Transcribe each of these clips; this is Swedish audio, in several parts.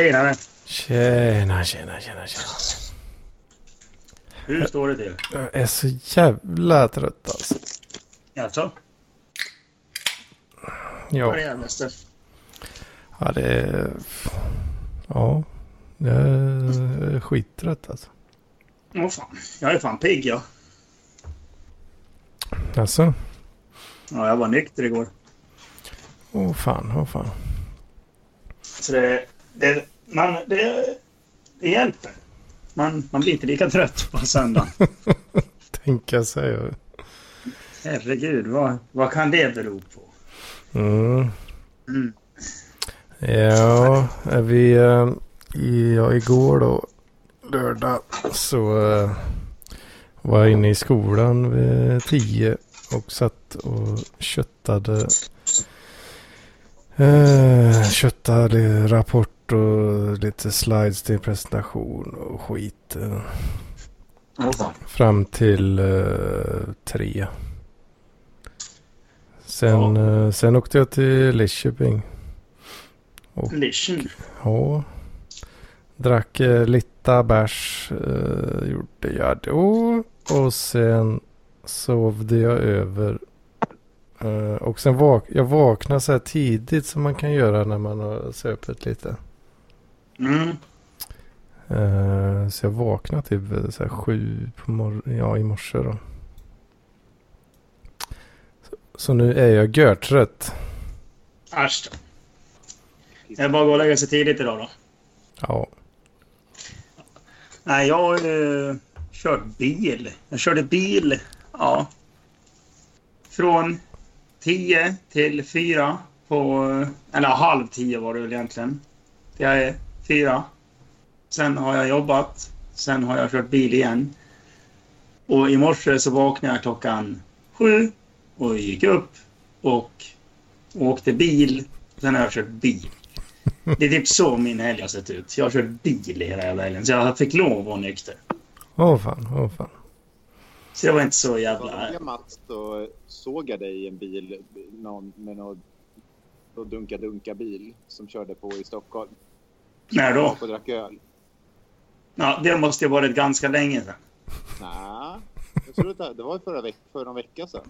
Tjenare! Tjena, tjena, tjena, tjena. Hur står det till? Jag är så jävla trött alltså. Jaså? Ja, Vad är det ja det är... Ja, jag är skittrött alltså. Åh fan, jag är fan pigg jag. Alltså? Ja, jag var nykter igår. Åh fan, åh fan. Så det, det, man, det, det hjälper. Man, man blir inte lika trött på söndagen. Tänka sig. Herregud, vad, vad kan det bero på? Mm. Mm. Ja, vi... eh, i- Ja, igår då, lördag, så eh, var jag inne i skolan vid tio och satt och köttade. Eh, köttade rapport och lite slides till presentation och skit. Eh, fan. fram till eh, tre. Sen, eh, sen åkte jag till Lidköping. Lischen. Ja. Drack eh, lite bärs. Eh, gjorde jag då. Och sen sovde jag över. Eh, och sen vak jag vaknade så här tidigt som man kan göra när man har söpet lite. Mm. Eh, så jag vaknade typ så här sju på mor- ja, i morse då. Så, så nu är jag görtrött. Äsch då. Det är bara att gå och lägga sig tidigt idag då. Ja. Nej, jag har eh, kört bil. Jag körde bil, ja. Från 10 till 4 på... Eller halv 10 var det väl egentligen. Det är 4. Sen har jag jobbat. Sen har jag kört bil igen. Och i morse så vaknade jag klockan 7 och gick upp och åkte bil. Sen har jag kört bil. Det är typ så min helg har sett ut. Jag har kört bil hela jävla helgen. Så jag fick lov att vara nykter. Åh fan, åh fan. Så det var inte så jävla... veckan Mats, då såg jag dig i en bil någon, med någon dunka-dunka-bil som körde på i Stockholm. När då? Och drack öl. Ja, det måste ju ha varit ganska länge sedan. Nej, jag tror att det, det var förra veck, för någon vecka sedan.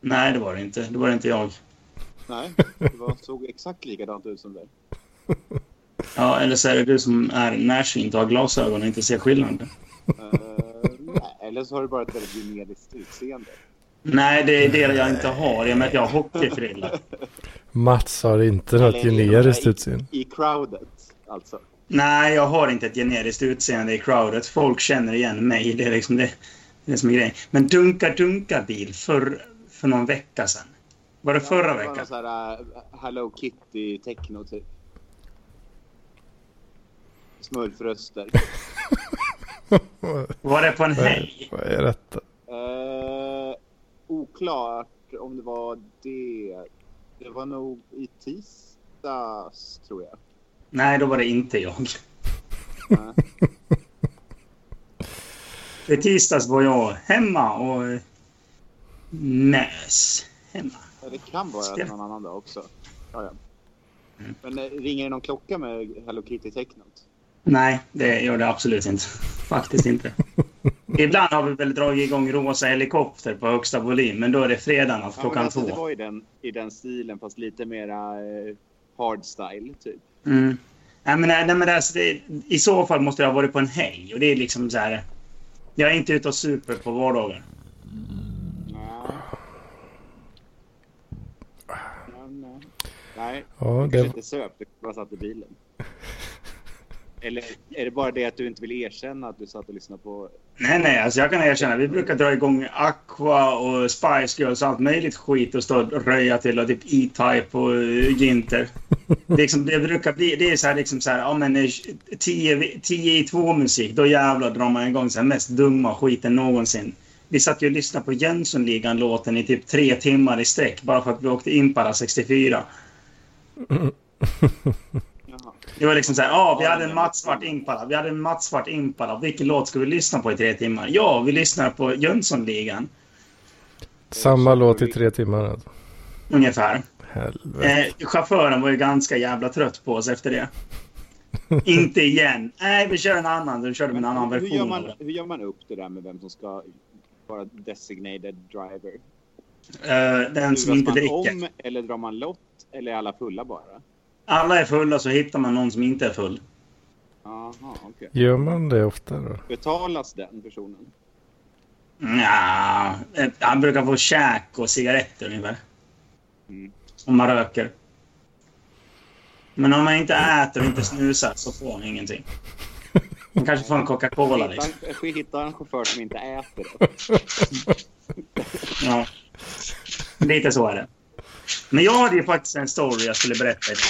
Nej, det var det inte. Det var inte jag. Nej, det var, såg exakt likadant ut som dig. Ja, eller så är det du som är närsynt och har glasögon och inte ser skillnaden. Nej, eller så har du bara ett väldigt generiskt utseende. Nej, det är det jag inte har i och med att jag har hockeyfrilla. Mats har inte något generiskt utseende. I crowdet, alltså. Nej, jag har inte ett generiskt utseende i crowdet. Folk känner igen mig. Det är liksom det, det är som är grejen. Men dunka-dunka-bil för, för någon vecka sedan. Var det förra Det var veckan? någon sån här uh, Hello Kitty-techno typ. Smurfröster. Var det på en helg? Vad är detta? Eh, oklart om det var det. Det var nog i tisdags, tror jag. Nej, då var det inte jag. I tisdags var jag hemma och eh, mös hemma. Ja, det kan vara Spel. någon annan dag också. Ja, ja. Mm. Men eh, ringer det någon klocka med Hello Kitty-technot? Nej, det gör det absolut inte. Faktiskt inte. Ibland har vi väl dragit igång Rosa helikopter på högsta volym, men då är det fredagen Ja, klockan men alltså, det två. var i den, i den stilen, fast lite mera eh, hardstyle, typ. Mm. Nej, men, nej, men alltså, det, I så fall måste jag ha varit på en helg. Och det är liksom så här... Jag är inte ute och super på vardagar. Nej. Ja, det, inte söp, du bara satt i bilen. Eller är det bara det att du inte vill erkänna att du satt och lyssnade på... Nej, nej, alltså jag kan erkänna. Vi brukar dra igång Aqua och Spice Girls och allt möjligt skit och stå och röja till och typ E-Type och Ginter. Det, är liksom, det brukar bli... Det är så här liksom så här, ja men eh, 10 10 i 2 musik, då jävlar drar man igång så här mest dumma skiten någonsin. Vi satt ju och lyssnade på Jönssonligan-låten i typ tre timmar i sträck bara för att vi åkte Impala 64. Jaha. Det var liksom så här, ja, vi hade en mattsvart Impala. Vi hade en mattsvart Impala. Vilken låt ska vi lyssna på i tre timmar? Ja, vi lyssnar på Jönssonligan. samma låt i tre timmar alltså. Ungefär. Helvete. Eh, chauffören var ju ganska jävla trött på oss efter det. Inte igen. Nej, vi kör en annan. Vi körde med en annan hur, version. gör av man, hur gör man upp det där med vem som ska vara designated driver? Eh, den som inte man dricker. om eller drar man lott eller är alla fulla bara? Alla är fulla så hittar man någon som inte är full. Jaha, okej. Gör man det ofta då? Betalas den personen? Ja, eh, han brukar få käk och cigaretter ungefär. Mm. Om man röker. Men om man inte äter och inte snusar så får man ingenting. Man kanske får en Coca-Cola liksom. Hitta, hitta en chaufför som inte äter. Ja. Lite så är det. Men jag hade ju faktiskt en story jag skulle berätta idag.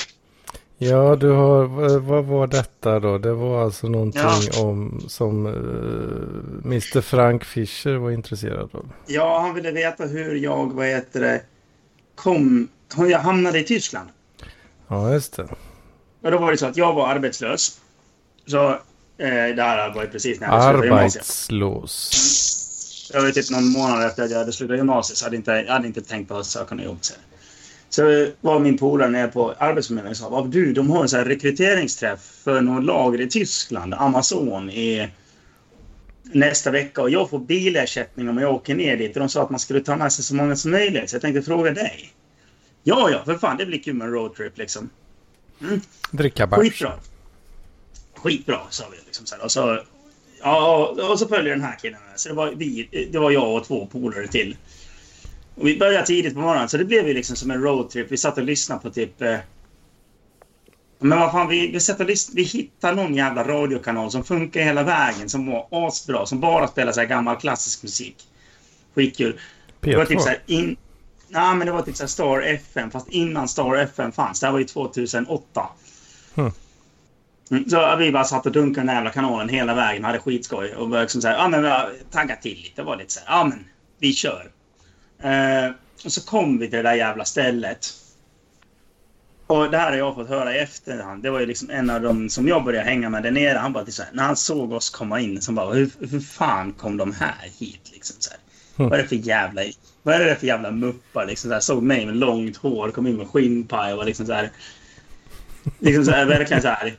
Ja, du har, vad- var detta då? Det var alltså någonting Ja. om som eh, Mr Frank Fischer var intresserad av. Ja, han ville veta hur jag, vad heter det, kom... Jag hamnade i Tyskland. Ja, just det. Och då var det så att jag var arbetslös. Så eh, det här var ju precis när jag hade slutat gymnasiet. Arbetslös. Det var typ någon månad efter att jag hade slutat gymnasiet så jag hade inte, jag hade inte tänkt på att söka något jobb. Så, så var min polare nere på Arbetsförmedlingen och sa "Vad, du, de har en sån här rekryteringsträff för något lager i Tyskland, Amazon, i nästa vecka och jag får bilersättning om jag åker ner dit. Och de sa att man skulle ta med sig så många som möjligt. Så jag tänkte fråga dig. Ja, ja, för fan, det blir kul med en roadtrip liksom. Dricka bärs. Skitbra. Skitbra, sa vi. Liksom så här. Och, så, ja, och så följer den här killen med. Så det var, vi, det var jag och två polare till. Och vi började tidigt på morgonen, så det blev ju liksom som en roadtrip. Vi satt och lyssnade på typ... Eh, men vad fan, vi, vi, satt och lyssnade, vi hittade någon jävla radiokanal som funkar hela vägen, som var asbra, som bara spelade så här gammal klassisk musik. Skitkul. Det var typ P2. så här in... Nej, men det var typ så Star FM, fast innan Star FM fanns. Det här var ju 2008. Hmm. Mm, Så vi bara satt och dunkade den här jävla kanalen hela vägen och hade skitskoj. Och började liksom så här, ja men vi har taggat till lite. Det var lite så här, ja men vi kör. Eh, och så kom vi till det där jävla stället. Och det här har jag fått höra i efterhand. Det var ju liksom en av dem som jag började hänga med där nere. Han bara, så här, när han såg oss komma in, så bara, hur, hur fan kom de här hit? Liksom, så här. Hmm. Vad är det för jävla, vad är det för jävla muppar? Liksom, så här, såg mig med långt hår, kom in med skinnpaj och var liksom så här. Liksom så här, verkligen så här.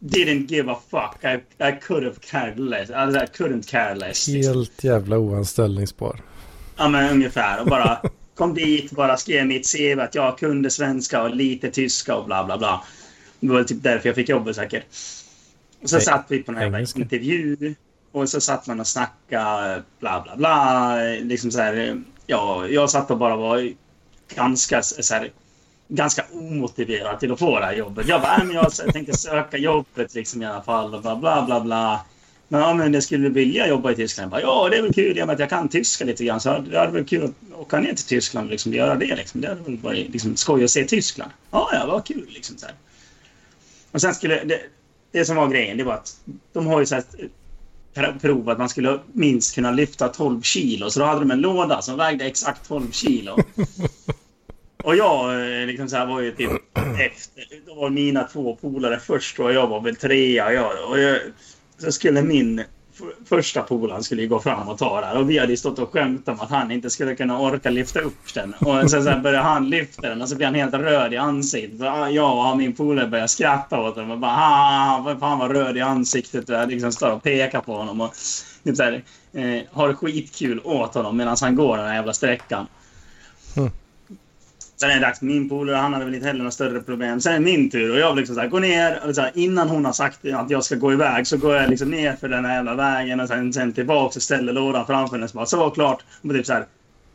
Didn't give a fuck. I, I could have cared less. Alltså, I couldn't care less. Liksom. Helt jävla oanställningsbar. Ja, men ungefär. Och bara kom dit, bara skrev mitt CV att jag kunde svenska och lite tyska och bla bla bla. Det var typ därför jag fick jobbet säkert. Och så Nej, satt vi på en jävla intervju. Och så satt man och snackade bla bla bla. Liksom så här, ja, jag satt och bara var ganska så här, ganska omotiverad till att få det här jobbet. Jag bara, äh, men jag tänkte söka jobbet liksom i alla fall och bla bla bla bla. Men ja, men jag skulle vilja jobba i Tyskland. Jag bara, ja, det är väl kul i och med att jag kan tyska lite grann. Så det hade varit kul att åka ner till Tyskland och liksom göra det. Liksom. Det hade väl varit liksom, skoj att se Tyskland. Ja, ja, vad kul liksom. Så här. Och sen skulle det, det som var grejen, det var att de har ju så här, prov att man skulle minst kunna lyfta 12 kilo. Så då hade de en låda som vägde exakt 12 kilo. Och jag eh, liksom så här var ju typ efter. Då var mina två polare först och jag var väl trea. Jag, och jag, så skulle min första polaren skulle ju gå fram och ta där. Och vi hade ju stått och skämtat om att han inte skulle kunna orka lyfta upp den. Och sen sen började han lyfta den och så blev han helt röd i ansiktet. Och ah, jag och min polare började skratta åt honom och bara ha vad fan var röd i ansiktet. Och jag liksom står och pekar på honom och typ så här, eh, har skitkul åt honom medan han går den här jävla sträckan. Sen är det dags för min polare, han hade väl inte heller några större problem. Sen är det min tur och jag liksom så här, går ner. Och så här, innan hon har sagt att jag ska gå iväg så går jag liksom ner för den här jävla vägen och sen, sen tillbaka och ställer lådan framför henne. Så bara, så klart. Och typ så här,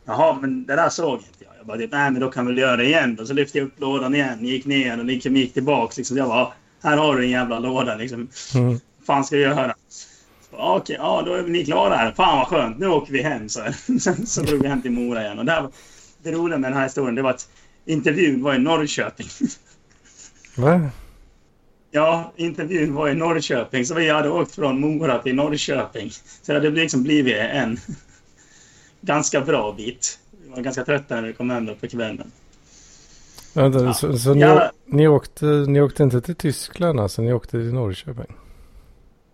jaha, men det där såg inte jag. Jag bara, typ, nej men då kan vi göra det igen. Och så lyfte jag upp lådan igen, gick ner och gick, gick tillbaka. Liksom. Jag bara, här har du en jävla låda liksom. Mm. fan ska jag göra? Bara, Okej, ja då är ni klara här. Fan vad skönt, nu åker vi hem. Så, så drog vi hem till Mora igen. Och var- det roliga med den här historien det var att intervjun var i Norrköping. Va? Ja, intervjun var i Norrköping. Så vi hade åkt från Mora till Norrköping. Så det hade liksom blivit en ganska bra bit. Vi var ganska trötta när vi kom hem på kvällen. Vänta, Ja. Så, så ni, Ja. ni, åkte, ni åkte inte till Tyskland alltså? Ni åkte till Norrköping?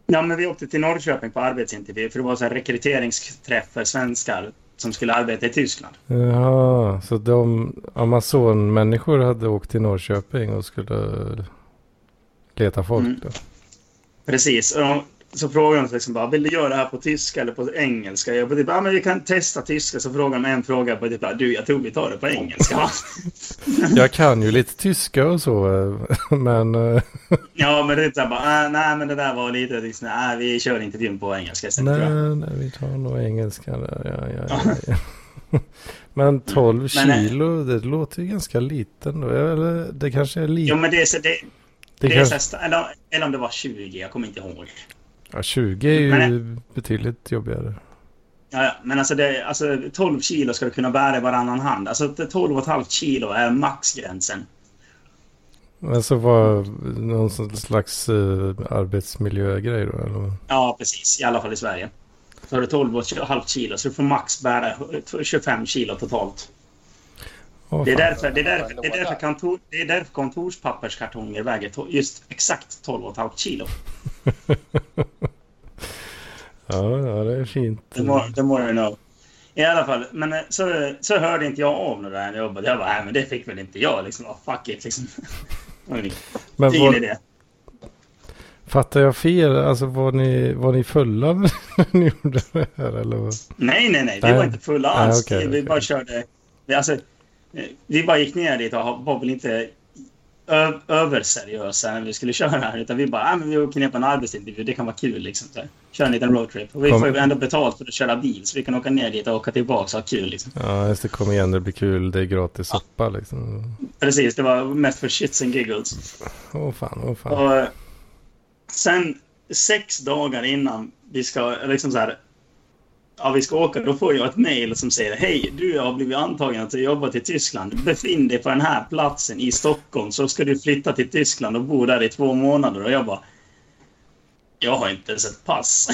Ja, men vi åkte till Norrköping på arbetsintervju för det var så här rekryteringsträff för svenskar som skulle arbeta i Tyskland. Jaha, så de Amazon-människor hade åkt till Norrköping och skulle leta folk Mm. Precis. Och de, så frågade de liksom bara, vill du göra det här på tyska eller på engelska? Jag bara, typ, ja men vi kan testa tyska. Så frågade de en fråga på typ, du jag tror vi tar det på engelska. va?" Jag kan ju lite tyska och så, eh, men... eh, ja men det är så här bara, "Ah, nej men det där var lite liksom, nej vi kör intervjun på engelska istället. tror jag." Nej, nej, vi tar nog engelska där. Ja, ja, ja, ja. Men 12 Men, eh, kilo, det låter ju ganska liten då. Eller det kanske är lite. Jo men det är så, det, det det är kanske, så här, eller, eller om det var 20, jag kommer inte ihåg. Ja, 20 är ju Men- betydligt jobbigare. Ja, ja, men alltså, det, alltså 12 kilo ska du kunna bära i varannan hand. Alltså 12,5 kilo är maxgränsen. Men så var någon slags uh, arbetsmiljögrej då? Eller? Ja, precis. I alla fall i Sverige. Så har du 12,5 kilo så du får max bära 25 kilo totalt. Åh, Det är därför, det är därför, det är därför, kontor, det är därför kontorspapperskartonger väger to, just exakt 12,5 kilo. Ja, ja, det är fint. Det må, det må you know. I alla fall, men eh, så, så hörde inte jag av när det här jobbet. Jag bara, nej men det fick väl inte jag liksom. Oh, fuck it liksom. Men Ingen var, idé. fattar jag fel? Alltså var ni, var ni fulla när ni gjorde det här? Eller? vad? Nej, nej, nej. Vi Nej. var inte fulla Nej, alls. okej, vi okej. bara körde... Vi, alltså, eh, vi bara gick ner dit och var väl inte ö- överseriösa när vi skulle köra här. Utan vi bara, ah, men vi åker ner på en arbetsintervju. Det kan vara kul liksom. Så här. Köra en liten roadtrip. Och vi Kom- får ju ändå betalt för att köra bil. Så vi kan åka ner dit och åka tillbaka och ha kul liksom. Ja, just det. Kom igen, det blir kul. Det är gratis soppa liksom. Precis, det var mest för shits and giggles. Åh fan, åh fan. Och sen sex dagar innan vi ska liksom så här, ja, vi ska åka, då får jag ett mejl som säger Hej, du har blivit antagen att jobba till Tyskland. Befinn dig på den här platsen i Stockholm så ska du flytta till Tyskland och bo där i två månader. Och jag bara Jag har inte ens ett pass.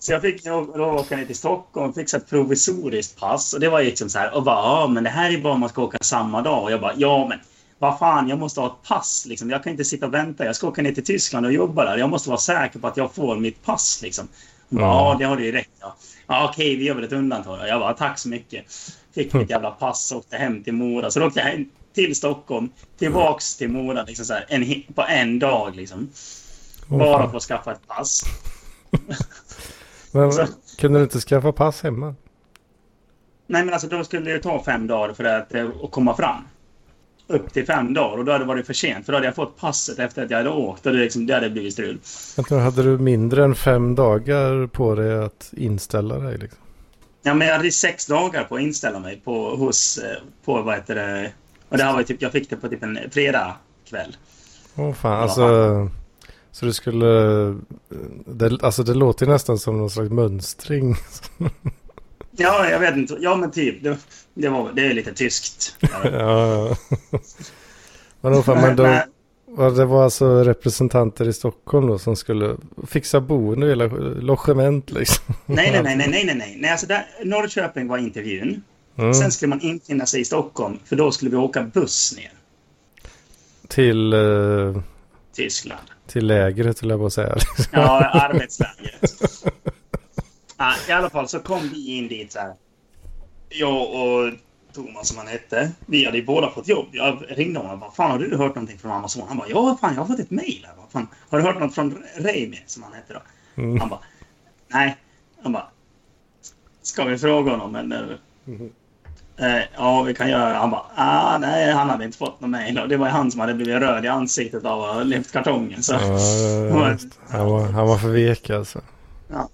så jag fick då då åka ner till Stockholm och fixa ett provisoriskt pass. Och det var liksom så här, och bara, ja men det här är bara om man ska åka samma dag. Och jag bara, ja men vad fan, jag måste ha ett pass liksom. Jag kan inte sitta och vänta. Jag ska åka ner till Tyskland och jobba där. Jag måste vara säker på att jag får mitt pass liksom. Bara, Mm. ja det har du ju rätt ja. Ja okej, vi gör väl ett undantag. Jag bara, tack så mycket. Fick mitt jävla pass och åkte hem till Mora. Så då åkte jag hem till Stockholm, tillbaks till Mora liksom så här, en, på en dag liksom. Bara för att skaffa ett pass. Men kunde du inte skaffa pass hemma? Nej men alltså då skulle det ta fem dagar för att, eh, att komma fram. Upp till fem dagar och då hade det varit för sent för då hade jag fått passet efter att jag hade åkt och det, liksom, det hade blivit strul. Vänta, hade du mindre än fem dagar på dig att inställa dig? Liksom? Ja men jag hade sex dagar på att inställa mig på, hos, eh, på vad heter det, och det här var typ, jag fick det på typ en fredag kväll. Åh fan, alltså. Så du skulle... Det, alltså det låter nästan som någon slags mönstring. Ja, jag vet inte. Ja men typ, det, det, var, det är lite tyskt. ja, åh fan, men ja, det var alltså representanter i Stockholm då som skulle fixa boende och hela logement liksom. Nej, nej, nej, nej, nej, nej, nej. nej alltså där, Norrköping var intervjun. Mm. Sen skulle man infinna sig i Stockholm för då skulle vi åka buss ner. Till, eh, Tyskland. till lägret vill jag bara säga. Ja, arbetslägret. Ja, I alla fall så kom vi in dit så här. Jag och Thomas som han hette. Vi hade ju båda fått jobb. Jag ringde honom och bara, fan har du hört någonting från Amazon? Han bara, ja fan jag har fått ett mail här. Fan, har du hört något från Reimi som han hette då? Mm. Han bara, nej. Han bara, ska vi fråga honom eller? Mhm. Eh, ja, vi kan göra. Han bara, ah, nej, han hade inte fått något mejl. Det var ju han som hade blivit röd i ansiktet av att ha lyft kartongen. Så. Ja, ja, just. han, var, han var för vek alltså. Ja.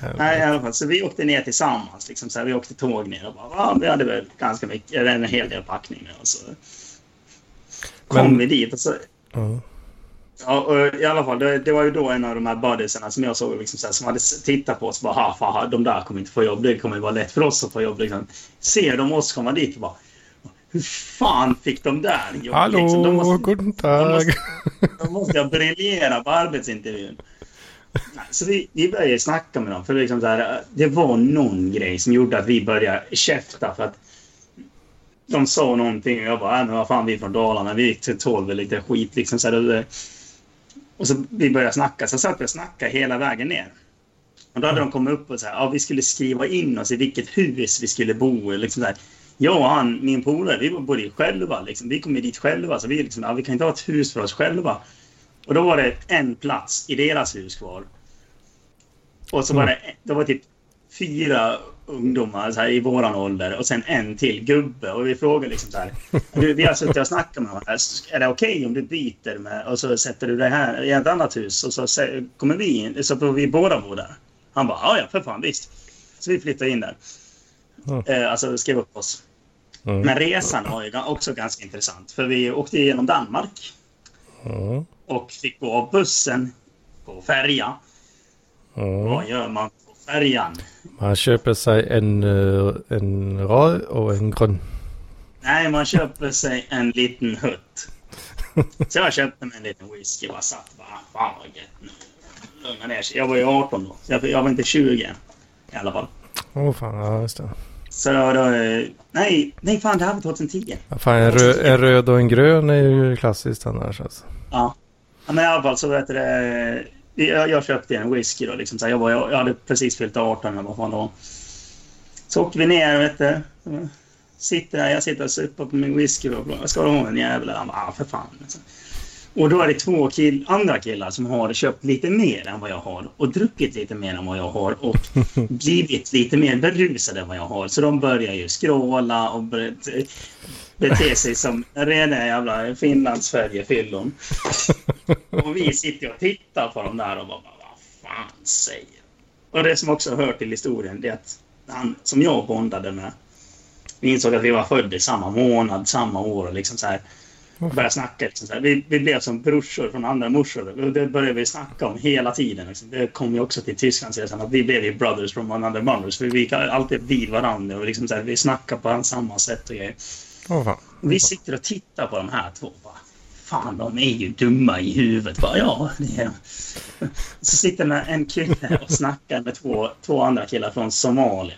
Helvete. Nej, i alla fall. Så vi åkte ner tillsammans. Liksom, så här, vi åkte tåg ner och bara, ja, vi hade väl ganska mycket, eller en hel del packningar. Och så kom Men- vi dit och så... Ja. Ja, och I alla fall, det, det var ju då en av de här buddiesarna som jag såg liksom, så här, som hade tittat på oss. Bara, ha, fan, de där kommer inte få jobb. Det kommer vara lätt för oss att få jobb. Liksom. Ser de oss komma dit och bara... Hur fan fick de där jobb? Hallå, Liksom, de måste, guten tag. måste- de måste jag briljera på arbetsintervjun. Så vi, vi började snacka med dem. För liksom så här, det var någon grej som gjorde att vi började käfta. För att de sa någonting och jag bara, äh, men vad fan vi är från Dalarna. Vi gick till 12 lite skit liksom. Så här, och, så vi började snacka. Så satt vi och snackade hela vägen ner. Och då hade de kommit upp och sagt ja, vi skulle skriva in oss i vilket hus vi skulle bo i. Liksom så här. Jag och han, min polare, vi bodde ju själva. Liksom. Vi kom ju dit själva, så vi, liksom, ja, vi kan inte ha ett hus för oss själva. Och då var det en plats i deras hus kvar. Och så var det, det var typ fyra ungdomar så här, i våran ålder och sen en till gubbe. Och vi frågade liksom så här. Du, vi har suttit och snackat med varandra. Är det okej okay om du byter med och så sätter du dig här i ett annat hus och så kommer vi in så får vi båda bo där? Han bara ja, ja, för fan visst. Så vi flyttade in där. Mm. Eh, alltså skrev upp oss. Mm. Men resan var ju också ganska intressant. För vi åkte igenom Danmark Mm. och fick gå av bussen på färja. Mm. Vad gör man på färjan? Man köper sig en, eh, en röd och en grön. Nej, man köper sig en liten hutt. Så jag köpte mig en liten whisky och bara satt bara, fan vad gött. Lugna ner sig. Jag var ju 18 då, så jag, jag var inte 20 än. I alla fall. Åh oh, fan, ja just det. Så då, då nej, nej fan det här var 2010. Ja, fan, en, röd, en röd och en grön är ju klassiskt annars alltså. Ja. ja men i alla fall så vet du det. Jag, jag köpte en whisky då liksom. Så jag, var, jag hade precis fyllt 18 eller vad fan det var. Så åkte vi ner vet du. Sitter där, jag sitter och suppar på min whisky och ska du ha en jävel? Han bara, ah, för fan. Och då är det två kill, andra killar som har köpt lite mer än vad jag har och druckit lite mer än vad jag har och blivit lite mer berusade än vad jag har. Så de börjar ju skråla och bete sig som rena jävla Finlandsfärjefyllon. Och vi sitter och tittar på dem där och bara, vad fan säger Och det som också hör till historien det är att han som jag bondade med vi insåg att vi var födda i samma månad, samma år och liksom så här började snacka. Liksom så här. Vi, vi blev som brorsor från andra morsor. Och det började vi snacka om hela tiden. Liksom. Det kom ju också till Tysklandsresan att vi blev ju brothers from another mothers. För vi gick alltid vid varandra och liksom så här, vi snackade på samma sätt och grejer. Åh fan. Vi sitter och tittar på de här två. Bara, Fan, de är ju dumma i huvudet. Bara, ja, det är de. Så sitter en kille och snackar med två, två andra killar från Somalia.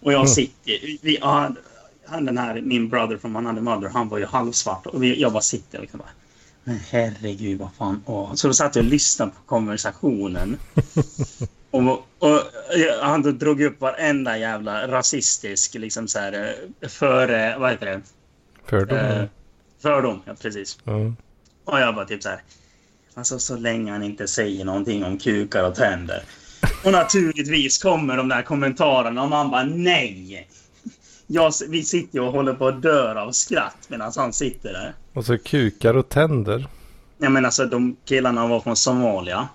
Och jag Mm. sitter... Vi, han, han, den här, min brother from another mother, han var ju halvsvart. Och vi, jag bara sitter och liksom bara... Men herregud, vad fan. Åh. Så då satt jag och lyssnade på konversationen. Och, och han drog upp varenda jävla rasistisk, liksom så här, eh, före, vad heter det? Fördom. Eh, fördom, ja precis. Ja. Och jag bara typ så här. Alltså så länge han inte säger någonting om kukar och tänder. Och naturligtvis kommer de där kommentarerna och man bara nej. Jag, vi sitter och håller på att dö av skratt medan han sitter där. Och så kukar och tänder. Jag menar alltså de killarna var från Somalia.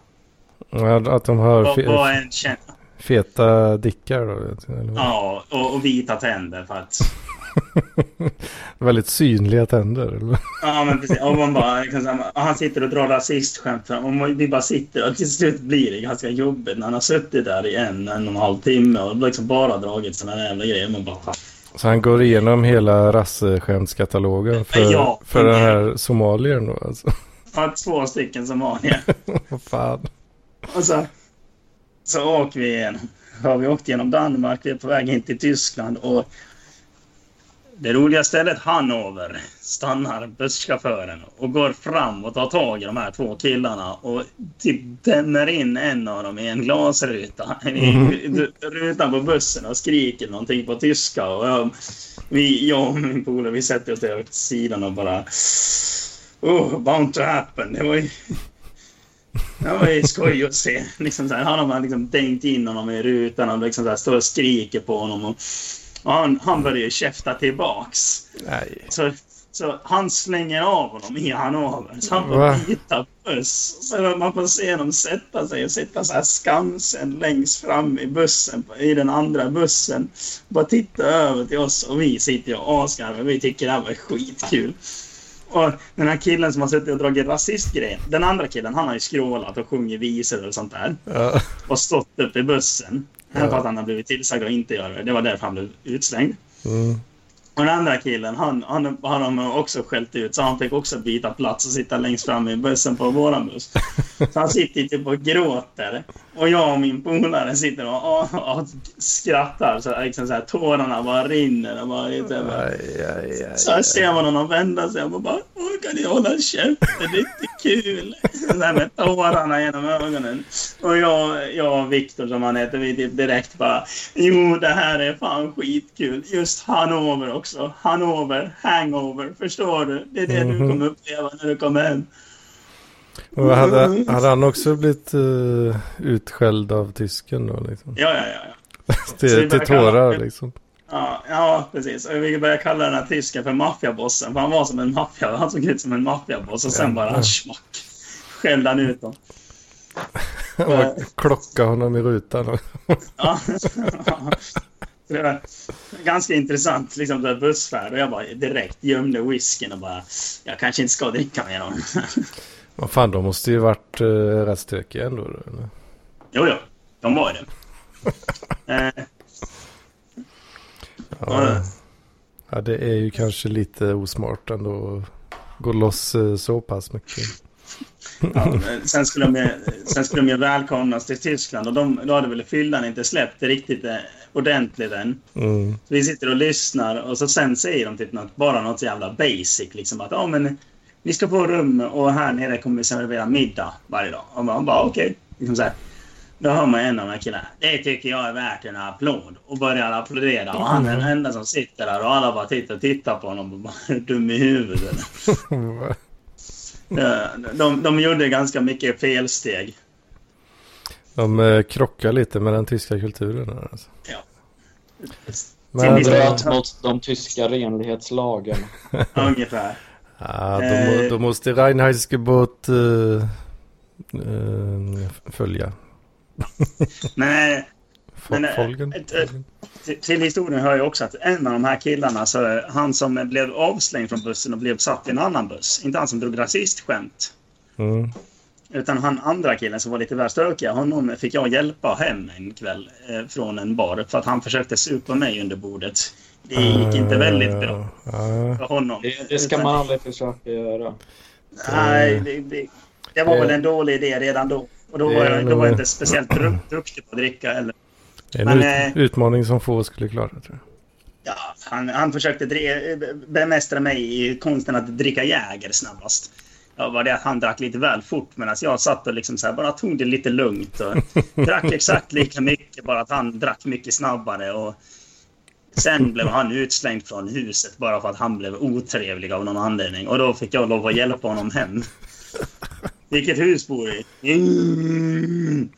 Ja, Att de har fe, var en feta dickar då. vad? ja, och, och vita tänder för att... Väldigt synliga tänder. Eller? Ja men precis. Och man bara, och han sitter och drar rasistskämt. Och vi bara sitter och till slut blir det ganska jobbigt när han har suttit där i en, en och en halv timme och liksom bara dragit såna jävla grejer. Man bara, Så han går igenom hela rasseskämtskatalogen för, Ja. för den här somaliern då alltså. ja, två stycken somalier. Vad fan. Och så, så åker vi igenom. Har vi åkt genom Danmark, vi är på väg in till Tyskland och det roliga stället Hannover stannar busschauffören och går fram och tar tag i de här två killarna och typ dämmer in en av dem i en glasruta i rutan på bussen och skriker någonting på tyska. Och jag, vi, jag och min polare vi sätter oss där åt sidan och bara Oh, bound to happen. Det var ju det var ju skoj att se. Liksom så här, han har liksom dängt in honom i rutan och liksom så här, står och skriker på honom. Och, och han, han börjar ju käfta tillbaks. Nej. Så, så han slänger av honom i Hannover. Så han får byta buss. Så man får se dem sätta sig och sitta så här skamsen längst fram i bussen, i den andra bussen. Bara titta över till oss och vi sitter och asgarvar. Vi tycker det här var skitkul. Och den här killen som har suttit och dragit rasistgrejen. Den andra killen han har ju skrålat och sjungit visor och sånt där. Ja. Och stått upp i bussen. Ja. För att han har blivit tillsagd att inte göra det. Det var därför han blev utslängd. Mm. Och den andra killen, han, han har de också skällt ut. Så han fick också byta plats och sitta längst fram i bussen på våran buss. Så han sitter typ och gråter. Och jag och min polare sitter och, och, och skrattar. Så, liksom så här, tårarna bara rinner. Och bara, lite, Aj, aj, aj, så här ser man honom vända sig och bara kan ni hålla käften? Det är inte kul. Så här med tårarna genom ögonen. Och jag, jag och Viktor som han heter, vi typ direkt bara Jo, det här är fan skitkul. Just Hanover också. Hanover, hangover. Förstår du? Det är det du Mhm. kommer uppleva när du kommer hem. Och hade, hade han också blivit uh, utskälld av tysken då liksom? Ja, ja, ja. ja. Till, till börjar kalla- tårar liksom. Ja, ja, precis. Och vi började kalla den här tysken för maffiabossen. För han var som en maffia. Han såg ut som en maffiaboss. Och sen Ja. bara smack. Skällde han ut dem. Och klocka honom i rutan. Ja. Det var ganska intressant liksom, bussfärd. Och jag bara direkt gömde whiskyn och bara jag kanske inte ska dricka mer av. vad fan, de måste ju varit uh, rätt stökiga ändå. Då, eller? Jo, jo. De var det. Eh, Ja. ja, det är ju kanske lite osmart ändå att gå loss eh, så pass mycket. ja, sen, skulle de, ju- sen skulle de ju välkomnas till Tyskland och de, då hade väl fyllan inte släppt riktigt eh, ordentligt än. Mm. Så vi sitter och lyssnar och så sen säger de typ något, bara något så jävla basic. Liksom att ja, men ni ska på rum och här nere kommer vi servera middag varje dag. Och man bara okej. Liksom så här. Då hör man en av de här killarna. Det tycker jag är värt en applåd. Och börjar applådera. Och han är den enda som sitter där och alla bara tittar och tittar på honom och bara är dum i huvudet de, de gjorde ganska mycket felsteg. De eh, krockar lite med den tyska kulturen. Här, alltså. Till Men. Bröt mot de tyska renlighetslagen. Ungefär. De, må- Eh. de måste Reinheitsgebot uh, uh, följa. Men Men, eh, Folgen. till, till historien hör ju också att en av de här killarna, så han som blev avslängd från bussen och blev satt i en annan buss. Inte han som drog rasistskämt. Mm. Utan han andra killen som var lite väl stökig. Honom fick jag hjälpa hem en kväll eh, från en bar. För att han försökte supa mig under bordet. Det gick inte väldigt bra Ja, för honom. Det, det ska man aldrig försöka göra. Nej, det, det, det var Det- väl en dålig idé redan då. Och då var jag, då var jag inte speciellt duk- duktig på att dricka heller. det är en Men, ut, eh, utmaning som få skulle klara tror jag. Ja, han, han försökte dre- bemästra mig i konsten att dricka Jäger snabbast. Ja, var det att han drack lite väl fort medan jag satt och liksom så här bara tog det lite lugnt. Och drack exakt lika mycket, bara att han drack mycket snabbare. Och sen blev han utslängd från huset bara för att han blev otrevlig av någon anledning. Och då fick jag lov att hjälpa honom hem. Vilket hus bor i? Mm.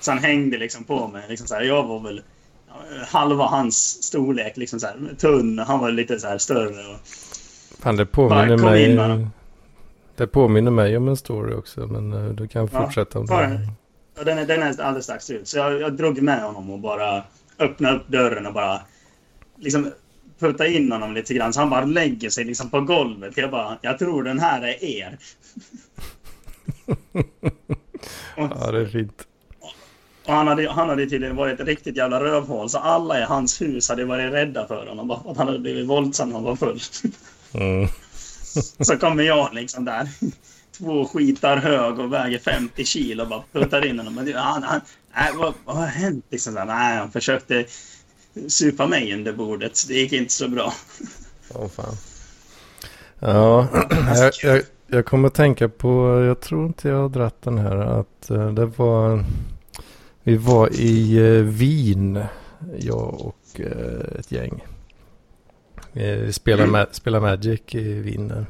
Så han hängde liksom på mig. Liksom så här, jag var väl ja, halva hans storlek. Liksom så här, tunn. Han var lite så här större. Och, Fan, det påminner mig. det påminner mig om en story också. Men eh, du kan Ja, fortsätta om ta det. den. och den, är, den är alldeles strax slut. Så jag, jag drog med honom och bara öppnade upp dörren och bara liksom putta in honom lite grann. Så han bara lägger sig liksom på golvet. Jag bara, jag tror den här är er. och, Ja, det är fint. och han, hade, han hade tydligen varit ett riktigt jävla rövhål. Så alla i hans hus hade varit rädda för honom. Bara för att han hade blivit våldsam när han var full. Mm. Så kommer jag liksom där. Två skitar hög och väger 50 kilo och bara puttar in honom. Men han, han, nej, vad, vad har hänt? Liksom nej, han försökte supa mig under bordet. Det gick inte så bra. Åh fan. Ja, jag, jag, jag kommer tänka på, jag tror inte jag har dratt den här, att eh, det var, vi var i eh, Wien, jag och eh, ett gäng. Vi spelade, Mm. ma- spelade Magic i Wien där,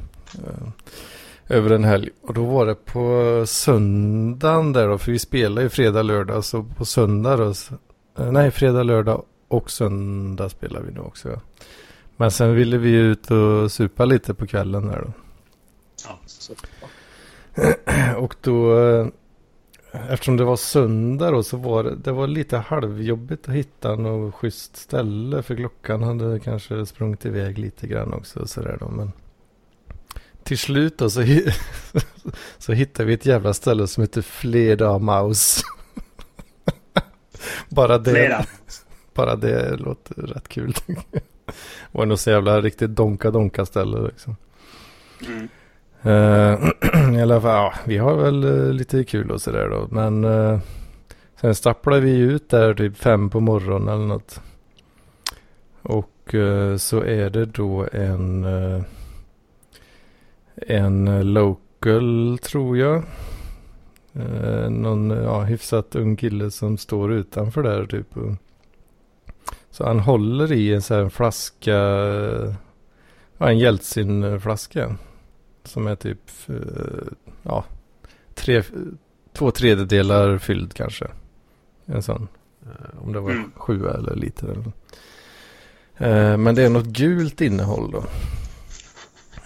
över en helg. Och då var det på söndagen där då, för vi spelade ju fredag, lördag, så på söndag då, så- eh, nej fredag, lördag och söndag spelar vi nu också. Ja. Men sen ville vi ut och supa lite på kvällen där då. Ja. Så, Och då, eh, eftersom det var söndag då så var det, det var lite halvjobbigt att hitta något schysst ställe. För klockan hade kanske sprungit iväg lite grann också. och Sådär då, men till slut då så, så hittade vi ett jävla ställe som heter Fleda Maus. bara, det, Flera. bara det låter rätt kul. Det var nog så jävla riktigt donka-donka ställe liksom. Mm. Eh, I alla fall, ja, vi har väl eh, lite kul och sådär då. Men uh, sen stapplade vi ut där typ fem på morgonen eller något. Och eh, så är det då en, eh, en eh, local tror jag. Eh, någon ja, hyfsat ung kille som står utanför där typ. Så han håller i en sån här flaska. Ja, en Jeltsin-flaska. Som är typ eh, ja, tre, två tredjedelar fylld kanske. En sån. Eh, Om det var Mm. sju eller. Eh, Men det är något gult innehåll då.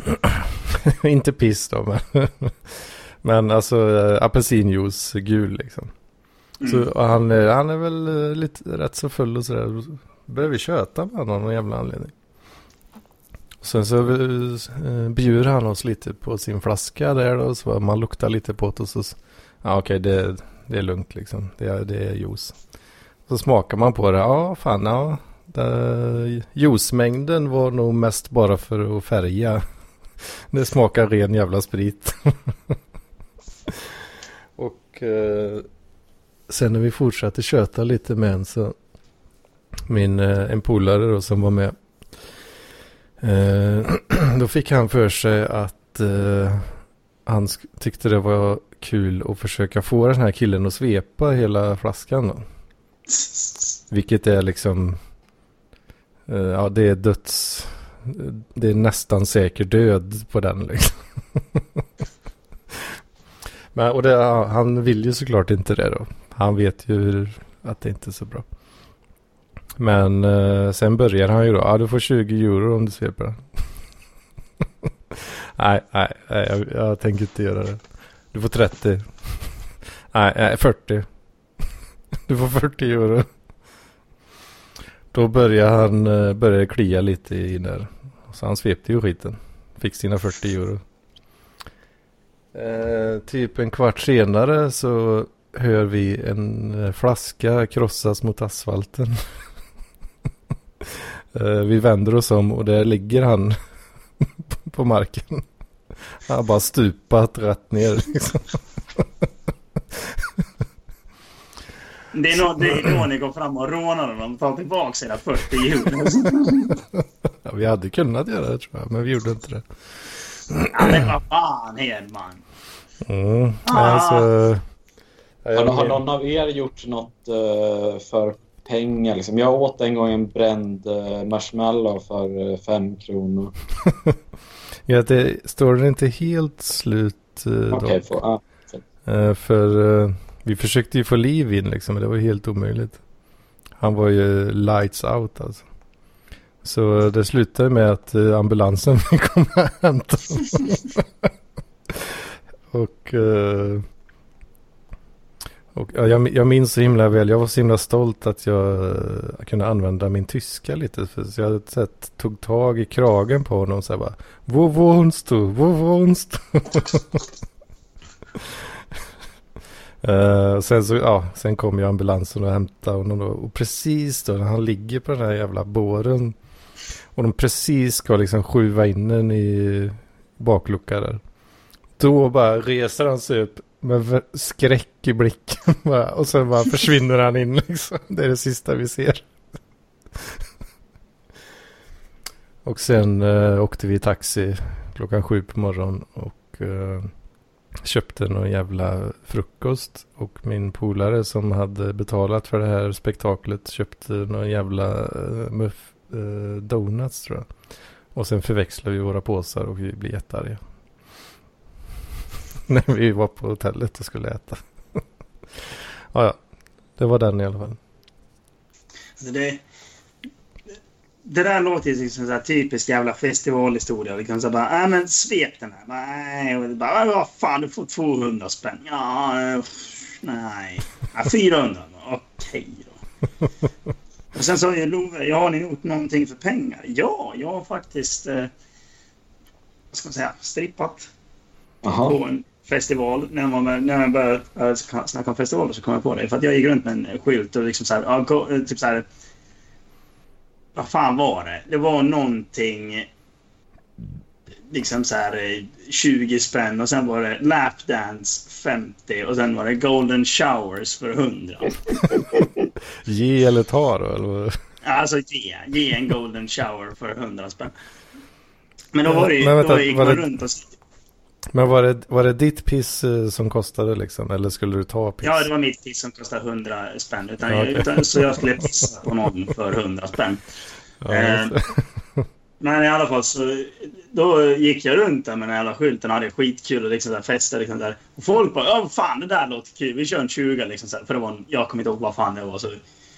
Inte piss då men. men alltså äh, apelsinjuice gul liksom. Mm. Så han, är- han är väl eh, lite rätt så full och sådär. Så Börjar vi köta med honom av någon jävla anledning. Sen så uh, bjuder han oss lite på sin flaska där då. Så man luktar lite på det och så. Ja okej det, det är lugnt liksom. Det är, det är juice. Så smakar man på det. Ja fan ja. Juicemängden var nog mest bara för att färga. Det smakar ren jävla sprit. och eh, sen när vi fortsatte köta lite med en så min eh, en polare då som var med. Eh, då fick han för sig att eh, han tyckte det var kul att försöka få den här killen att svepa hela flaskan då. Vilket är liksom eh, ja det är döds det är nästan säker död på den liksom. Men, och det, han vill ju såklart inte det då. Han vet ju hur- att det inte är så bra. Men eh, sen börjar han ju då. Ja, du får 20 euro om du sveper den. nej, nej, nej jag, jag tänker inte göra det. Du får 30. nej, nej, 40. du får 40 euro. Då börjar han eh, börjar klia lite i där. Så han svepte ju skiten. Fick sina 40 euro. Eh, typ en kvart senare så hör vi en eh, flaska krossas mot asfalten. eh, vi vänder oss om och där ligger han på marken. Han har bara stupat rätt ner liksom. Det är, det är då ni går fram och rånar honom och tar tillbaka sina 40 euro. Ja, vi hade kunnat göra det tror jag, men vi gjorde inte det. Ja, men vad fan Hedman. Mm. Ah. Alltså, Har, har någon av er gjort något eh, för pengar? Liksom? Jag åt en gång en bränd uh, marshmallow för eh, fem kronor. ja, det står det inte helt slut eh, Okej, dock. får- ah. Eh, för vi försökte ju få liv in liksom, men det var helt omöjligt. Han var ju lights out alltså. Så det slutade med att eh, ambulansen fick komma och hämta honom. och eh, och ja, jag, jag minns så himla väl, jag var så himla stolt att jag eh, kunde använda min tyska lite. För, så jag sett, tog tag i kragen på honom och så här bara Wo wohnst du? Wo wohnst du? Uh, sen så, ja, sen kom ju ambulansen och hämtade honom då. Och precis då när han ligger på den här jävla båren. Och de precis ska liksom skjuva in den i bakluckan där. Då bara reser han sig upp med skräck i blicken. bara, och sen bara försvinner han in liksom. Det är det sista vi ser. och sen uh, åkte vi taxi klockan sju på morgonen. Och uh, köpte någon jävla frukost. Och min polare som hade betalat för det här spektaklet köpte någon jävla uh, muff, uh, donuts tror jag. Och sen förväxlade vi våra påsar och vi blev jättearga. När vi var på hotellet och skulle äta. ja, ja. Det var den i alla fall. Alltså det, det där låter ju som en typisk jävla festivalhistoria. Liksom så bara, nej men svep den här. Nej, och bara, vad fan du får 200 spänn. Ja, eh, nej. Ja, 400 då. Okej då. Och sen sa jag Love, ja, har ni gjort någonting för pengar? Ja, jag har faktiskt, eh, vad ska man säga, strippat Jaha. på en festival. När man, när man började äh, snacka om festivaler så kom jag på det. För att jag gick runt med en skylt och liksom så här, ja, eh, typ så här. Vad fan var det? Det var någonting. Liksom så här eh, 20 spänn och sen var det lapdance 50 och sen var det golden showers för 100. Ge eller ta då? Eller? Alltså ge, ge en golden shower för 100 spänn. Men då var det ju, Men vänta, då gick man det- runt och... Men var det, var det ditt piss eh, som kostade liksom? Eller skulle du ta piss? Ja, det var mitt piss som kostade 100 spänn. Utan, Ja, okej. utan, så jag skulle pissa på någon för 100 spänn. Ja, Eh. Men i alla fall så då gick jag runt där med den jävla skylten och hade skitkul och liksom där festade liksom där. Och folk bara ja fan det där låter kul. Vi kör en 20 liksom så För det var en, jag kommer inte ihåg vad fan det var så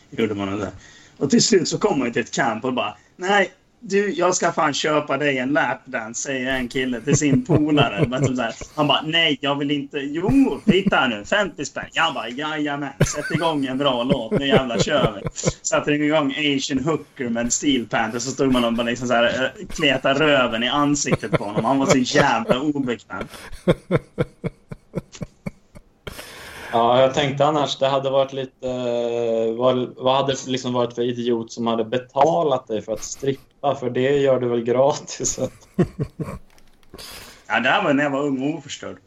gjorde man det där. Och till slut så kom man till ett camp och bara nej du, jag ska fan köpa dig en lapdance, säger en kille till sin polare. Han bara, nej, jag vill inte. Jo, titta här nu, 50 spänn. Jag bara, jajamän, sätt igång en bra låt, nu jävlar kör vi. Satte igång Asian Hooker med steel pant och så stod man och bara liksom så här, eh, kletade röven i ansiktet på honom. Han var så jävla obekväm. Ja, jag tänkte annars det hade varit lite... eh, Vad, vad hade liksom varit för idiot som hade betalat dig för att strippa? För det gör du väl gratis? Ja, det här var när jag var ung och oförstörd.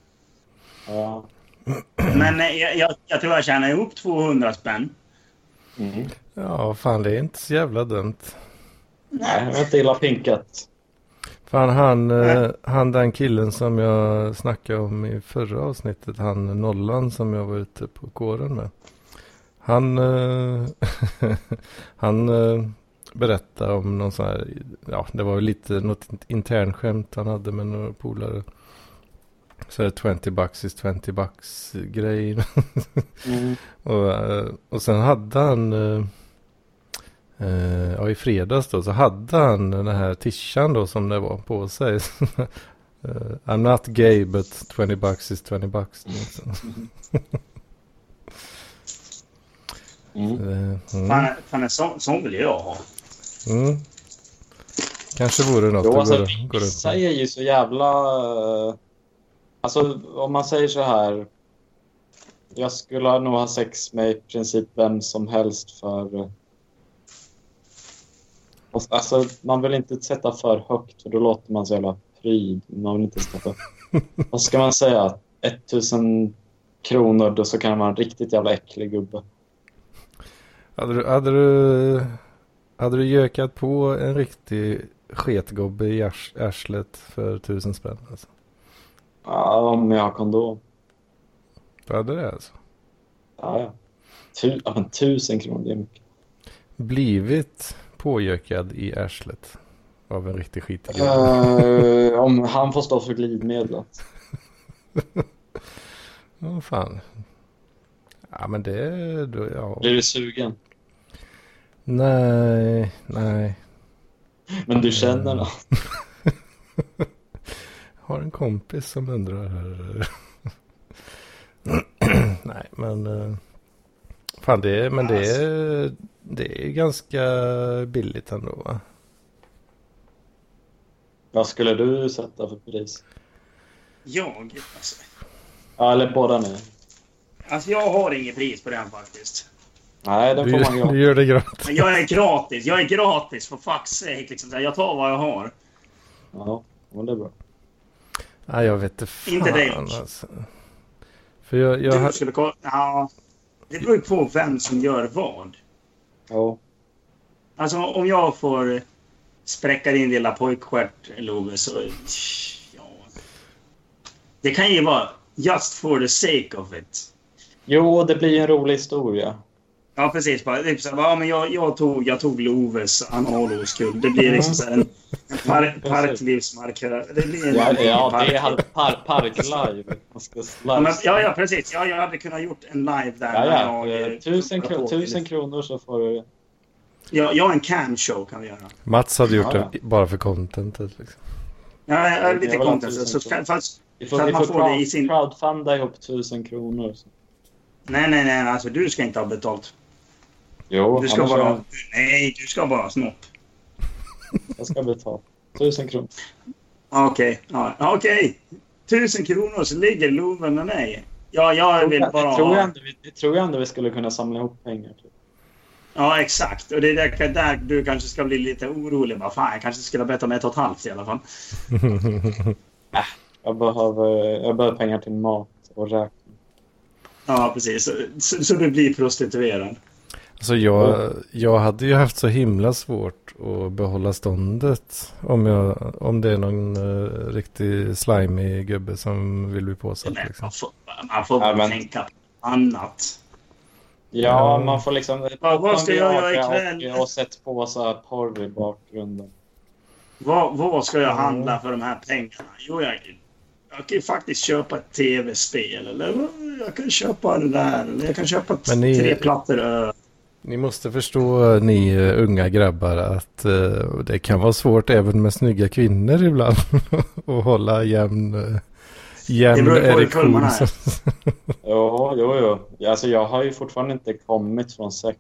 Ja. Men eh, jag, jag, jag tror jag tjänade ihop 200 spänn. Mm. Ja, fan det är inte så jävla dumt. Nej, det var inte illa pinkat. Fan han, eh, han den killen som jag snackade om i förra avsnittet, han nollan som jag var ute på kåren med. Han, eh, han eh, berättade om någon sån här, ja det var lite något internskämt han hade med några polare. Så är det 20 bucks is 20 bucks grej. Mm. Och, och sen hade han, eh, ja i fredags då, så hade han den här tishan då som det var på sig. Eh, I'm not gay but 20 bucks is 20 bucks. Liksom. Mm. Eh, Fan, Mm. fan en sån, sån vill jag ha. Mm. Kanske vore något Jo, alltså, gå, gå runt vissa är ju så jävla... eh, Alltså, om man säger så här. Jag skulle nog ha sex med i princip vem som helst för... Alltså, man vill inte sätta för högt för då låter man så jävla pryd. Man vill inte sätta. Vad ska man säga? 1000 kronor, då så kan man vara en riktigt jävla äcklig gubbe. Hade du, hade du, hade du gökat på en riktig sketgobbe i ars, arslet för tusen spänn? Alltså. Ja, om jag har kondom. Du hade det alltså? Ja, ja. Tu, ja, men tusen kronor, det är mycket. Blivit påjökad i arslet av en riktig skitig gubbe? Eh, om han får stå för glidmedlet. Ja, fan. Ja, men det... Då, ja. Blir du sugen? Nej, nej. Men du känner någon? Har en kompis som undrar här. nej, men... eh, Fan, det men det är, det är ganska billigt ändå va? Vad skulle du sätta för pris? Jag? Alltså, Ja, eller båda ni. alltså jag har inget pris på den faktiskt. Nej, den Du, får man du gratis. gör det gratis. Men jag är gratis. Jag är gratis for fuck's sake. Liksom. Jag tar vad jag har. Ja, men det är bra. Nej, jag vet inte fan Inte dig. alltså. För jag, jag Du skulle kolla... Ja. Det beror ju på vem som gör vad. Ja. Alltså om jag får spräcka din lilla pojkstjärt, Love, så... Ja. Det kan ju vara just for the sake of it. Jo, det blir en rolig historia. Ja, precis. Bara, typ så här, ja, men jag, jag, tog, jag tog Loves analoskull. Det blir liksom så en par, parklivsmarkör. Det blir en, Ja, ja park- det hade par, parklive. Ja, men, ja, ja, precis. Ja, jag hade kunnat gjort en live där. Ja, ja. jag, Eh, eh, Tusen, plockar kro på tusen kronor så får du... Ja, jag en can show kan vi göra. Mats hade gjort Ja, det bara för contentet. Liksom. Ja, jag Det lite är content. Så, kronor. fast, Vi Så får, att vi man får får det crowd, i sin- crowdfunda ihop tusen kronor. nej, nej, nej. Alltså, du ska inte ha betalt. Jo, Du ska bara... har- Nej, du ska bara ha snopp. Jag ska betala. Tusen kronor. Okej. Ja, okej. Tusen kronor så ligger Loven med mig. Ja, jag vill Det bara tror, jag ändå, vi- det tror jag ändå vi skulle kunna samla ihop pengar till. Ja, exakt. Och det är där, där du kanske ska bli lite orolig. Bara, fan, jag kanske skulle ha bett om ett och ett halvt i alla fall. Jag behöver, jag behöver pengar till mat och räkning. Ja, precis. Så, så, så du blir prostituerad. Alltså jag, jag hade ju haft så himla svårt att behålla ståndet om, jag, om det är någon uh, riktig slimy gubbe som vill bli påsatt. Men Liksom. man får, man får Ja, men- tänka på annat. Ja, Ja. man får liksom... Vad- vad ska jag göra ikväll? Och, och sett på så här porr i bakgrunden. Vad, vad ska jag Mm. handla för de här pengarna? Jo, jag, jag kan ju faktiskt köpa ett tv-spel. Eller jag kan köpa det där. Eller jag kan köpa ni- tre plattor öl. Ni måste förstå, ni uh, unga grabbar, att uh, det kan vara svårt även med snygga kvinnor ibland att hålla jämn, uh, Det jämn erektion. Jo, jo, jo. Alltså, jag har ju fortfarande inte kommit från sex.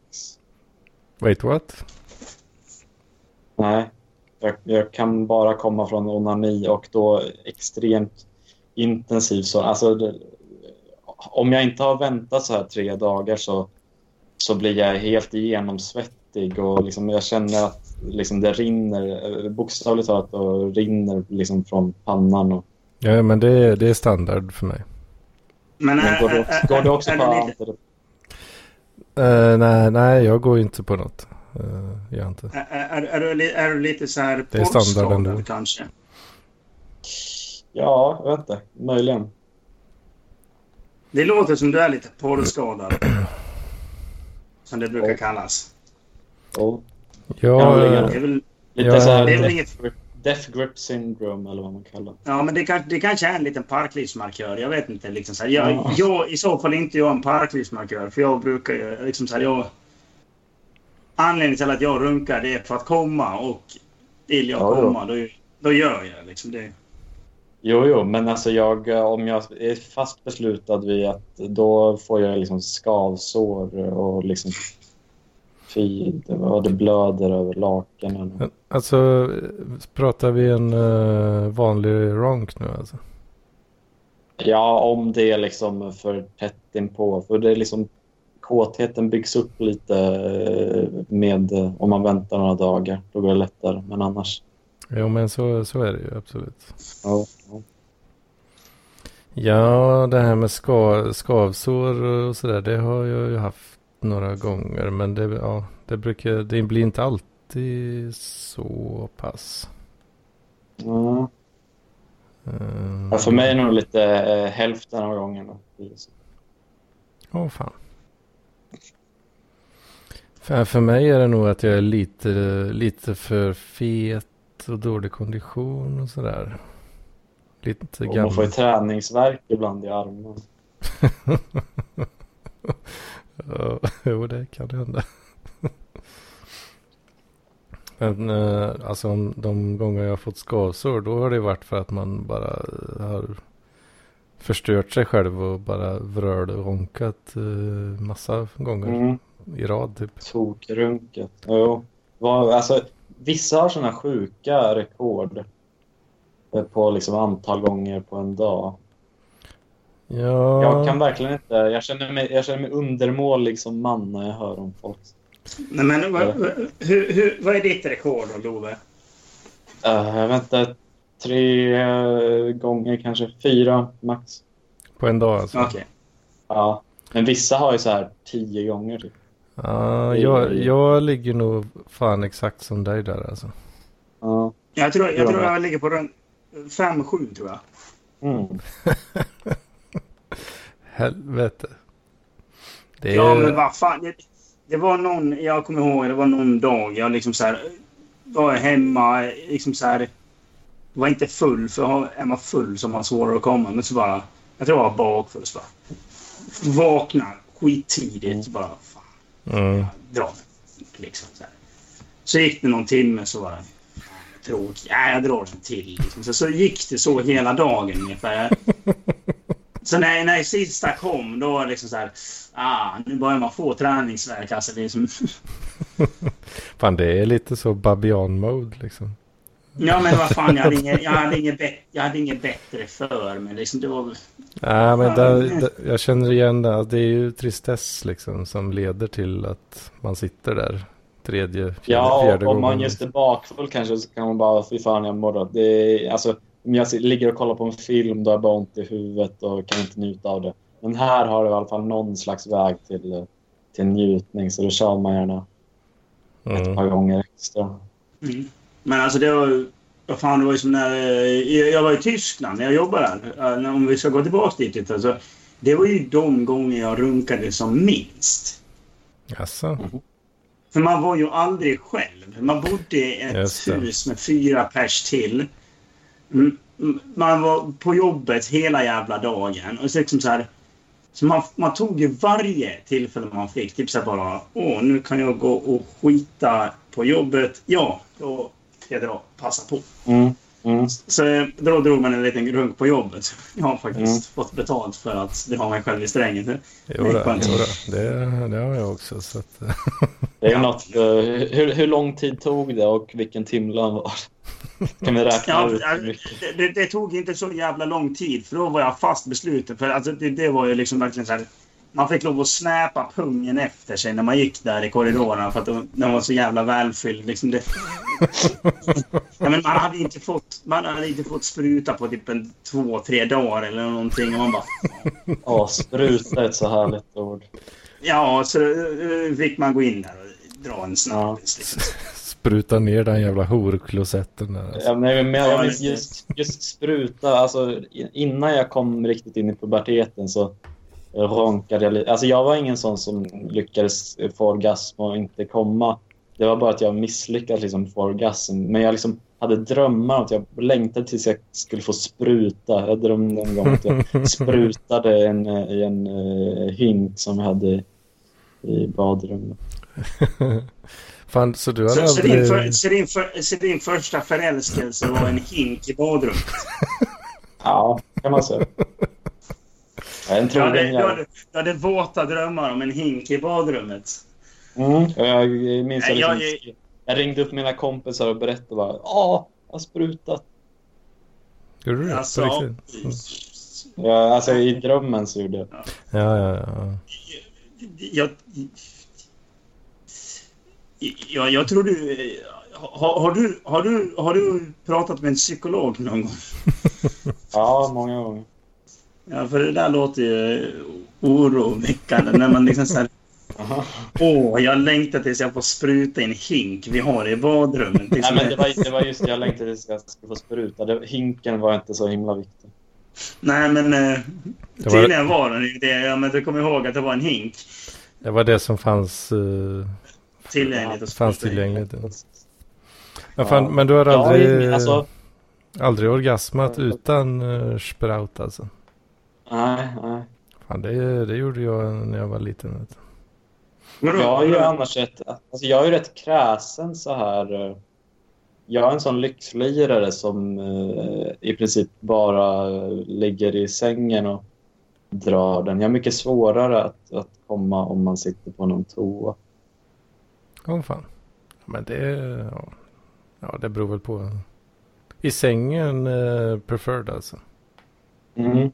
Wait what? Nej. Jag, jag kan bara komma från onani och då extremt intensivt. Så, alltså, det, om jag inte har väntat så här tre dagar så, så blir jag helt igenomsvettig och liksom, jag känner att liksom, det rinner, eh, bokstavligt talat, och rinner liksom, från pannan. Och, Ja, men det, det är standard för mig. Men, men går, det, är- går det också är på lite- antidepressiva? Uh, nej, nej, jag går inte på något. Uh, jag inte. Är, är, är, du, är du lite så här Det är standard ändå. kanske? Ja, jag vet inte. Möjligen. Det låter som du är lite porrskadad. Som det brukar kallas. Jag, Ja, Det är väl, lite Ja, så här det är väl death, inget- death grip syndrome eller vad man kallar det. ja, men det, kan, det kanske är en liten parklivsmarkör. Jag vet inte. Liksom så här. Jag, Ja. jag, I så fall inte jag en parklivsmarkör. För jag brukar ju liksom så här, jag, Anledningen till att jag runkar det är för att komma. Och vill jag Ja, komma, då, då gör jag. Liksom det. Jo, jo, men alltså jag, om jag är fast beslutad vid att då får jag liksom skavsår och liksom fy, det, blöder över lakanen. alltså, pratar vi en uh, vanlig ronk nu alltså? Ja, om det är liksom för tätt inpå. För det är liksom kåtheten byggs upp lite eh, med om man väntar några dagar. Då går det lättare. Men annars, Jo, men så, så är det ju absolut. ja. ja. Ja, det här med ska, skavsår och sådär, det har jag ju haft några gånger. Men det, ja, det, brukar, det blir inte alltid så pass. ja. Mm. Ja, för mig är det nog lite eh, hälften av gångerna. Åh fan. För, för mig är det nog att jag är lite, lite för fet och dålig kondition och sådär. Lite Och man får ju gammal. träningsvärk ibland i armen. Ja, jo, det kan hända. Men eh, alltså de gånger jag har fått skavsår då har det varit för att man bara har förstört sig själv och bara vröl och ronkat eh, massa gånger Mm. i rad typ. Tokrunket. Jo. Alltså, vissa har såna sjuka rekord eh, på liksom antal gånger på en dag. Ja, Jag kan verkligen inte... Jag känner mig, jag känner mig undermålig som man när jag hör om folk. Nej, men, vad, vad- hur, hur, vad är ditt rekord då, Love? Uh, jag vet inte, tre eh, gånger, kanske fyra max. på en dag alltså. Okej. Ja. Men vissa har ju så här tio gånger. Typ. Ja, jag, jag ligger nog fan exakt som dig där alltså. Ja. Jag tror, jag Ja. tror jag ligger på runt 5-7 tror jag. Mm. Helvete. Det är... Ja, men vad fan. Det, det var någon, jag kommer ihåg, det var någon dag jag liksom så här var hemma, liksom så här. Var inte full, för är man full så man svårare att komma. Men så bara, jag tror jag var bakfull. Så bara, vaknar skittidigt. Så bara, fan, Mm. dra. Liksom så, här. så gick det någon timme så var det tråkigt. Ja, jag drar en till. Liksom. Så, så gick det så hela dagen ungefär. Så när, när sista kom, då var det liksom så här... Ah, nu börjar man få träningsvärk. Alltså, det är som, Fan det är lite så babian mode liksom. Ja, men vad fan, jag hade inget, jag hade inget, bet, jag hade inget bättre för mig. Liksom, det var, Nej men där, där, jag känner igen det. Alltså, Det är ju tristess liksom som leder till att man sitter där tredje, fjärde, Ja, fjärde om man gången. just är bakfull kanske så kan man bara, fy fan jag mår dåligt. Det är, alltså, om jag ligger och kollar på en film då har jag bara ont i huvudet och kan inte njuta av det. Men här har det i alla fall någon slags väg till, till njutning så då kör man gärna ett Mm. par gånger extra. Mm. Men alltså det var vad fan, det var ju som när eh, jag var i Tyskland när jag jobbade där. Eh, Om vi ska gå tillbaka dit lite. Alltså, det var ju de gånger jag runkade som minst. Jaså? För man var ju aldrig själv. Man bodde i ett hus med fyra pers till. Man var på jobbet hela jävla dagen. Och så liksom så här, så man, man tog ju varje tillfälle man fick. Typ så här bara, åh, nu kan jag gå och skita på jobbet. Ja, då jag dra. Passa på. Mm. Mm. Så då drog man en liten runk på jobbet. Jag har faktiskt Mm. fått betalt för att dra mig själv i strängen. Jo, skönt. jo då. Det, det har jag också. Så att, Det är något, eh, hur, hur lång tid tog det och vilken timlön var det? Kan vi räkna Ja, ut? det, det, det tog inte så jävla lång tid för då var jag fast besluten. För alltså, det, det var ju liksom verkligen så här. Man fick lov att snäpa pungen efter sig när man gick där i korridorerna för att de- den var så jävla välfylld. Liksom det... ja, men man, hade inte fått, man hade inte fått spruta på typ en två, tre dagar eller någonting. Och man bara, Ja, spruta är ett så härligt ord. ja, så fick man gå in där och dra en snabbis. Liksom. spruta ner den jävla horklosetten. Alltså. Ja, men, men jag, minns just, just spruta, alltså innan jag kom riktigt in i puberteten så ronkade jag lite. Alltså jag var ingen sån som lyckades få orgasm och inte komma. Det var bara att jag misslyckades liksom få orgasm. Men jag liksom hade drömmar om att jag längtade tills jag skulle få spruta. Jag drömde en gång att jag sprutade en, eh, i en uh, hink som jag hade i badrummet. Fan, så du har Så, så, din aldrig... för, så, din för, så din första förälskelse var en hink i badrummet? Ja, kan man säga. Jag en Du hade, jävel. hade, du hade våta drömmar om en hink i badrummet. Mm. Jag minns Nej, jag, jag- liksom, jag ringde upp mina kompisar och berättade bara Ja, jag har sprutat. Gjorde du det? Alltså? Mm. Ja, alltså i drömmen så gjorde jag. Ja, ja, ja. jag, jag, jag tror du... Har, har, du, har, du, har du pratat med en psykolog någon gång? Ja, många gånger. Ja, för det där låter ju oroväckande när man liksom såhär... Aha. Åh, jag längtar tills jag får spruta i en hink vi har i badrummet. Nej, Liksom. men det, var, det var just det jag längtade tills jag skulle få spruta. Det, hinken var inte så himla viktig. Nej, men eh, var- tydligen var den ju det. Ja, men du kommer ihåg att det var en hink Det var det som fanns, uh, tillgängligt. att fanns tillgängligt. Men, Ja. fan, men du har Ja, aldrig, alltså, aldrig orgasmat utan uh, sprout alltså? Nej, nej. Fan, det, det gjorde jag när jag var liten. Vet du. Vadå? Jag är ju annars rätt, alltså jag är ju rätt kräsen så här. eh, Jag är en sån lyxlirare som eh, i princip bara ligger i sängen och drar den. Jag är mycket svårare att, att komma om man sitter på någon toa. Åh fan. Men det, ja. ja, det beror väl på. I sängen uh, preferred alltså. Mm.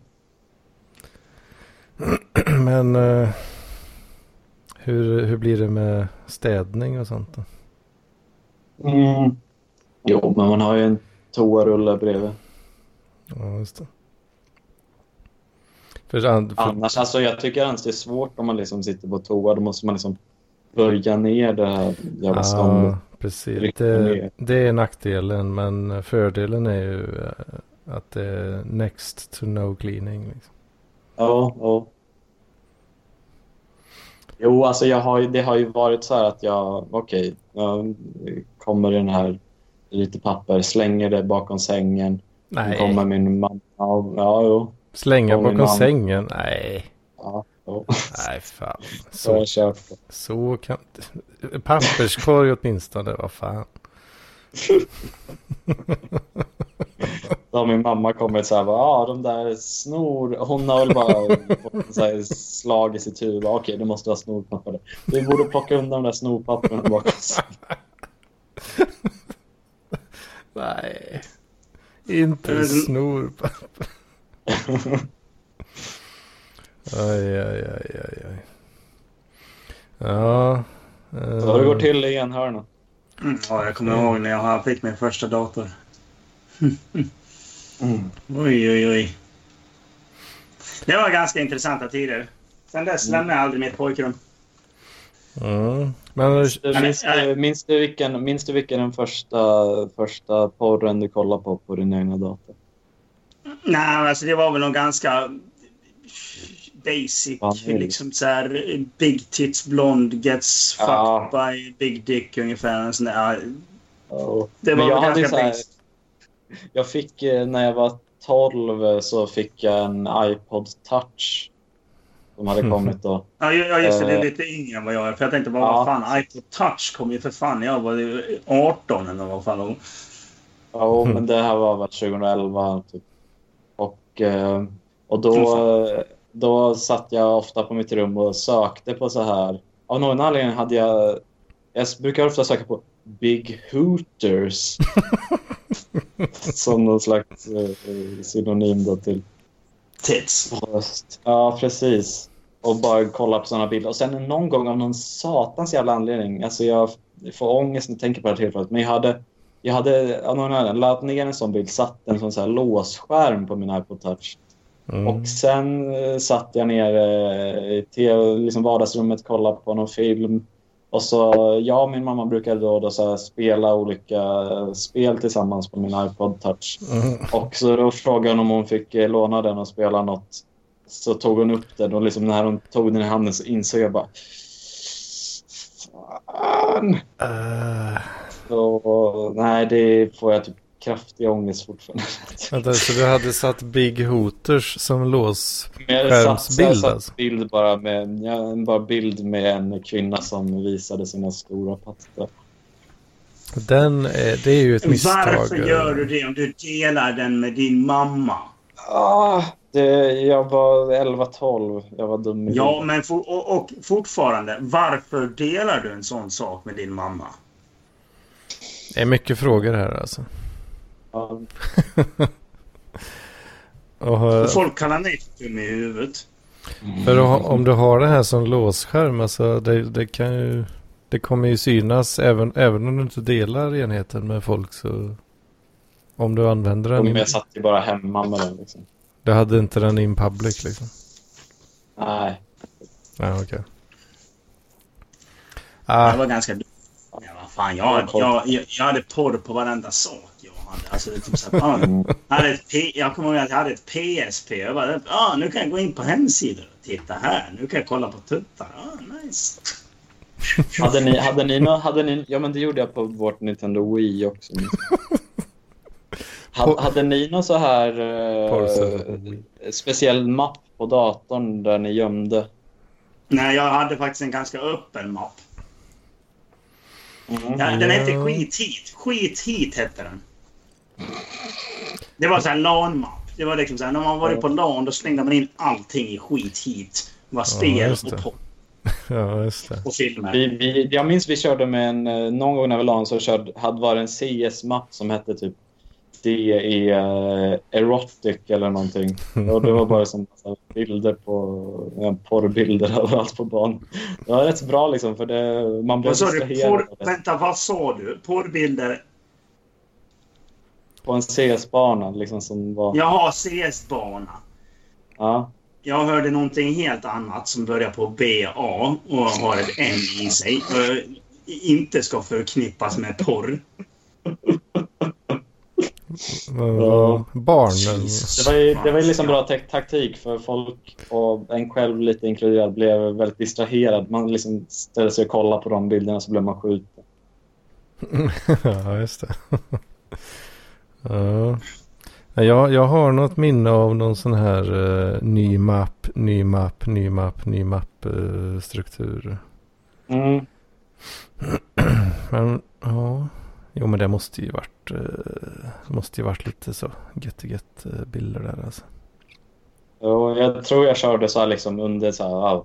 Men eh, hur, hur blir det med städning och sånt då? Mm. Jo, men man har ju en toarulle bredvid. Ja, just det. För, för, Annars, alltså jag tycker annars det är svårt om man liksom sitter på toa. Då måste man liksom börja ner det här jävla ståndet. ja, precis. Rycka Det, ner. det är nackdelen. Men fördelen är ju eh, att det är next to no cleaning. Liksom. Ja, ja. Jo, alltså jag har det har ju varit så här att jag, okej, jag kommer i den här lite papper, slänger det bakom sängen. Nej, kommer min mamma ja, jo. slänga bakom sängen? Nej, Ja, jo. nej fan. Så Så, så kan Papperskorg åtminstone, vad fan. Då har min mamma kommit så här, ja de där snor, hon har väl bara fått en så här slag i sitt huvud. Okej, det måste vara snorpapper. Vi borde plocka undan de där snorpapperna bakom. Nej, inte snorpapper. Aj, aj, aj, aj, aj. Ja. Så det går till i enhörnan. Mm, ja, jag kommer ihåg när jag fick min första dator. Mm. Oj, oj, oj. Det var ganska intressanta tider. Sen dess lämnade jag aldrig mitt pojkrum. Mm. Men Minns du, minns, du, minns, du vilken, minns du vilken den första, första porren du kollade på på din egna dator? Nej, alltså det var väl någon ganska basic. Det. liksom så här Big tits blond gets fucked Ja. by big dick ungefär. En sån där, Ja. det var väl ganska basic. Jag fick, eh, när jag var 12 så fick jag en iPod touch. Som hade kommit då. Ja, ja, just det. Det är Eh. lite yngre än vad jag är. För jag tänkte bara, Ja. vad fan, iPod touch kom ju för fan när jag var ju 18 eller vad fan. Och, Ja, Mm. men det här var väl 2011 typ. Och, eh, och då, då satt jag ofta på mitt rum och sökte på så här. Av någon anledning hade jag... Jag brukar ofta söka på Big Hooters. Som någon slags eh, synonym då till tits. Ja, precis. Och bara kolla på sådana bilder. Och sen någon gång av någon satans jävla anledning. Alltså jag får ångest när jag tänker på det här tillfället. Men jag hade, jag hade av någon anledning laddat ner en sån bild. Satt en sån så här låsskärm på min iPod touch. Mm. Och sen eh, satt jag ner eh, i liksom vardagsrummet kollade på någon film. Och så jag och min mamma brukade då, då så spela olika spel tillsammans på min iPod touch. Mm. Och så då frågade hon om hon fick eh, låna den och spela något. Så tog hon upp den och liksom när hon tog den i handen så insåg jag bara... Fan! Eh, Så, nej, det får jag typ kraftig ångest fortfarande. vänta, så du hade satt Big Hooters som lås... Men jag satt, jag satt alltså? bild bara med, ja, bara bild med en kvinna som visade sina stora pattar. Den är, det är ju ett misstag. Varför gör du det om du delar den med din mamma? Ah, det, jag var 11-12. Jag var dum Ja, men for, och, och fortfarande, varför delar du en sån sak med din mamma? Det är mycket frågor här alltså. Ja, Och, Folk kallar mig för dum i huvudet. för att ha- om du har det här som låsskärm, alltså det, det kan ju... Det kommer ju synas även, även om du inte delar enheten med folk så... Om du använder den. I- jag satt ju bara hemma med den. Liksom. Du hade inte den in public liksom. Nej. Ja, okej. Jag Ah, var ganska dum. Ja, vad fan, jag, jag, jag, jag hade porr på varenda sak jag hade. Alltså, det typ så här, jag, hade ett P, jag kommer ihåg att jag hade ett PSP. Jag bara, ah, nu kan jag gå in på hemsidor och titta här. Nu kan jag kolla på tuttar. Ah, nice. Hade ni, hade ni, nå- hade ni, ja men det gjorde jag på vårt Nintendo Wii också. Hade, hade ni någon så här eh, speciell mapp på datorn där ni gömde? Nej, jag hade faktiskt en ganska öppen mapp. Mm. Ja, den hette. Skit hit. Skit hit hette den. Det var så här LAN-mapp. Det var liksom så här, när man var på LAN då slängde man in allting i skit hit. Det var spel det. och, porr ja, just det. och filmer. Vi, vi, jag minns vi körde med en, eh, någon gång när vi la så körde, hade var det en CS-mapp som hette typ DE uh, Erotic eller någonting. Och det var bara som bilder på, ja, porrbilder överallt på banan. Det var rätt bra liksom för det, man blev distraherad det. vänta, vad sa du? Porrbilder? På en CS-bana liksom som var... Jaha, CS-bana. Ja. Jag hörde någonting helt annat som börjar på BA och har ett N i sig. Och inte ska förknippas med porr. Vad- Ja. vad- Barn. Jesus. Det var ju, det var ju liksom bra tak- taktik för folk och en själv lite inkluderad blev väldigt distraherad. Man liksom ställde sig och kollade på de bilderna så blev man skjuten. ja, just det. ja. Ja, Jag, jag har något minne av någon sån här eh, ny mapp, ny mapp, ny mapp, ny mapp eh, struktur. Mm. Men ja, jo men det måste ju varit, eh, måste ju varit lite så get get eh, bilder där alltså. Och jag tror jag körde så här liksom under så här,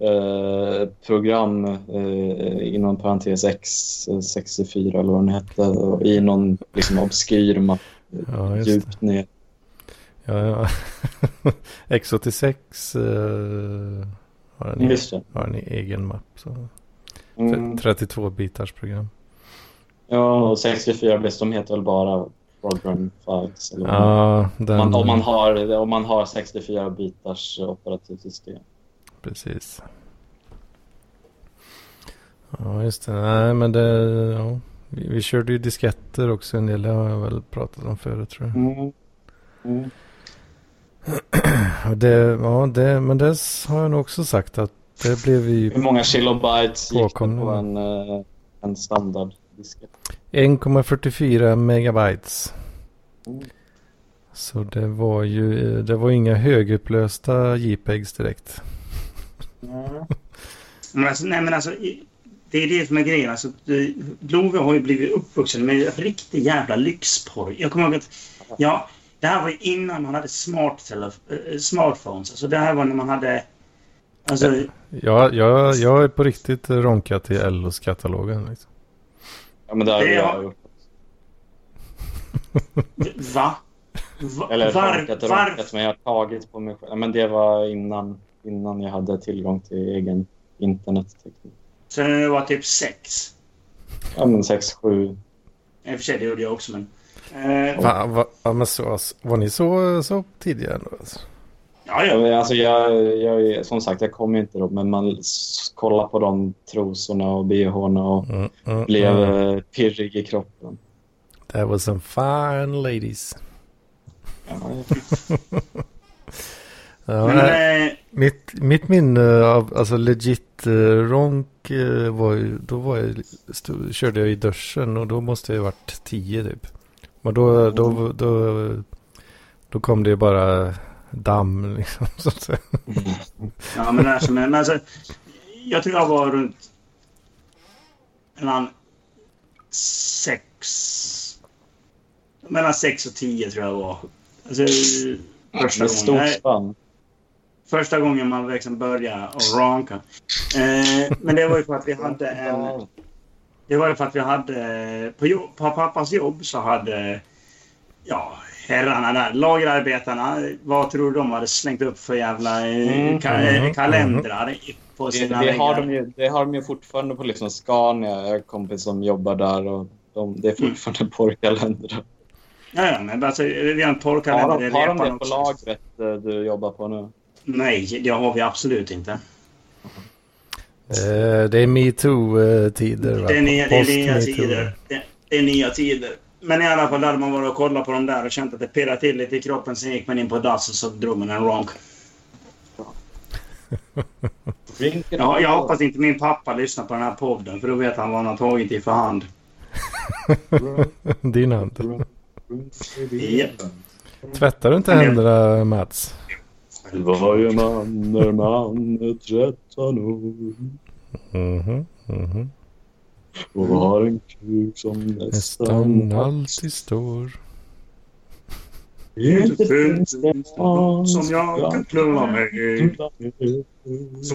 eh, program eh, inom parentes X64 eller vad den hette i någon liksom obskyr mapp Ja, djupt ner. Ja, ja. X86 eh, har, en, det. har en egen mapp. Så. Mm. 32 bitars program. Ja, och 64 bits, de heter väl bara program files. Eller Ja, den, man, om, man har, om man har 64 bitars operativsystem. Precis. Ja, just det. Nej, men det... Ja. Vi, vi körde ju disketter också en del. Det har jag väl pratat om förut tror jag. Mm. Mm. Och det, ja, det, men det har jag nog också sagt att det blev vi Hur många kilobytes gick det på en, eh, en standarddiskett? 1,44 megabytes. Mm. Så det var ju det var inga högupplösta JPEGs direkt. Men alltså, nej, men alltså, det är det som är grejen. Alltså, Love har ju blivit uppvuxen med riktig jävla lyxporr. Jag kommer ihåg att ja, det här var ju innan man hade smart eh, smartphones. Alltså, det här var när man hade... Alltså, Jag, jag, jag är på riktigt ronkat i LOs-katalogen. Liksom. Ja, men det har Det jag har- gjort. va? va? Eller var, ronkat och var, ronkat, men jag har tagit på mig själv. Ja, Men det var innan, innan jag hade tillgång till egen internetteknik. Så när det var typ sex. Ja, men sex, sju. I och för sig, det gjorde jag också, men... Eh, Va, va, men så, var ni så, så tidiga ändå? Alltså? ja, Ja, Alltså jag, jag, som sagt, jag kom ju inte då, men man kollade på de trosorna och bhna och Mm, mm, blev mm. pirrig i kroppen. That was some fine ladies. Ja, Ja, Men, eh, mitt, mitt minne av alltså legit eh, ronk eh, var ju, då var jag, stod, körde jag i duschen och då måste jag varit tio typ. Men då, då, då, då kom det ju bara damm liksom. Så att säga. Ja, men som, men alltså, jag tror jag var runt mellan sex... Mellan sex och tio tror jag var. Alltså, första, Med gången, stort spann. Första gången man liksom började och ranka. Eh, men det var ju för att vi hade en... Det var ju för att vi hade... På, jobb, på pappas jobb så hade... Ja, herrarna där, lagerarbetarna. Vad tror du de hade slängt upp för jävla eh, Mm, ka, eh, mm, kalendrar i- på Det, sina det, har väggar? de ju, det har de ju fortfarande på liksom Scania. Jag har en kompis som jobbar där och de, det är Mm. fortfarande porrkalendrar. Ja, ja, men alltså, vi har en Har porrkalender. de, i har de det på lagret eh, du jobbar på nu? Nej, det har vi absolut inte. Eh, det är metoo-tider va? Det är nya, det är nya Post-MeToo. tider. Det, det är nya tider. Men i alla fall hade man varit och kollat på dem där och känt att det pirrade till lite i kroppen. Sen gick man in på dass och så drog man en ronk. Ja, jag hoppas inte min pappa lyssnar på den här podden för då vet han vad han har tagit i för hand. Din hand. Japp. Tvättar du inte händerna Mats? Varje man är tretton år Mhm, mhm. och har en kuk som nästan Nästan alltid står. Inte finns det någon Som jag kan klara mig i. Så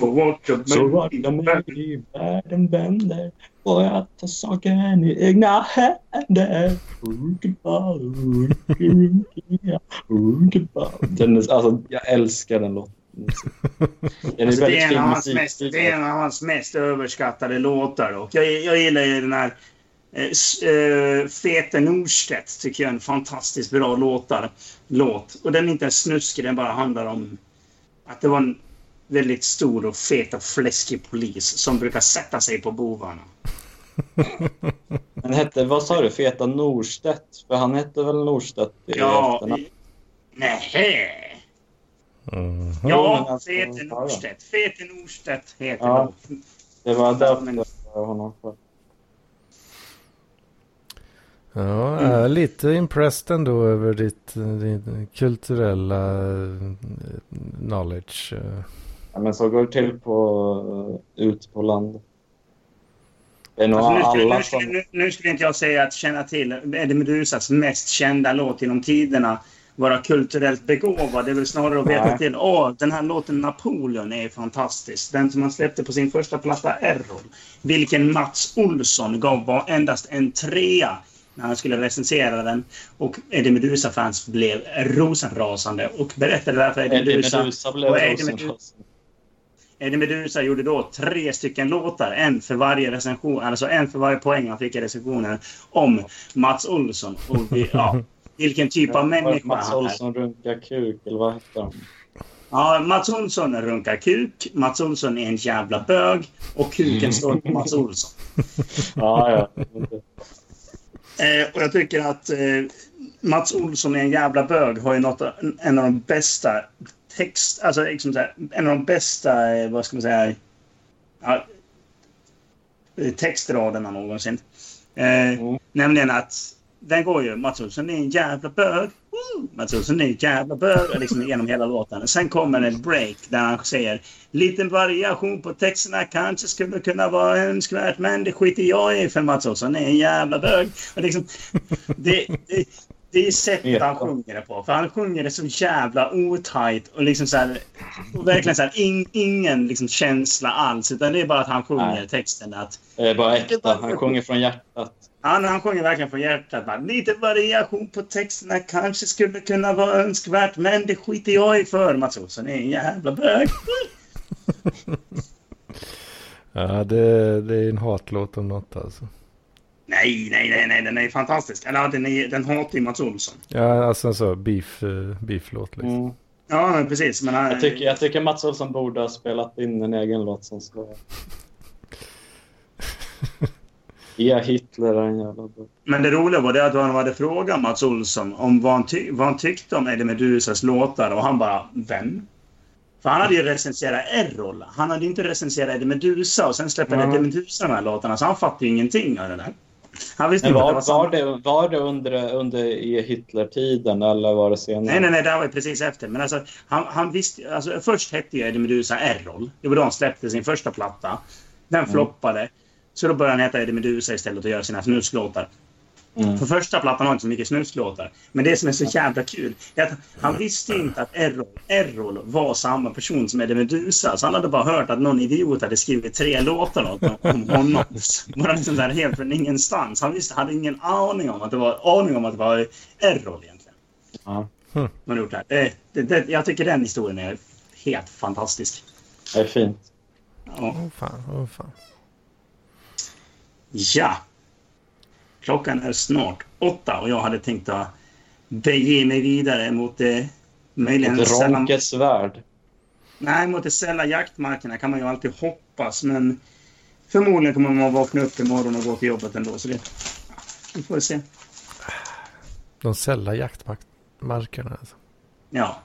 jag med i världen vänder får jag ta saken i egna händer. Den är, alltså, jag älskar den låten. Den är Alltså, det, är en av hans mest, det är en av hans mest överskattade låtar. Och jag, jag gillar ju den här eh, eh, Fete Norstedt. Tycker jag är en fantastiskt bra låtar, låt. Och den är inte snuskig, den bara handlar om att det var en väldigt stor och fet och fläskig polis som brukar sätta sig på bovarna. Den hette, vad sa du, Feta Norstedt? För han hette väl Norstedt i Ja, efternamn? nej. Mhm. Ja, men alltså, Fete. Norstedt. Fete Norstedt heter Ja. Det var därför Men- jag honom för. Ja, jag är lite impressed ändå över ditt, din kulturella eh, knowledge. eh. Ja, men så går det till på, uh, ut på nog Alltså, nu, skulle, nu, skulle, nu, nu skulle inte jag säga att känna till Eddie Medusas mest kända låt genom tiderna vara kulturellt begåvad. Det är väl snarare att veta Nej. till åh, den här låten Napoleon är fantastisk. Den som han släppte på sin första platta Errol. Vilken Mats Olsson gav bara endast en trea när han skulle recensera den. Och Eddie Meduza-fans blev rosenrasande och berättade därför Eddie Eddie Meduza Meduza blev rosenrasande. Eddie Meduza gjorde då tre stycken låtar, en för varje recension, alltså en för varje poäng han fick i recensionen, om Mats Olsson. Och vi, ja, vilken typ av människa Mats. Olsson runkar kuk, eller vad hette han? Ja, Mats Olsson runkar kuk. Mats Olsson är en jävla bög. Och kuken står på Mats Olsson. Ja, ja. Eh, och jag tycker att eh, Mats Olsson är en jävla bög har ju något, en av de bästa text... Alltså liksom här, en av de bästa, eh, vad ska man säga... Ja, eh, textraderna någonsin. Eh, Mm. Nämligen att den går ju Mats Olsson är en jävla bög. Mats Olsson är en jävla bög. Liksom genom hela låten. Sen kommer en break där han säger liten variation på texterna kanske skulle kunna vara önskvärt men det skiter jag i för Mats Olsson är en jävla bög. Och liksom, det, det, det är sättet han sjunger det på. För han sjunger det så jävla otajt och liksom så här, och verkligen så här, in, ingen liksom känsla alls. Utan det är bara att han sjunger Nej. texten att Det är bara äkta. Han sjunger från hjärtat. Han, han sjunger verkligen från hjärtat. Bara, Lite variation på texterna kanske skulle kunna vara önskvärt men det skiter jag i för Mats Olsson är en jävla bög. Ja, det, det är en hatlåt om något alltså. Nej, nej, nej, nej, den är fantastisk. Eller ja, den, är, den hatar ju Mats Olsson. Ja, alltså en så beef, eh, beef-låt liksom. Mm. Ja, men precis. Men han, Jag, tycker, jag tycker Mats Olsson borde ha spelat in en egen låt som ska... Ja, Hitler en jävla bra. Men det roliga var det att han hade frågat Mats Olsson om vad han, ty- vad han tyckte om Eddie Medusas låtar och han bara “Vem?” För han hade ju recenserat Errol. Han hade inte recenserat Eddie Medusa och sen släppte Ja. Eddie Medusa de här låtarna så han fattade ju ingenting av det där. Han visste Men inte att det var, var var, det, var det under, under Hitler-tiden eller var det senare? Nej, nej, nej, det var ju precis efter. Men alltså, han, han visste... Alltså, först hette ju Eddie Medusa Errol. Det var då han släppte sin första platta. Den floppade. Så då började han heta Eddie Medusa istället och göra sina snuslåtar. Mm. För första plattan har inte så mycket snuslåtar. Men det som är så jävla kul är att han visste inte att Errol, Errol var samma person som Eddie Medusa. Så han hade bara hört att någon idiot hade skrivit tre låtar åt- om honom. Bara liksom där helt från ingenstans. Han visste, hade ingen aning om att det var, aning om att det var Errol egentligen. Ja, Man har gjort det, här. det, det, det Jag tycker den historien är helt fantastisk. det är fint. Ja. Åh fan, åh fan. Ja. Klockan är snart åtta och jag hade tänkt att bege mig vidare mot det möjligen Ett sällan, Ronkes värld. Nej, mot de sälla jaktmarkerna kan man ju alltid hoppas, men förmodligen kommer man vakna upp imorgon och gå till jobbet ändå. Så det, vi får se. De sällar jaktmarkerna alltså. Ja.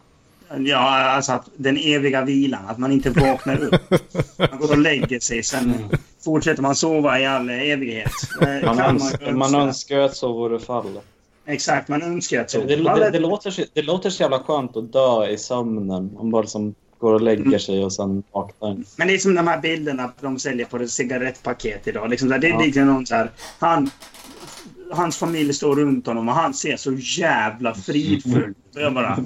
Ja, alltså att den eviga vilan, att man inte vaknar upp. Man går och lägger sig, sen fortsätter man sova i all evighet. Eh, Man, kan önskar, man önska. önskar att så vore fallet. Exakt, man önskar att så. Det, det, det, det, låter, det låter så jävla skönt att dö i sömnen. Man bara som går och lägger sig och sen vaknar. Men det är som de här bilderna de säljer på ett cigarettpaket idag. Liksom, det är Ja. liksom någon så här, han, hans familj står runt honom och han ser så jävla fridfull ut. Jag bara,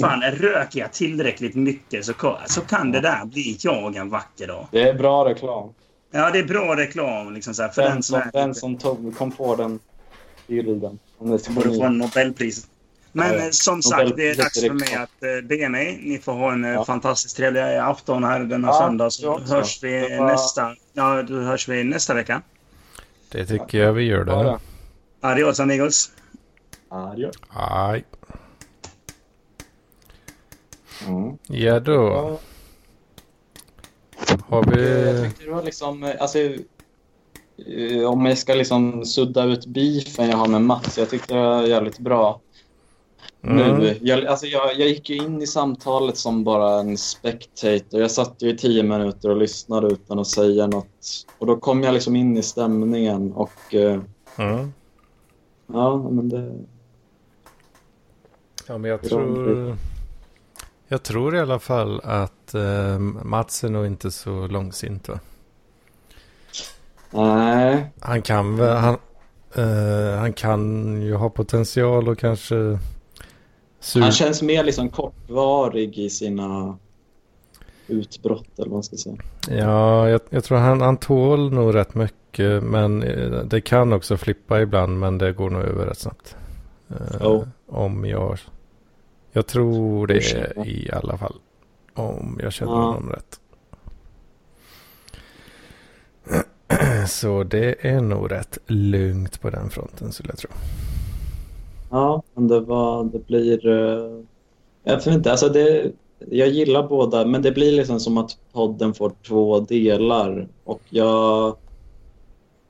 fan röker jag tillräckligt mycket så, så kan det där bli jag en vacker dag. Det är bra reklam. Ja, det är bra reklam liksom så här, för den, Den som är, den som tog, kom på den bilden. Om det ska borde få en Nobelpris. Men Ja, eh, som sagt, det är dags för mig att eh, be mig. Ni får ha en eh, Ja. fantastiskt trevlig afton här denna Ja, söndag. Så hörs vi var- nästa, ja, då hörs vi nästa vecka. Det tycker jag vi gör det. Adios amigos. Adjö. Aj. Mm. Ja då. Har Jag vi... tyckte det var liksom, eh, alltså, eh, om jag ska liksom sudda ut beefen jag har med Mats, jag tyckte det var jävligt bra. Nu, Mm. jag, alltså jag, jag gick in i samtalet som bara en spectator. Jag satt ju i tio minuter och lyssnade utan att säga något. Och då kom jag liksom in i stämningen och eh, Mm. ja, men det... Ja, men jag tror... Jag tror i alla fall att eh, Mats är nog inte så långsint va? Nej, Han kan. Han, eh, han kan ju ha potential och kanske... Su- han känns mer liksom kortvarig i sina utbrott eller vad man ska säga. Ja, jag, jag tror han, han tål nog rätt mycket. Men eh, det kan också flippa ibland. Men det går nog över rätt snabbt. Eh, Jo. Om jag... Jag tror det Ursäkta. i alla fall. Om jag känner Ja. honom rätt. Så det är nog rätt lugnt på den fronten skulle jag tro. Ja, men det var, det blir... eh, Jag vet inte, alltså det, jag gillar båda, men det blir liksom som att podden får två delar. Och jag,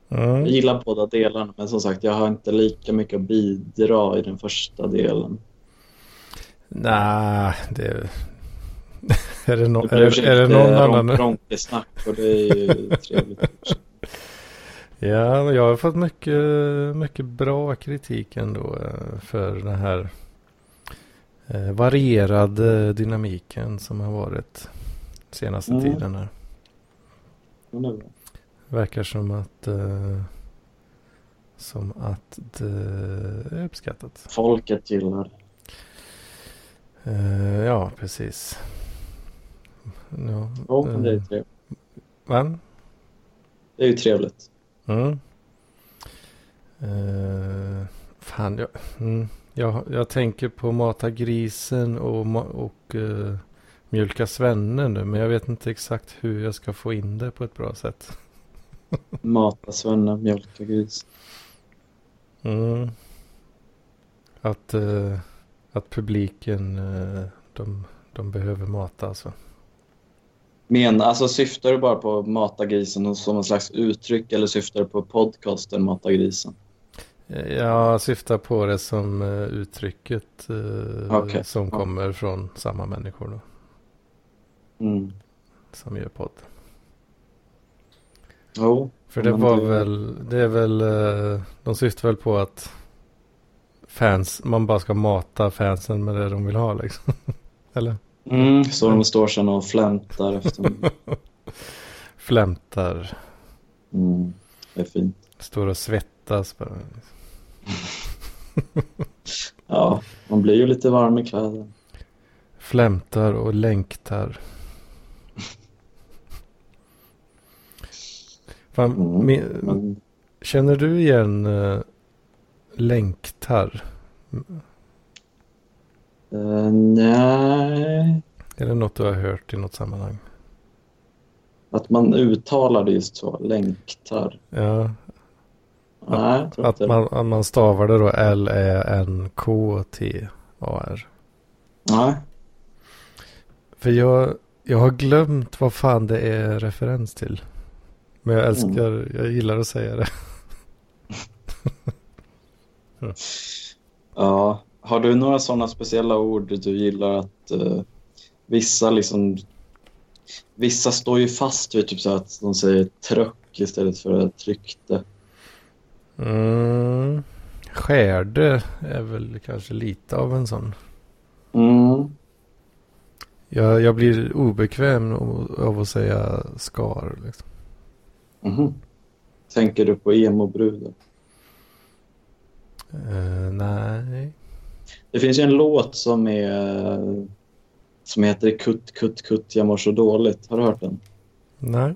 jag Mm. gillar båda delarna, men som sagt, jag har inte lika mycket att bidra i den första delen. Nej, det... är det, no... Det är, blir det, är det någon annan? Ronke snack och det är ju trevligt. Ja, men jag har fått mycket, mycket bra kritik ändå eh, för den här eh, varierade dynamiken som har varit senaste Mm. tiden här. Det. Verkar som att eh, som att det är uppskattat. Folket gillar det. Eh, ja, precis. Ja, Jo, men det är eh, trevligt. va? Det är ju trevligt. Mm. Eh, fan, jag, mm, jag, jag tänker på mata grisen och, och eh, mjölka svenne nu. Men jag vet inte exakt hur jag ska få in det på ett bra sätt. Mata Svenne, mjölka gris. Mm. Att, eh, att publiken, eh, de, de behöver mata alltså. Men alltså syftar du bara på mata grisen som en slags uttryck eller syftar du på podcasten Mata grisen? Eh, Jag syftar på det som eh, uttrycket Okej, som ja. kommer från samma människor då, Mm. som gör podd. Jo, För det var det- väl, det är väl, de syftar väl på att fans, man bara ska mata fansen med det de vill ha liksom. Eller? mm, så de står sen och flämtar efter. Flämtar, Mm. Det är fint. står och svettas bara. Ja, man blir ju lite varm i kläderna. Flämtar och längtar. Fan, Mm, min, känner du igen uh, längtar? eh, nej, Är det något du har hört i något sammanhang? att man uttalar det just så. Längtar. Ja, Nej, att inte. man, att man stavar det då L-Ä-N-K-T-A-R. Nej. För jag, jag har glömt vad fan det är referens till. Men jag älskar, jag gillar att säga det. Ja, har du några sådana speciella ord du gillar att eh, vissa liksom Vissa står ju fast vid typ så att de säger tröck istället för tryckte. Mm. Skärde är väl kanske lite av en sån. Mm. Jag, jag blir obekväm av av att säga skar. Liksom. Mhm. Tänker du på emo-brudar? Eh, nej. Det finns ju en låt som är som heter Kutt, kutt, kutt, jag mår så dåligt. Har du hört den? Nej.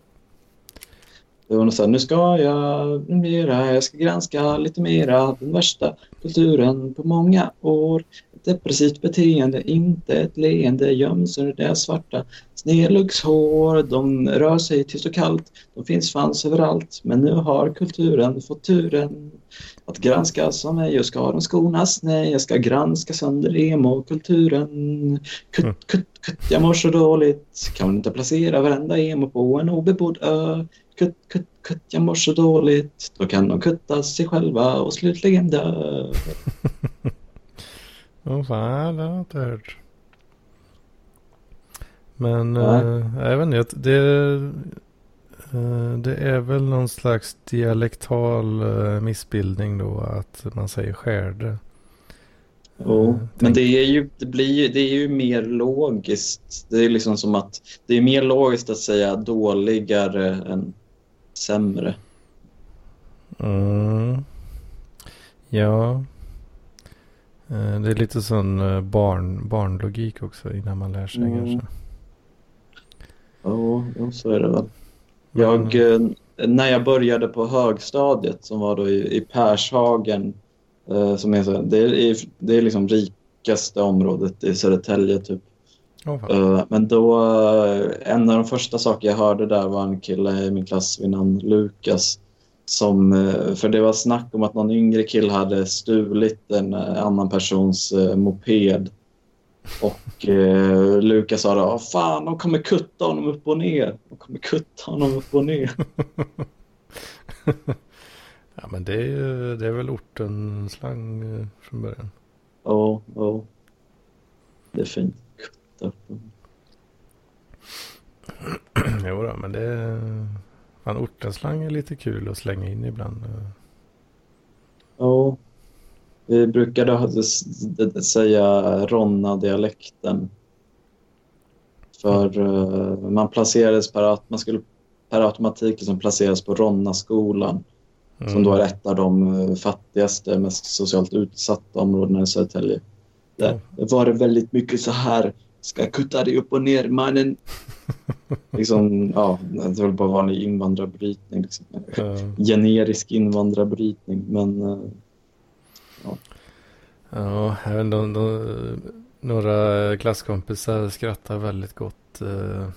Det var något så här, nu ska jag mera, jag ska granska lite mera den värsta kulturen på många år. Ett depressivt beteende, inte ett leende, göms under det svarta. Snedluggshår, de rör sig tyst och kallt, de finns fanns överallt. Men nu har kulturen fått turen att granska som mig och ska de skonas? Nej, jag ska granska sönder emo-kulturen. Mm. Kutt, kutt, kutt, jag mår så dåligt. Kan man inte placera varenda emo på en obebodd ö? Kutt, kutt, kutt, jag mår så dåligt. Då kan de kutta sig själva och slutligen dö. Åh fan, det har jag inte hört. Men eh, jag vet inte, det, eh, det är väl någon slags dialektal eh, missbildning då att man säger skärde. Jo, Eh, men det är, ju, det, blir ju, det är ju mer logiskt. Det är liksom som att det är mer logiskt att säga dåligare än sämre. Mm. Ja. Eh, Det är lite sån eh, barn, barnlogik också innan man lär sig Mm. kanske. Jo, så är det väl. Jag, eh, när jag började på högstadiet som var då i, i Pershagen, som är, så, det, är, det är liksom rikaste området i Södertälje typ. Eh, Men då, eh, en av de första saker jag hörde där var en kille i min klass vid namn Lukas. Som, eh, för det var snack om att någon yngre kille hade stulit en annan persons moped. Och eh, Lukas sa då, "Ah, fan de kommer kutta honom upp och ner. De kommer kutta honom upp och ner. Ja men det är, ju- det är väl ortenslang eh, från början. Ja, ja. Det är fint. Upp jo då, men det. Fan ortenslang är lite kul att slänga in ibland. Ja. Vi brukade säga Ronna-dialekten. För eh, man placerades per, man skulle per automatik liksom placeras på Ronna-skolan. Mm. Som då är ett av de eh, fattigaste, mest socialt utsatta områdena i Södertälje. Där var det väldigt mycket så här, ska kutta dig upp och ner mannen. liksom, ja, det var bara vanlig invandrarbrytning. Liksom. Eh, Generisk invandrarbrytning, men eh, Ja, jag vet inte, de, de, några klasskompisar skrattar väldigt gott eh,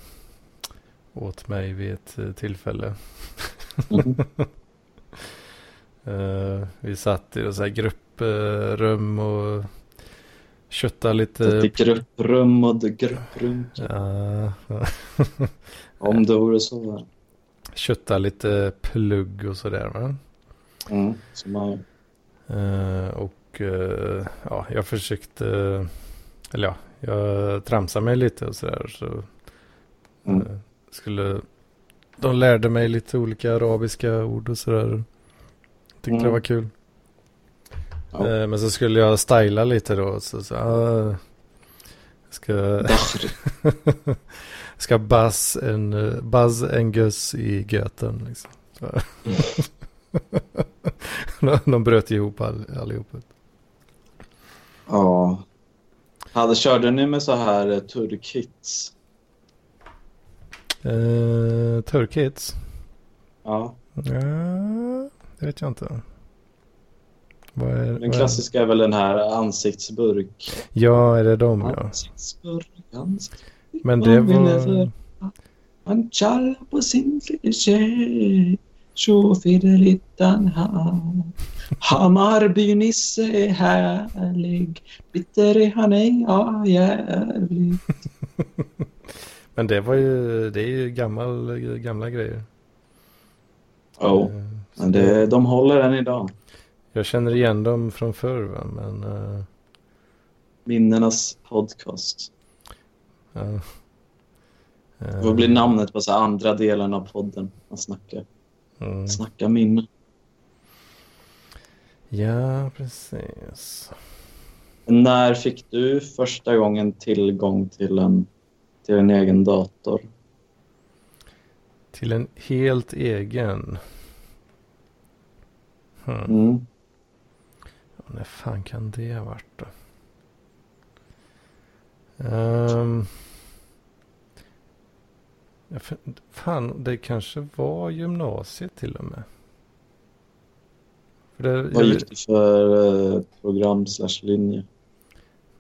åt mig vid ett eh, tillfälle. Eh, vi satt i så här grupprum och köttade Så lite. till grupprum och grupprum. Ja, Om det vore så. väl. köttade lite plugg och sådär. Va? Mm, som man, Eh, och eh, ja, jag försökte, eller ja, jag tramsade mig lite och sådär. Så, Mm. eh, skulle, de lärde mig lite olika arabiska ord och sådär. Tyckte Mm. det var kul. Ja. Eh, men så skulle jag styla lite då. Så, så, ah, jag ska, Dahr. ska buzz en, eh, buzz en göss i göten. Liksom. Så. de, bröt ihop all, allihop. Ja. Hade, körde ni med så här eh, turkhits? Turkids? Ja. Ja, det vet jag inte. Är, Den vad är- klassiska är väl den här ansiktsburk. Ja, är det de ja. Ansiktsburk, ansiktsburk. Men det var... Man tjallar på sin tjej. Så fidelittan här. Hammarby-Nisse är härlig. Bitter är han ej, ja jävlig. Men det var ju, det är ju gammal, gamla grejer. Oh, Eh, så men det, de håller än idag. Jag känner igen dem från förr va? men eh, Minnenas podcast. ja. Eh, Det får bli namnet på så andra delen av podden. Man snackar, Mm. snackar minnen. Ja, precis. När fick du första gången tillgång till en, till en egen dator? Till en helt egen. Hmm. Mm. När fan kan det ha varit då? Ehm. ja, fan, det kanske var gymnasiet till och med. För det, Vad gick det för eh, program slash linje?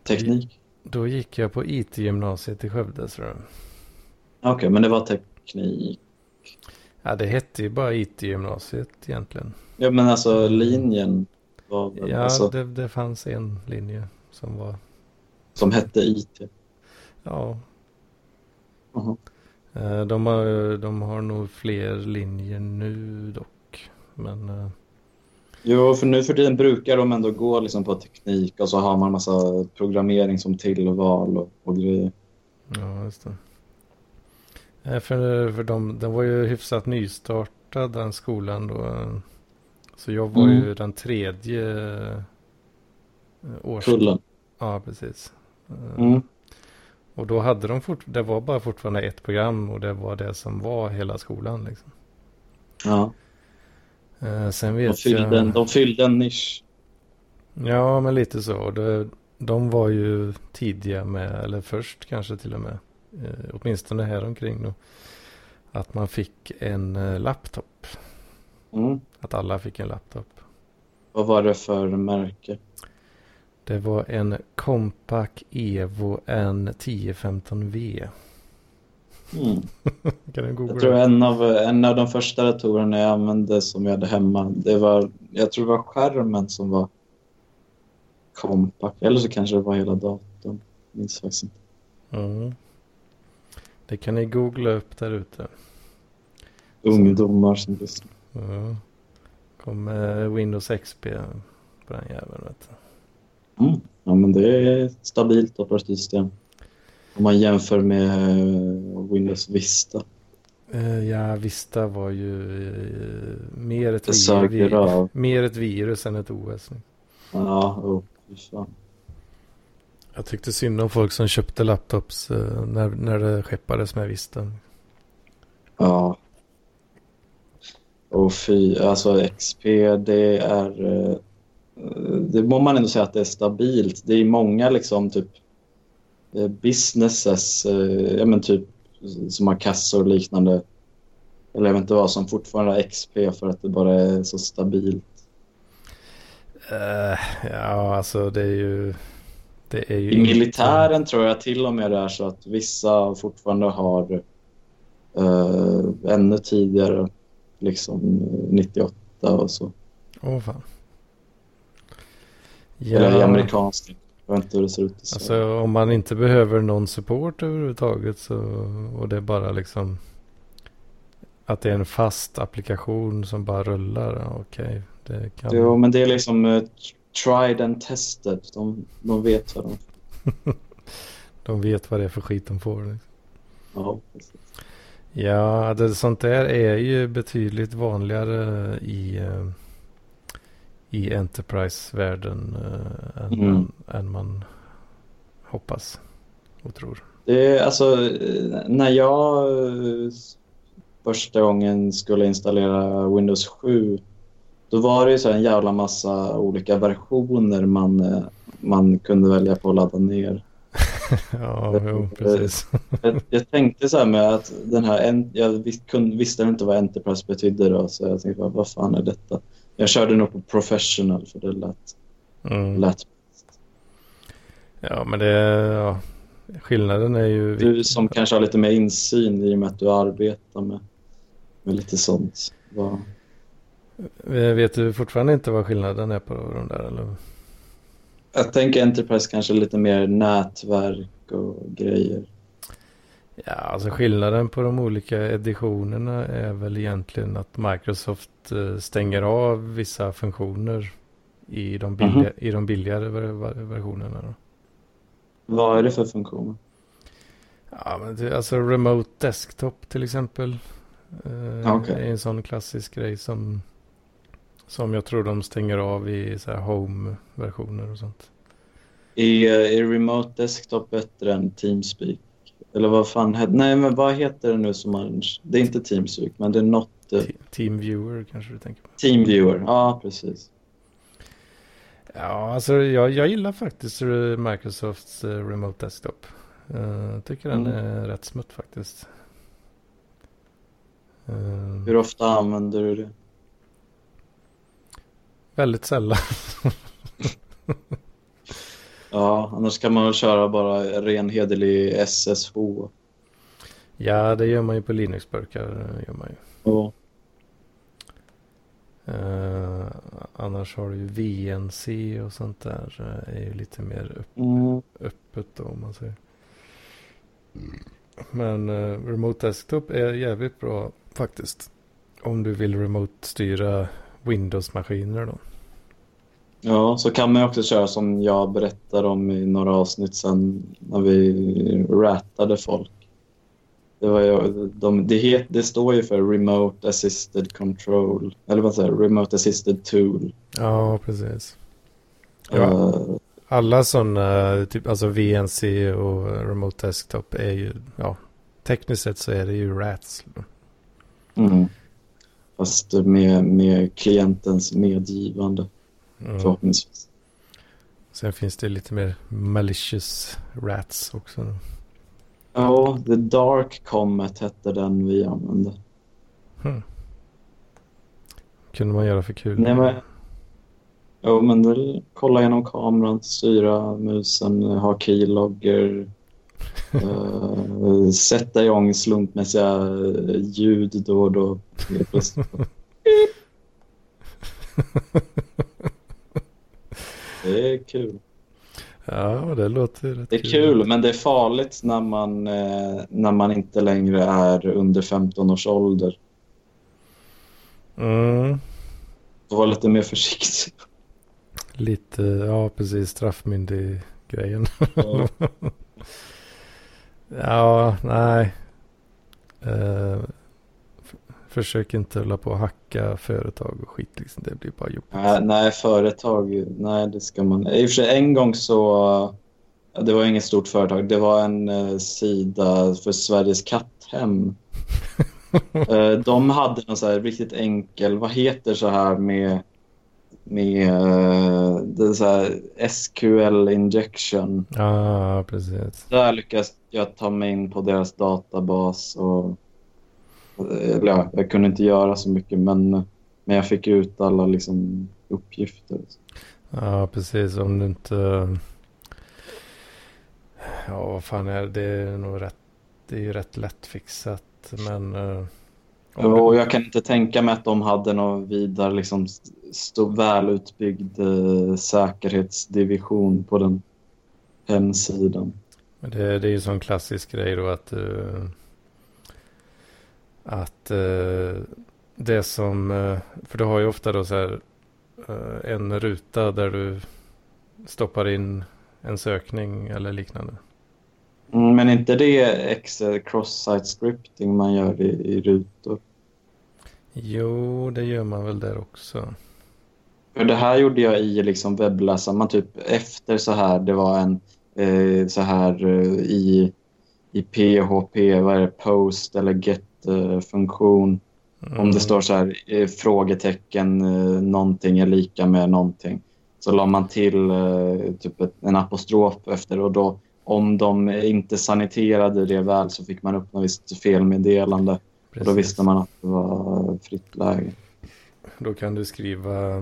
Teknik? Då gick jag på IT-gymnasiet i Skövde. Okej, men det var teknik. Ja, det hette ju bara IT-gymnasiet egentligen. Ja, men alltså linjen var väl, Ja, alltså, det, det fanns en linje som var... som hette IT. Ja, Jaha. eh, de har, de har nog fler linjer nu dock. Men eh, Jo, för nu för tiden brukar de ändå gå liksom på teknik och så har man massa programmering som tillval och, och grejer. ja, just det. Eh, För, för de, den var ju hyfsat nystartad den skolan då. Så jag var Mm. ju den tredje eh, års... Kullen. Ja, precis. Eh, Mm. Och då hade de fort, det var bara fortfarande ett program och det var det som var hela skolan. Liksom. Ja, Eh, sen de vet fyllde, jag... en, de fyllde en nisch. Ja, men lite så. Det, de var ju tidiga med, eller först kanske till och med, åtminstone här omkring då, att man fick en laptop. Mm. Att alla fick en laptop. Vad var det för märke? Det var en Compaq Evo N1015V. Mm. Kan du googla? Jag tror en av, en av de första datorerna jag använde som jag hade hemma, det var, jag tror det var skärmen som var kompakt. Eller så kanske det var hela datorn. minns faktiskt inte. Mm. Det kan ni googla upp där ute. Ungdomar som lyssnar. Ja. Kommer Windows XP på den jäveln. Vet du. Mm. Ja, men det är ett stabilt operativsystem. Om man jämför med eh, Windows Vista. Eh, Ja, Vista var ju eh, mer ett, Det vi- söker vi- av. mer ett virus än ett OS. Ja, oh, fan. Jag tyckte synd om folk som köpte laptops när, när det skeppades med Vista. Ja. Och fy, alltså XP det är... eh, Det må man ändå säga att det är stabilt. Det är många liksom typ eh, businesses, eh, ja men typ som har kassor och liknande. Eller jag vet inte vad som fortfarande har XP för att det bara är så stabilt. Eh, ja, alltså det är ju... Det är ju I inte- militären tror jag till och med det är så att vissa fortfarande har eh, ännu tidigare, liksom eh, 98 och så. Åh fan. Eller i amerikansk. Jag vet inte hur det ser ut i Sverige. Alltså om man inte behöver någon support överhuvudtaget så, och det är bara liksom att det är en fast applikation som bara rullar. ja, Okej, det kan... Jo, men det är liksom eh, tried and tested. De, de vet vad de... De vet vad det är för skit de får. Liksom. Ja, precis. Ja, det, sånt där är ju betydligt vanligare i, eh, i Enterprise-världen eh, än, Mm. man, än man hoppas och tror. Det är alltså när jag eh, första gången skulle installera Windows 7 då var det ju så en jävla massa olika versioner man, man kunde välja på att ladda ner. ja, jo, precis. Jag, jag tänkte så här med att den här, jag visste inte vad Enterprise betydde då, så jag tänkte vad, vad fan är detta? Jag körde nog på Professional för det lät, Mm. lät Ja, men det... Ja, skillnaden är ju... Du som kanske har lite mer insyn i och med att du arbetar med, med lite sånt. Vad, Vet du fortfarande inte vad skillnaden är på de där? Eller? Jag tänker Enterprise kanske lite mer nätverk och grejer. Ja, alltså skillnaden på de olika editionerna är väl egentligen att Microsoft eh, stänger av vissa funktioner i de, billiga, Mhm. i de billigare ver ver- versionerna. Då. Vad är det för funktioner? Ja, men det, alltså Remote Desktop till exempel. Eh, Okej. är en sån klassisk grej som, som jag tror de stänger av i så Home-versioner och sånt. Är, är Remote Desktop bättre än Teamspeak? Eller vad fan heter Nej, men vad heter det nu som man... Det är inte Teamspeak, men det är något... eh, Te- Teamviewer kanske du tänker på. Teamviewer, ja precis. Ja, alltså jag, jag gillar faktiskt eh, Microsofts eh, Remote Desktop. Jag tycker den Mm. är rätt smutt faktiskt. Eh, Hur ofta använder du det? Väldigt sällan. Ja, annars kan man väl köra bara ren hederlig SSH. Ja, det gör man ju på Linux-burkar. eh, Gör man ju. Och, Eh, annars har du ju VNC och sånt där. eh, är ju lite mer upp, mm, öppet då om man säger. Men eh, Remote Desktop är jävligt bra faktiskt. Om du vill remote-styra Windows-maskiner då. ja, så kan man också köra som jag berättade om i några avsnitt sen när vi ratade folk. Det, var ju, de, det, het, det står ju för Remote Assisted Control, eller vad säger? Remote Assisted Tool. Ja, precis. Ja. Eh, Alla sådana, typ, alltså VNC och Remote Desktop är ju, ja, tekniskt sett så är det ju RATs. mm. Fast med, med klientens medgivande Mm. förhoppningsvis. Sen finns det lite mer malicious RATs också. Ja, The Dark Comet hette den vi använde. Hmm. Kunde man göra för kul. Nej, men... Jo, men kolla genom kameran, styra musen, ha keylogger, uh, sätta igång slumpmässiga eh, ljud då och då. Det är kul. Ja, det låter rätt Det är kul, men det är farligt när man, eh, när man inte längre är under 15 års ålder. Mm. Var lite mer försiktig. Lite, ja precis, straffmyndig grejen. Ja. Ja, nej. F- försök inte hålla på och hacka företag och skit liksom. Det blir bara jobbigt. Nej, nej, företag, nej det ska man... I och för sig en gång så, det var inget stort företag, det var en eh, sida för Sveriges katthem. Eh, de hade någon så här riktigt enkel, vad heter så här med, med eh, det så här SQL injection. Ja, precis. Där lyckades jag ta mig in på deras databas och eller ja, jag kunde inte göra så mycket men, men jag fick ut alla liksom, uppgifter. Ja, precis. Om du inte... Ja, vad fan är det? Det är nog rätt... Det är ju rätt lätt fixat. Men... Och jag kan inte tänka mig att de hade någon vidare liksom, välutbyggd eh, säkerhetsdivision på den hemsidan. Det, det är ju sån klassisk grej då att... eh, att eh, det som... eh, för du har ju ofta då så här en ruta där du stoppar in en sökning eller liknande. Mm, men inte det Excel cross-site scripting man gör i, i rutor? Jo, det gör man väl där också. För det här gjorde jag i liksom webbläsaren. Man typ efter så här, det var en eh, så här eh, i, i PHP, vad är det, post eller get-funktion. Mm. Om det står så här eh, frågetecken, eh, någonting är lika med någonting. Så la man till eh, typ ett, en apostrof efter och då om de inte saniterade det väl så fick man upp något visst felmeddelande. Och då Precis. visste man att det var fritt läge. Då kan du skriva...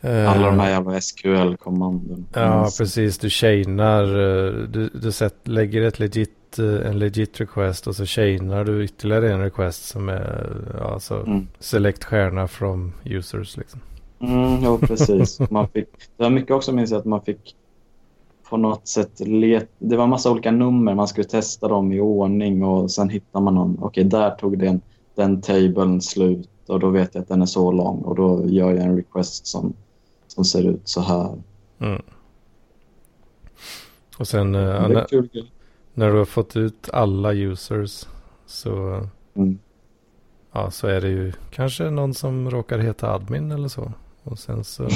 eh, Alla de här jävla SQL-kommandon. Ja, precis. Du chainar. eh, Du, du sätt, lägger ett legit, eh, en legit request och så chainar du ytterligare en request som är ja, alltså Mm. select stjärna from users. Liksom. Mm, ja, precis. Man fick, det var mycket också minns jag att man fick på något sätt let, Det var en massa olika nummer. Man skulle testa dem i ordning och sen hittar man någon. Okej, där tog den, den tabeln slut och då vet jag att den är så lång och då gör jag en request som, som ser ut så här. Mm. Och sen är när, när du har fått ut alla users så, Mm. ja, så är det ju kanske någon som råkar heta admin eller så. Och sen så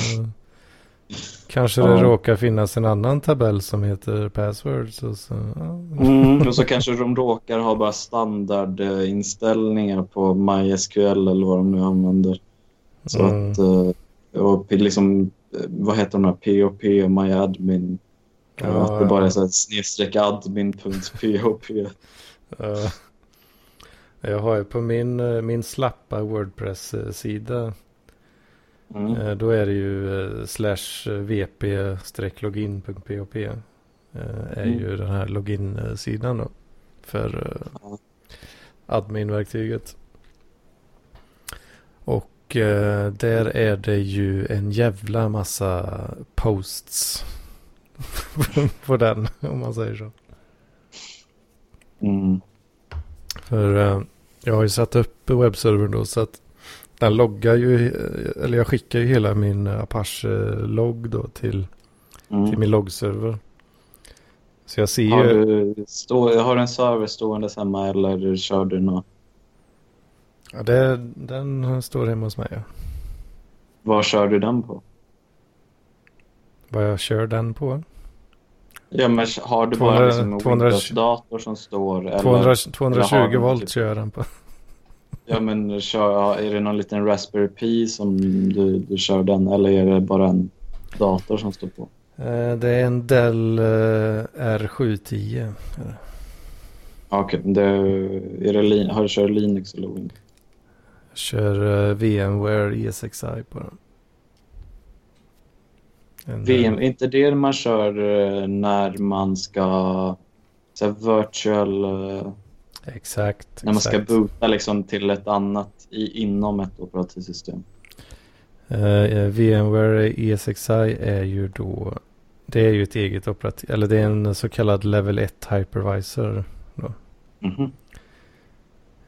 kanske det Ja. råkar finnas en annan tabell som heter passwords. Och så, ja. Mm, och så kanske de råkar ha bara standardinställningar på MySQL eller vad de nu använder. Så Mm. att, eh, och liksom, eh, vad heter de här, POP och MyAdmin. Ja, att det bara är så här snedstreck admin.php. Ja. Jag har ju på min, eh, min slappa Wordpress-sida. Mm. eh, Då är det ju eh, slash vp-login.php. eh, Är Mm. ju den här login-sidan då. För Ja. admin-verktyget. Och där är det ju en jävla massa posts. på den om man säger så. Mm. För jag har ju satt upp webbservern då så att den loggar ju, eh, eller jag skickar ju hela min Apache-logg då till, till Mm. min loggserver. Så jag ser Har, ju, du, stå, har du en server stående hemma eller kör du något? ja, det, den står hemma hos mig. Ja. Vad kör du den på? Vad jag kör den på. Ja, men har du 200 bara liksom en 200 Windows-dator som står? Eller, 200, 220 eller har volt den- kör jag den på. Ja, men kör, är det någon liten Raspberry Pi som du, du kör den eller är det bara en dator som står på? Eh, Det är en Dell eh, R710. Ja, Okej, det, är det, Lin- har du kört Linux eller Windows? Jag kör eh, VMware ESXi på den. En, VM, är inte det man kör när man ska så här, virtual, Exakt. när man ska exakt. boota liksom till ett annat i, inom ett operativsystem? Eh, VMware ESXi är ju då, det är ju ett eget operativ, eller det är en så kallad level 1 hypervisor. Mhm.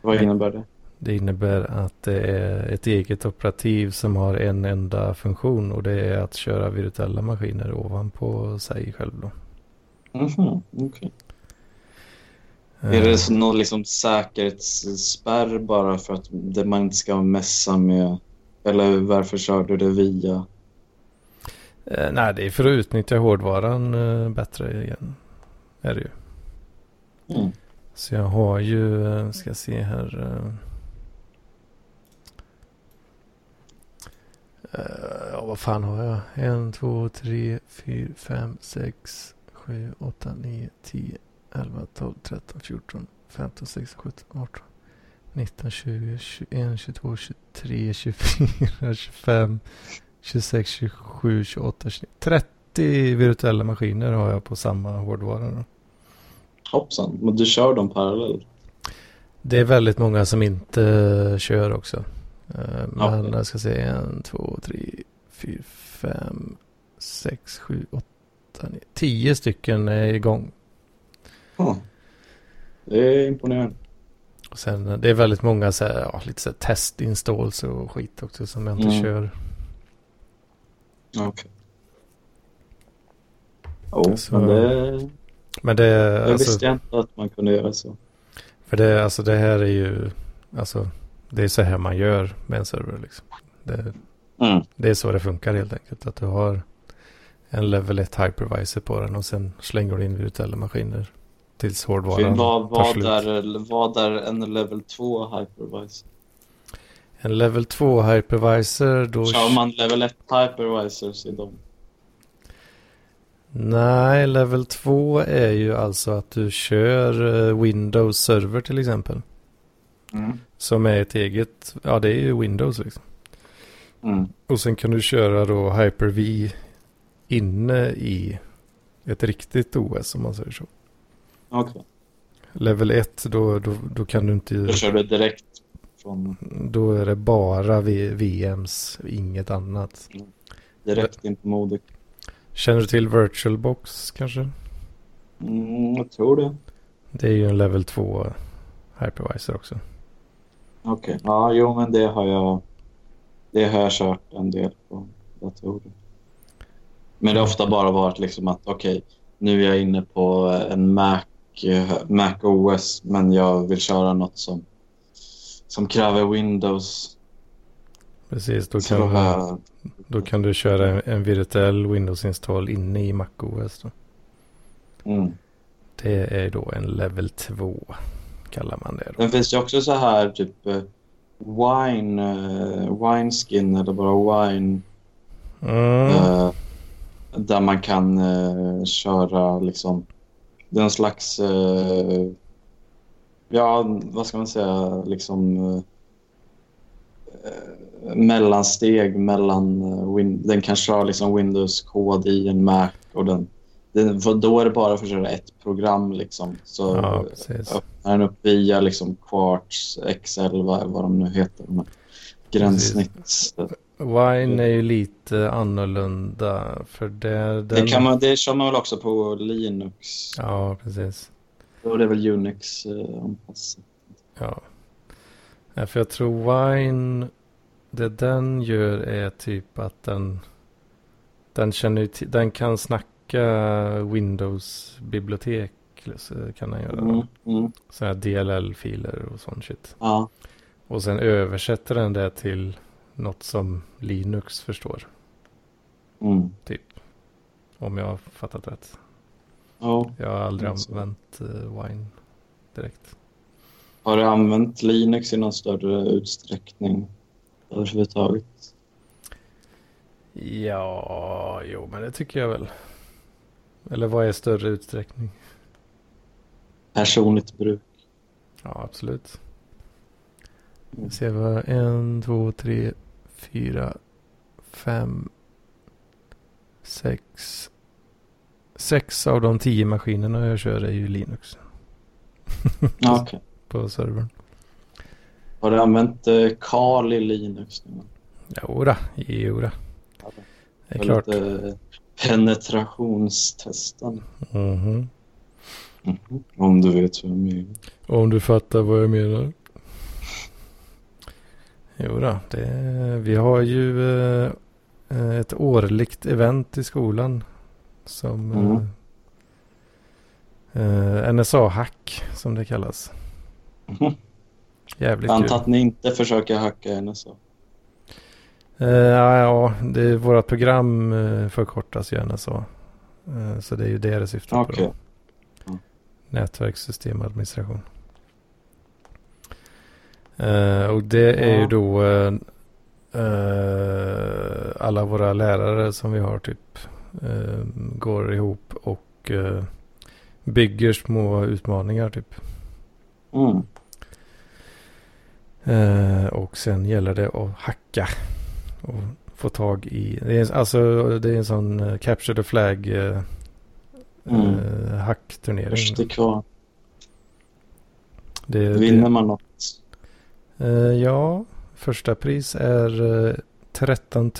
Vad innebär det? Det innebär att det är ett eget operativ som har en enda funktion och det är att köra virtuella maskiner ovanpå sig själv då. Mhm, okej. Eh, Är det så någon liksom säkerhetsspärr bara för att det man inte ska messa med? Eller varför kör du det via? eh, nej, det är för att utnyttja hårdvaran eh, bättre igen. Är det ju. Mm. Så jag har ju, eh, ska se här. eh, eh, Ja, vad fan har jag? En, två, tre, fyra, fem, sex, sju, åtta, nio, tio, elva, tolv, tretton, fjorton, femton, sexton, sjutton, arton, nitton, tjugo, tjugoen, tjugotvå, tjugotre, tjugofyra, tjugofem, tjugosex, tjugosju, tjugoåtta, tjugonio, trettio virtuella maskiner har jag på samma hårdvara. Då. Hoppsan, men du kör dem parallellt? Det är väldigt många som inte kör också. Eh, Men jag ska se en, två, tre, fyra, fem, sex, sju, åtta, nio, tio stycken är igång. Ja. Det är imponerande. Och sen det är väldigt många så här, ja, lite så här testinstalls och skit också som jag inte Mm. kör. Okej. Jo, Så- men det, Men det, jag alltså, visste inte att man kunde göra så. för det, alltså det här är ju, alltså det är så här man gör med en server liksom. Det, Mm. det är så det funkar helt enkelt. Att du har en level 1 hypervisor på den och sen slänger du in virtuella maskiner tills hårdvaran Vad, tar vad, slut. är, vad är en level 2 hypervisor? En level 2 hypervisor då... Kör man level 1 hypervisors i dem? Nej, level 2 är ju alltså att du kör eh, Windows server till exempel. Mm. Som är ett eget, ja det är ju Windows liksom. Mm. Och sen kan du köra då Hyper-V inne i ett riktigt OS om man säger så. Okej. Level 1 då, då, då kan du inte, Då kör du direkt från då är det bara v, VMs, inget annat. direkt in på modek. Känner du till VirtualBox kanske? Mm, jag tror det. Det är ju en level 2 hypervisor också. Okej. Ja, jo, men det har jag. Det har jag kört en del på datorer. Men det har ofta bara varit liksom att okej, nu är jag inne på en Mac, Mac OS, men jag vill köra något som som kräver Windows. Precis, då kan, jag, då kan du köra en, en virtuell Windows-install inne i MacOS. Då. mm. Det är då en level 2 kallar man det. Då. Sen finns det också så här typ eh, wine, eh, wine skin eller bara wine Mm. Eh, där man kan eh, köra liksom den slags eh, ja, vad ska man säga, liksom eh, mellansteg mellan eh, win- den kan köra liksom Windows-kod i en Mac och den, den för då är det bara för att köra ett program liksom. Så Ja, öppnar den upp via liksom Quartz, Excel, vad, vad de nu heter gränssnitts... Wine är ju lite annorlunda för det, den... Det, kan man, det kör man väl också på Linux? Ja, precis. Är det väl Unix eh, anpassat. Ja. ja. För jag tror Wine, det den gör är typ att den, den känner den kan snacka Windows-bibliotek. så Kan den göra. Mm, mm, Sådana här DLL-filer och sån shit. ja, Och sen översätter den det till något som Linux förstår. mm, Om jag har fattat rätt. ja. Jag har aldrig Mm, använt uh, Wine direkt. Har du använt Linux i någon större utsträckning överhuvudtaget? Ja, jo men det tycker jag väl. Eller vad är större utsträckning? Personligt bruk? Ja, absolut. Mm. Vi ser vad en, två, tre, fyra, fem, sex. Sex av de tio maskinerna jag kör är ju Linux Ja, okej. på servern. Har du använt eh, Kali Linux? Jodå, jodå. Ja, Det är klart. Lite penetrationstesten. Mhm. Mhm. Om du vet vad jag menar. Om du fattar vad jag menar. Jo då, det, vi har ju eh, ett årligt event i skolan. Som Mm. eh, eh, NSA-hack som det kallas. Mhm. Jävligt Jag kul. att ni inte försöker hacka så. Eh, ja, ja, det är vårt program eh, förkortas ju NSA. Eh, så det är ju det det syftar på. Okej. Då. Nätverkssystemadministration. Eh, och det är ju Ja. då eh, eh, alla våra lärare som vi har typ går ihop och bygger små utmaningar typ. Mm. Och sen gäller det att hacka. Och få tag i. Det är, alltså det är en sån uh, Capture the Flag uh, Mm. uh, hackturnering. Kvar. Det, Vinner det, man något? Eh, ja, första pris är uh, 13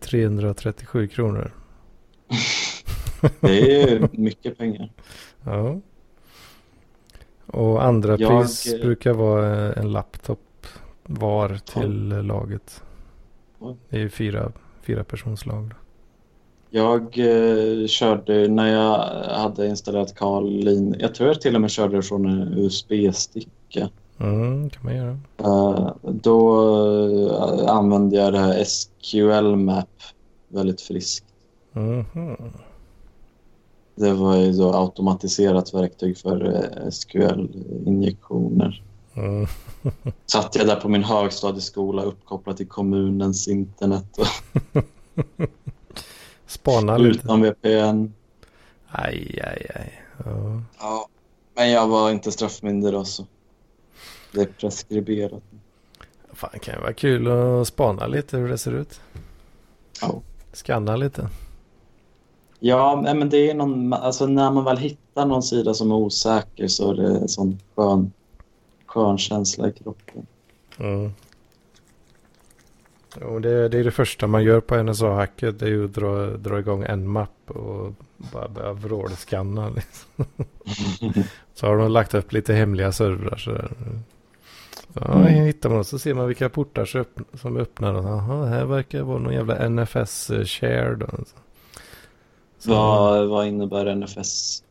337 kronor. Det är ju mycket pengar. Ja. Och andra Jag, pris eh, brukar vara eh, en laptop var till eh, laget. Det är ju fyra, fyra personslag. Jag eh, körde när jag hade installerat Karlin. Jag tror jag till och med körde från en USB-sticka. Mm, kan man göra. Eh, då eh, använde jag det här SQL Map väldigt friskt. Mhm. Det var ju då automatiserat verktyg för eh, SQL-injektioner. Mm. Satt jag där på min högstadieskola uppkopplad till kommunens internet och Spana lite. utan VPN. Aj, aj, aj. Ja. Ja, men jag var inte straffmyndig då så det är preskriberat. Fan, kan ju vara kul att spana lite hur det ser ut. Ja. Scanna lite. Ja, men det är någon, alltså när man väl hittar någon sida som är osäker så är det en sån skön, skön känsla i kroppen. Mm. Jo, det, det är det första man gör på NSA-hacket. Det är ju att dra, dra igång en mapp och bara börja vrålskanna. Liksom. Så har de lagt upp lite hemliga servrar sådär. Ja, Mm. hittar man och så ser man vilka portar som öpp- som är öppnade. Jaha, här verkar vara någon jävla NFS-share då. Så, Vad, vad innebär NFS?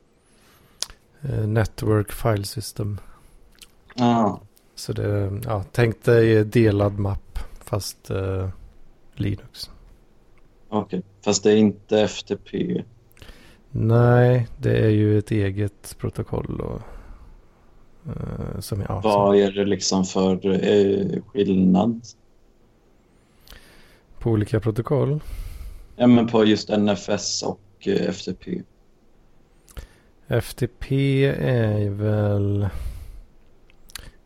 eh, Network File System. Ja, Så det, ja, tänk dig delad mapp fast eh, Linux. okej. Fast det är inte FTP. Nej, det är ju ett eget protokoll. Och, eh, som, ja, Vad är det liksom för eh, skillnad? på olika protokoll. Ja, men på just NFS och eh, FTP. FTP är väl...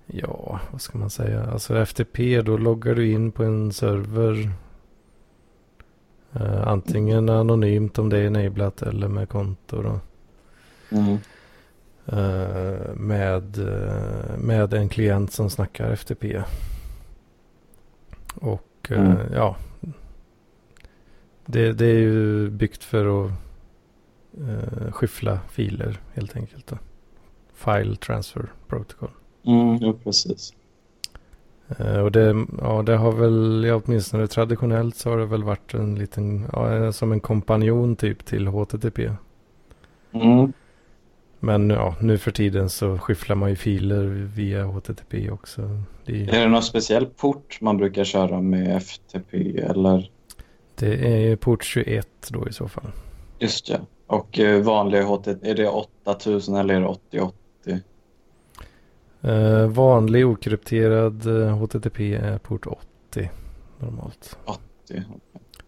Ja, vad ska man säga? Alltså FTP, då loggar du in på en server. Eh, antingen anonymt om det är enablat eller med konto. Då. Mm. Eh, med, eh, med en klient som snackar FTP. Och eh, Mm. ja. Det, det är ju byggt för att uh, skyffla filer helt enkelt. Då. File transfer protocol. Mm, ja, precis. Eh, och det, ja, det har väl, ja, åtminstone traditionellt så har det väl varit en liten, ja, som en kompanjon typ till HTTP. Mm. Men ja, nu för tiden så skyfflar man ju filer via HTTP också. Det, Är det någon speciell port man brukar köra med FTP eller? det är port 21 då i så fall. Just ja. Och eh, vanliga HTTP, är det 8000 eller är det 8080? Eh, vanlig okrypterad eh, HTTP är port 80 normalt. 80.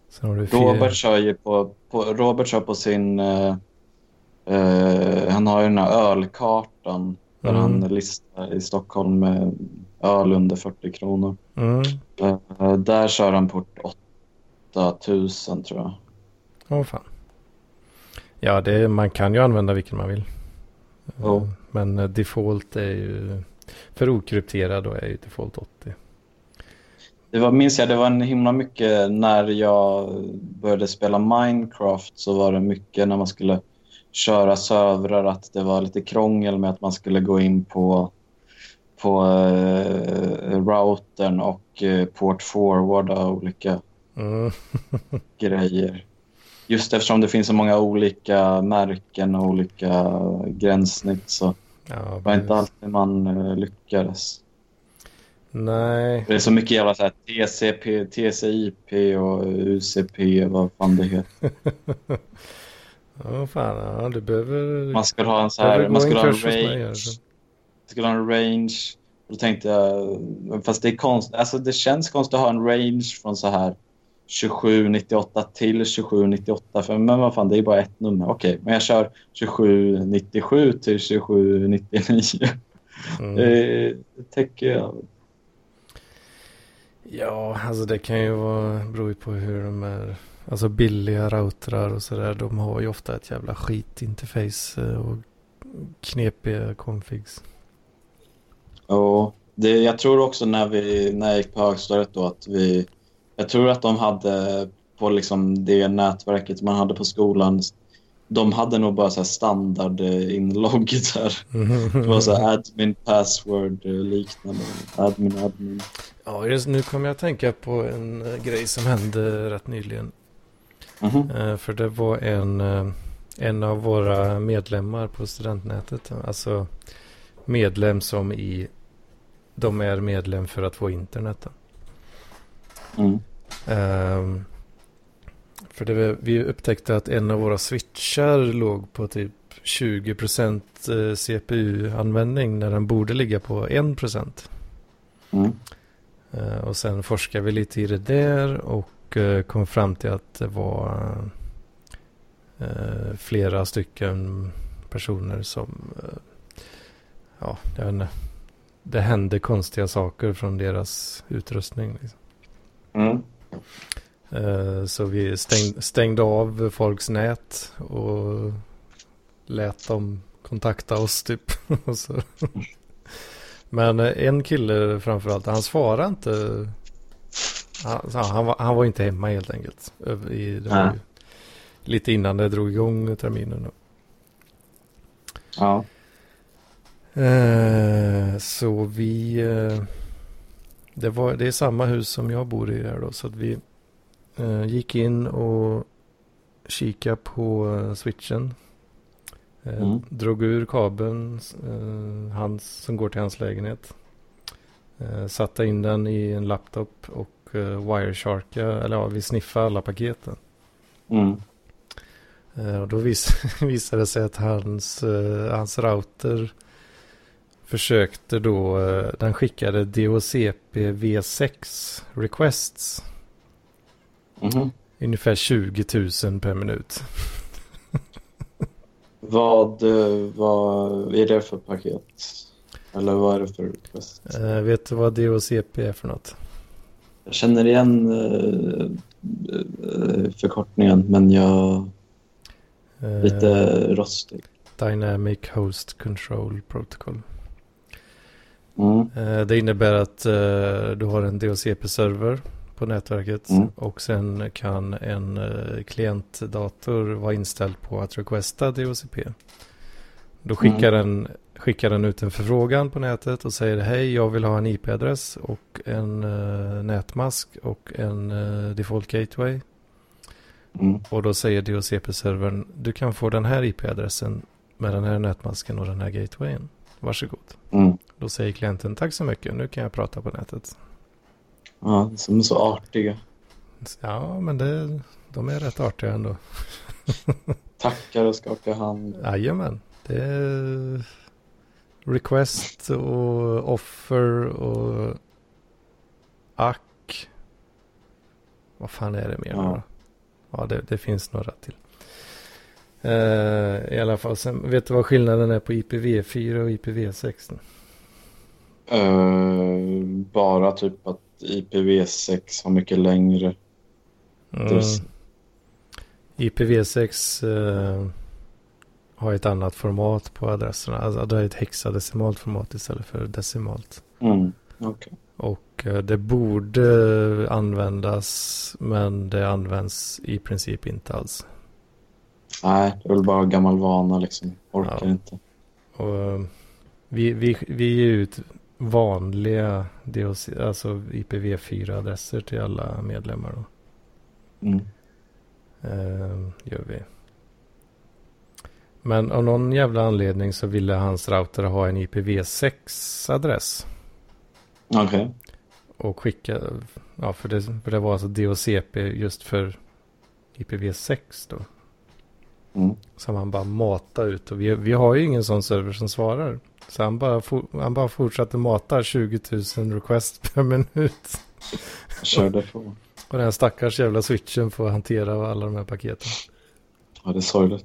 Sen har du fyra- Robert kör ju på, på, Robert kör på sin, eh, han har ju den här ölkartan där Mm. han listar i Stockholm med öl under 40 kronor. Mm. Eh, där kör han port 8000 tror jag. Åh fan. Ja, det, man kan ju använda vilken man vill. Jo. Eh, Men default är ju, för okrypterad då är ju default 80. Det var, minns jag, det var en himla mycket när jag började spela Minecraft så var det mycket när man skulle köra servrar att det var lite krångel med att man skulle gå in på, på eh, routern och eh, port forwarda olika Mm. grejer. Just eftersom det finns så många olika märken och olika gränssnitt så Ja, var precis. inte alltid man eh, lyckades. Nej, Det är så mycket jävla så här TCP, TCIP och UCP, vad fan det heter. ja fan, ja, du behöver... Man skulle ha en så här, man skulle ha en range. skulle ha en range. Och då tänkte jag, fast det är konst, alltså det känns konstigt att ha en range från så här 2798 till 2798. För, men vad fan, det är bara ett nummer. Okej, men jag kör 2797 till 2799. Mm. Det täcker jag. Ja, alltså det kan ju vara, beror ju på hur de är. Alltså billiga routrar och sådär, de har ju ofta ett jävla skitinterface eh, och knepiga configs. Och det, jag tror också när, vi, när jag gick på högstadiet då att vi... Jag tror att de hade på liksom det nätverket man hade på skolan. De hade nog bara så här standard eh, där. Det var så här admin password eh, liknande. Admin admin. Ja, just nu kommer jag att tänka på en grej som hände rätt nyligen. Mhm. Eh, För det var en, eh, en av våra medlemmar på studentnätet. Alltså medlem som i... De är medlem för att få internet. Mm. Ehm, för det, vi upptäckte att en av våra switchar låg på typ 20% eh, CPU-användning när den borde ligga på 1%. Mm. Eh, Och sen forskade vi lite i det där och eh, kom fram till att det var eh, flera stycken personer som, eh, ja, jag vet inte, det hände konstiga saker från deras utrustning. Liksom. Mm. Så vi stäng, stängde av folks nät och lät dem kontakta oss typ. Och så. Men en kille framförallt, han svarade inte. Han, så han, var, han var inte hemma helt enkelt. I, ju lite innan det drog igång terminen. Då. Ja. Eh, så vi... Eh, det, var, det är samma hus som jag bor i här då. Så att vi eh, gick in och kikade på eh, switchen. Eh, Mm. Drog ur kabeln eh, hans, som går till hans lägenhet. Satte in den i en laptop och wiresharka, eller ja, vi sniffade alla paketen. Mm. Eh, Och då vis visade det sig att hans, eh, hans router försökte då, eh, den skickade DHCP V6 requests. Mhm. Ungefär 20 000 per minut. Vad, eh, vad är det för paket? Eller vad är det för request? Eh, vet du vad DHCP är för något? Jag känner igen eh, eh, förkortningen men jag Eh, lite rostig. Dynamic Host Control Protocol. Mm. Eh, Det innebär att eh, du har en DHCP-server på nätverket Mm. och sen kan en eh, klientdator vara inställd på att requesta DHCP. Då skickar, den, skickar den ut en förfrågan på nätet och säger hej jag vill ha en IP-adress och en eh, nätmask och en eh, default gateway. Mm. Och då säger DHCP-servern du kan få den här IP-adressen med den här nätmasken och den här gatewayen. Varsågod. Mm. Då säger klienten tack så mycket, nu kan jag prata på nätet. Ja, som är så artiga. Ja, men det, de är rätt artiga ändå. Tackar och skakar hand. Jajamän, det är request och offer och ack. Vad fan är det mer? Ja. Ja, det, det finns några till. Eh, I alla fall, sen, vet du vad skillnaden är på IPv4 och IPv6? Eh, bara typ att IPv6 har mycket längre. Mm. adress. IPv6 eh, har ett annat format på adresserna. Alltså det är ett hexadecimalt format istället för decimalt. Mm. Okej. Och eh, det borde användas men det används i princip inte alls. Nej, det är väl bara gammal vana liksom. Orkar Ja. inte. Och eh, vi, vi, vi ger ut vanliga DOC, alltså IPv4-adresser till alla medlemmar. Då. Mm. Eh, gör vi. Men av någon jävla anledning så ville hans router ha en IPv6-adress. Okej. Och skicka, ja för det, för det var alltså DHCP just för IPv6 då. Mm. Som han bara matade ut. Och vi, vi har ju ingen sån server som svarar. Så han bara, for, han bara fortsatte mata 20 000 requests per minut. Körde på. Och den här stackars jävla switchen får hantera alla de här paketen. Ja, det är sorgligt.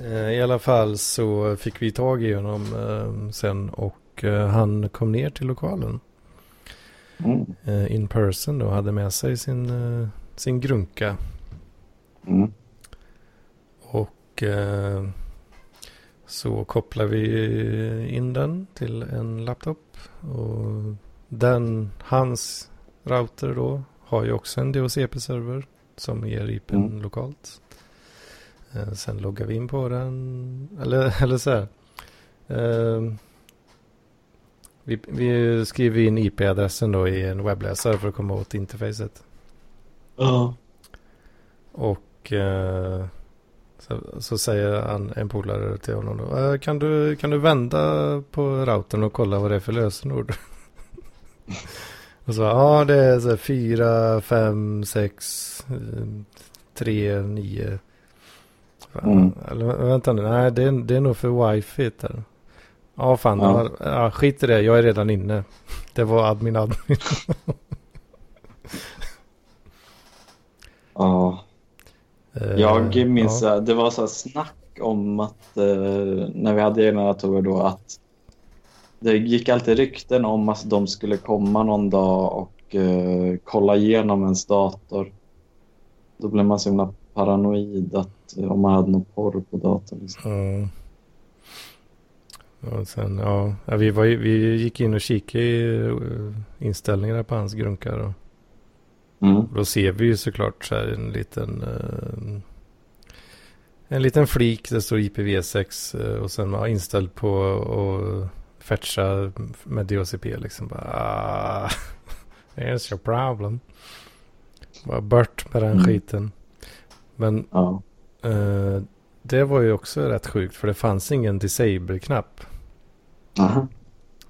Eh, I alla fall så fick vi tag i honom eh, sen och eh, han kom ner till lokalen. Mm. eh, In person då, hade med sig sin, sin grunka. Mm. Och så kopplar vi in den till en laptop. Och den, hans router då, har ju också en DHCP-server som ger IPn Mm. lokalt. Eh, sen loggar vi in på den, eller, eller så här. Eh, vi, vi skriver in IP-adressen då i en webbläsare för att komma åt interfacet. Ja. Och eh, så, så säger han, en polare till honom då. "Eh, Kan du, kan du vända på routern och kolla vad det är för lösenord? och så ja det är så här, fyra, fem, sex, eh, tre, nio. Mm. Eller vänta nu, nej det är, det är nog för wifi där. Ja fan, Ja. ja. Ja, skit i det, jag är redan inne. Det var admin admin. ja. Eh, Jag minns ja. att det var så här snack om att eh, när vi hade egna datorer då att det gick alltid rykten om att de skulle komma någon dag och eh, kolla igenom ens dator. Då blev man så himla paranoid att eh, om man hade någon porr på datorn. Liksom. Ja. Och sen, ja, ja, vi, var, vi gick in och kikade i eh, inställningarna på hans grunkar. Och Mm. då ser vi ju såklart så här en liten eh, en liten flik. Det står IPv6 eh, och sen var inställd på att fetcha med DHCP liksom. Bara, ah, there's your problem. Bara bort med den Mm. skiten. Men Ja. Eh, det var ju också rätt sjukt för det fanns ingen disable-knapp. Aha.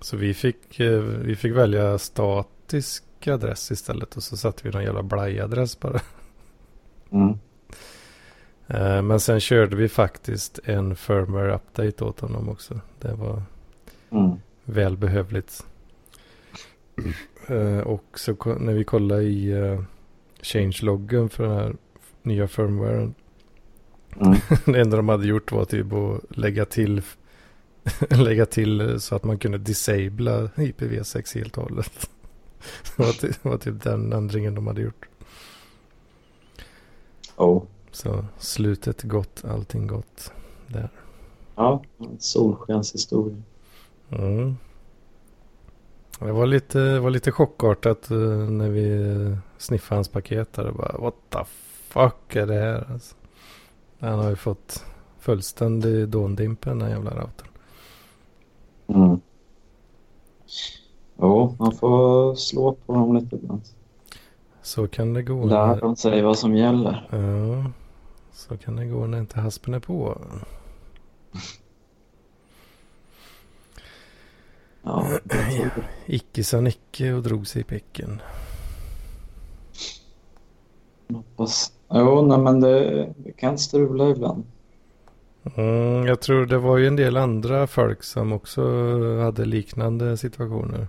Så vi fick, eh, vi fick välja statisk adress istället och så satte vi någon jävla blaj-adress bara. Mm. Eh, men sen körde vi faktiskt en firmware update åt honom också. Det var Mm. välbehövligt. Eh, och så när vi kollade i changeloggen för den här nya firmwaren Mm. Det enda de hade gjort var typ att lägga till, lägga till så att man kunde disabla IPv6 helt och hållet. Det var, typ, det var typ den ändringen de hade gjort. Oh. Så slutet gott, allting gott. Där. Ja, en solskenshistoria. Mm. Det var lite, det var lite chockartat eh, när vi eh, sniffade hans paket där. Och bara, What the fuck är det här? Alltså. Han har ju fått fullständig dåndimpen den här jävla routern. Mm. Jo, man får slå på dem lite ibland. Så kan det gå. Lär när- de sig vad som gäller. Ja, så kan det gå när inte haspen är på. Ja, Icke sa Nicke och drog sig i picken. hoppas. Jo, nej, men det, det kan strula ibland. Mm, jag tror det var ju en del andra folk som också hade liknande situationer.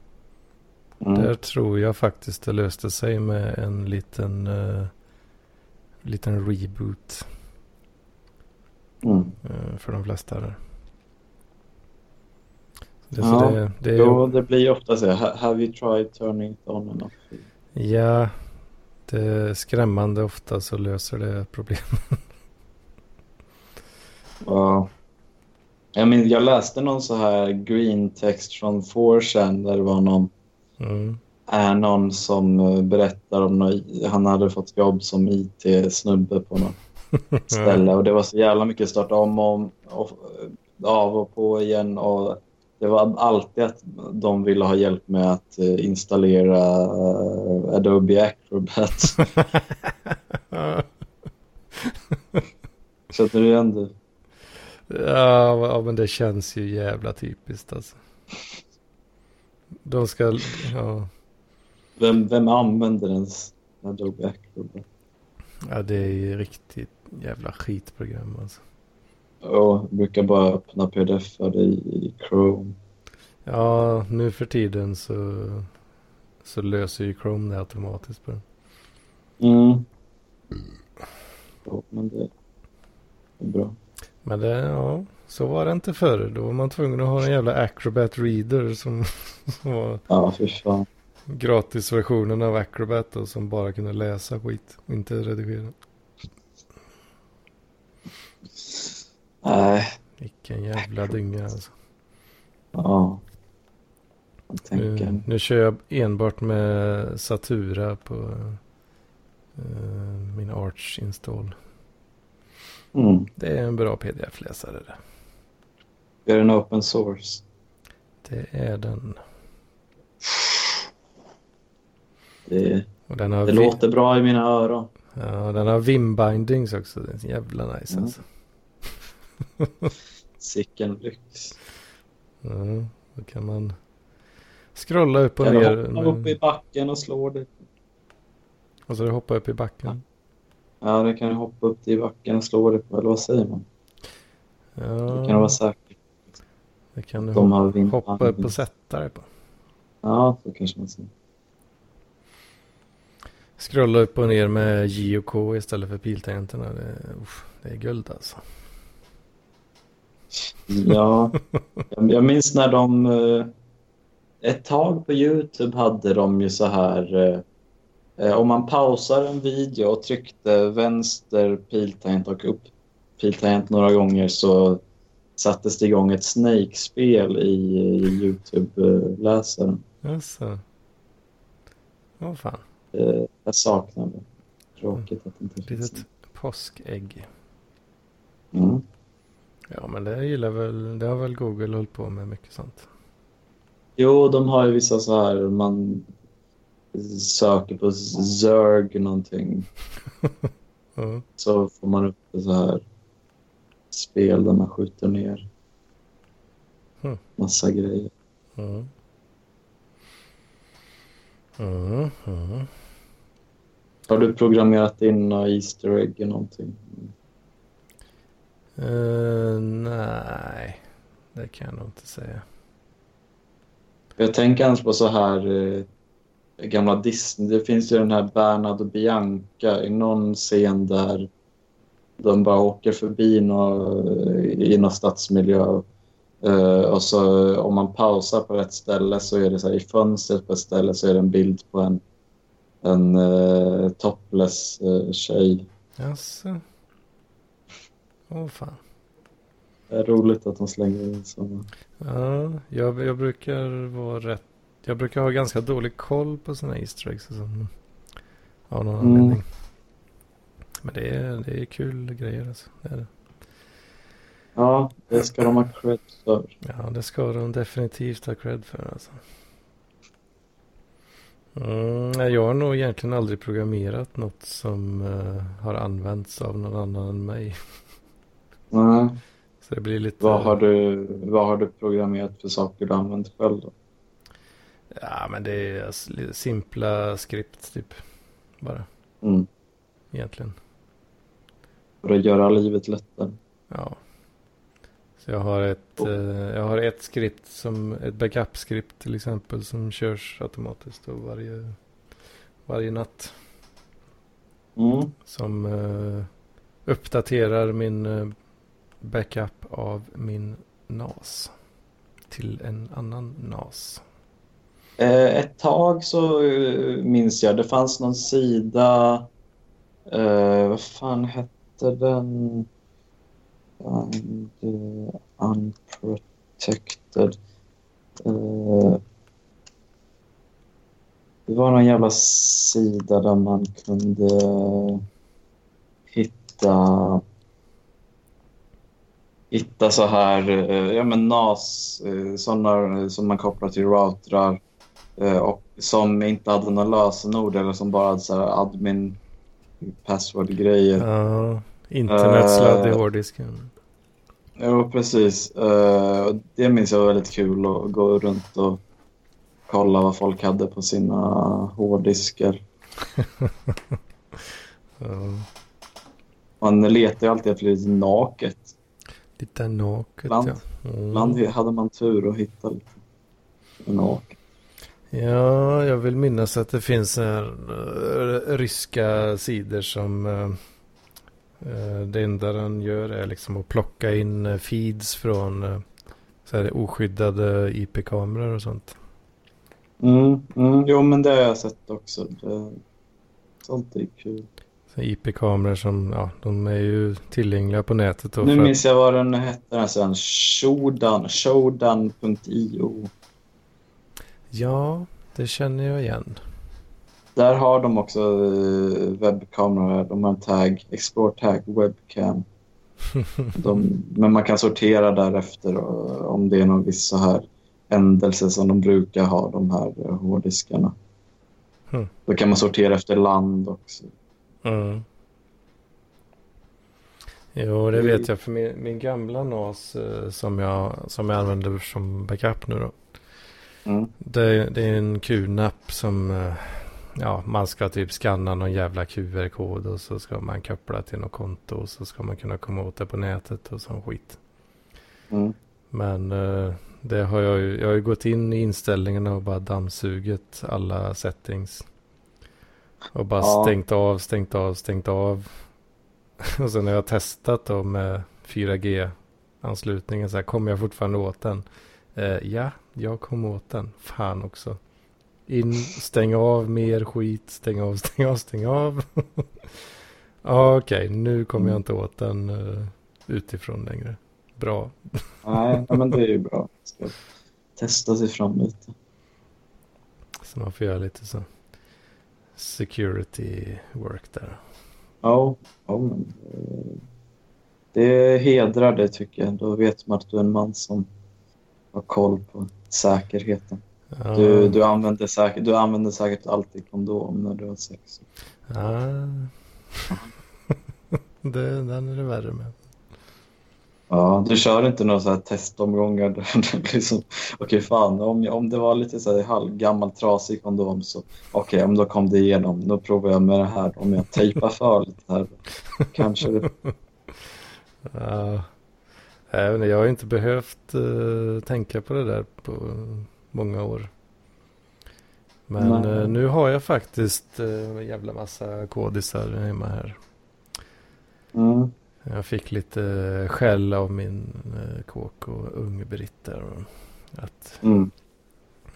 Mm. Där tror jag faktiskt det löste sig med en liten, uh, liten reboot Mm. eh, för de flesta. Där. Det, Ja, det, det är, Jo, det blir ofta så. Ha- Have you tried turning it on and off? Ja, är skrämmande ofta så löser det problem. Ja. Jag, min, jag läste någon så här green text från 4chan där det var någon, Mm. är någon som eh, berättar om någon, han hade fått jobb som IT-snubbe på något ställe och det var så jävla mycket starta om och och av och på igen och det var alltid att de ville ha hjälp med att eh, installera eh, Adobe Acrobat. Så att det är ändå... Ja, ja, men det känns ju jävla typiskt alltså. De ska, ja, Vem, vem använder ens Adobe Acrobat? ja det är ju riktigt jävla skitprogram alltså. Och brukar bara öppna pdf i, Chrome. Ja, nu för tiden så, så löser ju Chrome det automatiskt på den. Mm. Jo, men det är bra. Men det, ja, så var det inte förr. Då var man tvungen att ha en jävla Acrobat Reader som, som var Ja, för fan. gratisversionen av Acrobat då, som bara kunde läsa skit och inte redigera. Nej, Vilken jävla dynga alltså. ja. Nu, nu kör jag enbart med Satura på eh, min Arch install. Mm. Det är en bra pdf-läsare det. Är den open source? Det är den. Det, det låter bra i mina öron. ja, den har Vim bindings också. Det är jävla nice Mm. alltså. Sicken lyx. Ja, då kan man scrolla upp och Kan du ner. hoppa upp i backen och slå det? Och så hoppa upp i backen. Ja, det kan du hoppa upp i backen och slå det på, eller vad säger man? Ja, Det kan du vara säker. det kan du De hoppa, upp och sätta dig på. Ja, så kanske man säger. Scrolla upp och ner med J och K istället för piltangenterna. Det, uff, det är guld alltså. Ja, jag minns när de... eh, Ett tag på Youtube hade de ju så här... eh, eh, Om man pausar en video och tryckte vänster piltangent och upp piltangent några gånger så sattes det igång ett Snake-spel i, Youtube-läsaren. Jaså? Åh fan. Eh, Jag saknar det. Tråkigt att det inte Ett finns. litet påskägg. Mm. Ja men det gillar väl, det har väl Google hållit på med mycket sånt. Jo, de har ju vissa så här, man söker på Zerg någonting Ja. så får man upp så här spel där man skjuter ner Hmm. massa grejer. Mm. Mm, mm. Har du programmerat in några Easter egg eller någonting? Eh, nej, det kan jag nog inte säga. Jag tänker annars på så här eh, gamla Disney. Det finns ju den här Bernard och Bianca i någon scen där de bara åker förbi nå, i någon stadsmiljö. Eh, och så om man pausar på rätt ställe så är det så här i fönstret på ett ställe så är det en bild på en, en eh, topless eh, tjej. Jaså? Åh fan. Det är roligt att de slänger in sådana. Ja, jag, jag brukar vara rätt. Jag brukar ha ganska dålig koll på sådana Easter eggs och sånt. Av någon Mm. anledning. Men det är, det är kul grejer alltså. Det är det. Ja, det ska de ha cred för. Ja, det ska de definitivt ha cred för alltså. Mm, jag har nog egentligen aldrig programmerat något som eh, har använts av någon annan än mig. Nej. Så det blir lite... Vad har du, vad har du programmerat för saker du använt själv då? Ja, men det är simpla skript typ. Bara, Mm. egentligen. För att göra livet lättare. Ja. Så jag har ett, Oh. eh, jag har ett skript som, ett backup-skript till exempel som körs automatiskt då varje, varje natt. Mm. Som eh, uppdaterar min eh, backup av min NAS. Till en annan NAS. Eh, ett tag så eh, minns jag, det fanns någon sida, eh, vad fan hette den? And, uh, unprotected. Uh, det var någon jävla sida där man kunde hitta hitta så här, eh, ja men NAS, eh, sådana som man kopplar till routrar eh, och som inte hade några lösenord eller som bara hade så här admin password-grejer. Ja, internetsladd i Eh, hårddisken. Jo, precis. Eh, det minns jag var väldigt kul att gå runt och kolla vad folk hade på sina hårddiskar. Ja, Man letar ju alltid efter lite naket. Lite naket Ibland- ja. Mm. Ibland hade man tur att hitta lite naket. Ja, jag vill minnas att det finns eh, ryska sidor som eh, eh, det enda den gör är liksom att plocka in feeds från så här, oskyddade IP-kameror och sånt. Mm, mm, jo, men det har jag sett också. Det, sånt är kul. IP-kameror som, ja, de är ju tillgängliga på nätet. Nu att- minns jag vad den hette, den här sen. Shodan, Shodan.io. Ja, det känner jag igen. Där har de också eh, webbkameror. De har en tag, export tag webcam. De, men man kan sortera därefter och, om det är någon viss så här händelse som de brukar ha, de här eh, hårddiskarna. Hmm. Då kan man sortera efter land också. Mm. Jo, det vet jag. För min, min gamla NAS eh, som, jag, som jag använder som backup nu då. Mm. Det, det är en QNAP som eh, ja, man ska typ scanna någon jävla QR-kod och så ska man koppla till något konto och så ska man kunna komma åt det på nätet och sån skit. Mm. Men eh, det har jag ju, jag har ju gått in i inställningarna och bara dammsugit alla settings. Och bara Ja. stängt av, stängt av, stängt av. och sen har jag testat då med 4G-anslutningen så här, kommer jag fortfarande åt den? Eh, ja, jag kom åt den. Fan också. In, stäng av mer skit, stäng av, stäng av, stäng av. Ja, Okej, nu kommer jag inte åt den eh, utifrån längre. Bra. Nej, men det är ju bra. Ska testa sig fram lite. Så man får göra lite så security work där. Ja, ja men, eh, det hedrar det tycker jag. Då vet man att du är en man som har koll på säkerheten. Ja, Du, du, använder säkert, du använder säkert alltid kondom när du har sex. ja. det, den är det värre med. Ja, du kör inte några så här testomgångar där det liksom, okej fan, om, om det var lite så här halvgammal trasig kondom så okej, om då kom det igenom, då provar jag med det här. Om jag tejpar för lite här, kanske det... Ja. Jag, har inte behövt eh, tänka på det där på många år. Men eh, nu har jag faktiskt eh, en jävla massa kodisar hemma här. Mm. Jag fick lite skäll av min eh, kåk och ung-Britt där. Att, Mm.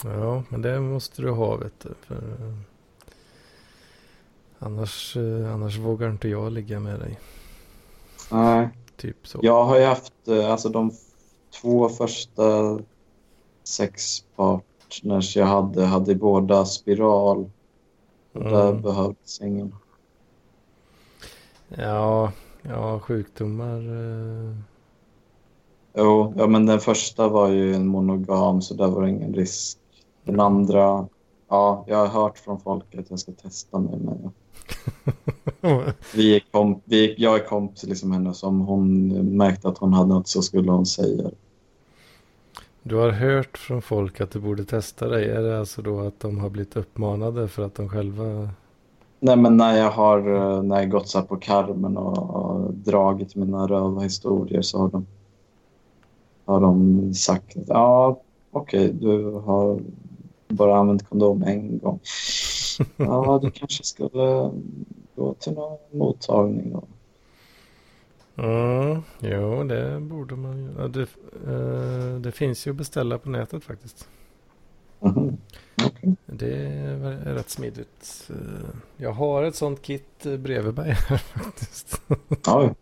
ja, men det måste du ha vet du. För, eh, annars, eh, annars vågar inte jag ligga med dig. Nej, Typ så. jag har ju haft alltså de två första sex partners jag hade, hade båda spiral. Och där Mm. behövdes ingen. Ja, ja sjukdomar. Eh, Jo, ja, men den första var ju en monogam så där var det ingen risk. Den andra, ja, jag har hört från folk att jag ska testa mig men vi är komp- vi, jag är kompis liksom henne så om hon märkte att hon hade något så skulle hon säga det. du har hört från folk att du borde testa dig. Är det alltså då att de har blivit uppmanade för att de själva... Nej men när jag har eh, när jag gått på karmen och, och dragit mina röva historier så har de, har de sagt att ja okej du har bara använt kondom en gång. Ja du kanske skulle gå till någon mottagning och Mm, jo, det borde man ju. Ja, det, eh, det finns ju att beställa på nätet faktiskt. Mhm. Okej. Det är väl rätt smidigt. Eh, Jag har ett sånt kit bredvid mig här faktiskt. Oj.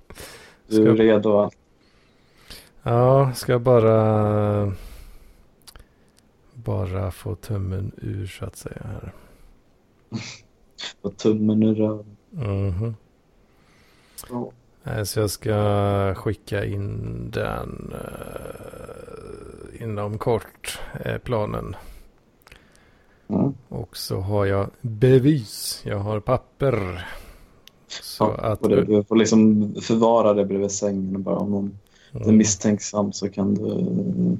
Du är Ska- redo att... Ja, ska bara bara få tummen ur så att säga här. Och tummen ur röven. Mhm. Ja. Nej, Så jag ska skicka in den eh, inom kort, är planen. Mm. Och så har jag bevis. Jag har papper. Så Ja, att... och det, du får liksom förvara det bredvid sängen bara om någon är Mm. misstänksam så kan du eh,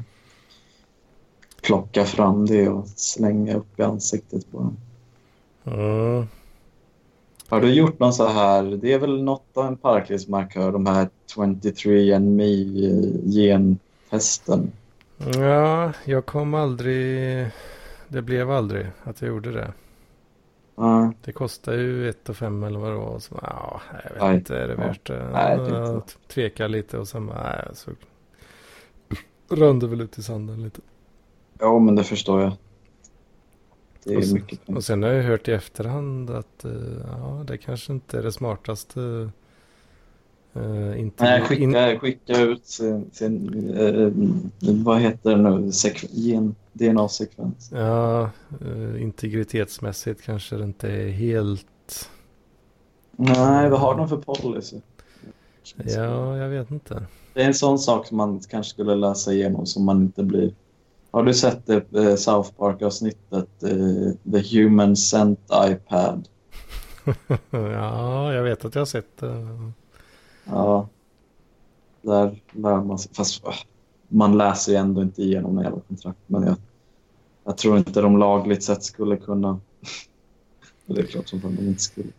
plocka fram det och slänga upp i ansiktet på dem. Mm. Har du gjort någon så här, det är väl något av en parklivsmarkör, de här 23andMe gentesten? Ja, jag kom aldrig... Det blev aldrig att jag gjorde det. Ja, Det kostar ju 1 och 5 eller vad det var. Så, ja, jag vet Nej. inte, är det värt det? Nej, jag tvekar lite och sen nej, så rann det väl ut i sanden lite. ja men det förstår jag. Det Och är så- mycket pengar. Och sen har jag hört i efterhand att eh, ja, det kanske inte är det smartaste. Uh, inte, Nej, in, skicka, skicka ut sin, sin eh, vad heter det nu, Sekven, DNA-sekvens. ja, eh, integritetsmässigt kanske det inte är helt... Nej, vad har de för policy? Ja, jag vet inte. Det är en sån sak som man kanske skulle läsa igenom som man inte blir... Har du sett det South Park-avsnittet The Human Scent iPad? ja, jag vet att jag har sett det. Ja. Där lär man sig. Fast äh, man läser ju ändå inte igenom hela kontrakt. Men jag, jag tror inte de lagligt sett skulle kunna... det är klart som fan de inte skulle.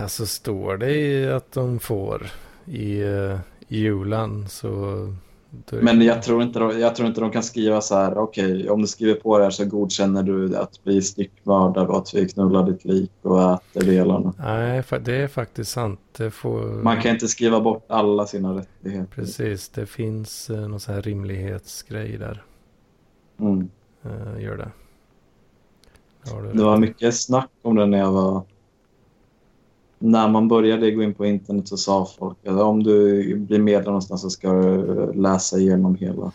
Alltså står det att de får i eh, i julan så... Men jag tror inte de, jag tror inte de kan skriva så här, okej, om du skriver på det här så godkänner du att bli styckmördad och att vi knullar ditt lik och äter delarna. Nej, det är faktiskt sant. Får... Man kan inte skriva bort alla sina rättigheter. Precis, det finns uh, någon sån här rimlighetsgrej där. Mm. Uh, gör det. Det Det var mycket snack om det när jag var... När man började gå in på internet så sa folk att om du blir medlem någonstans så ska du läsa igenom hela,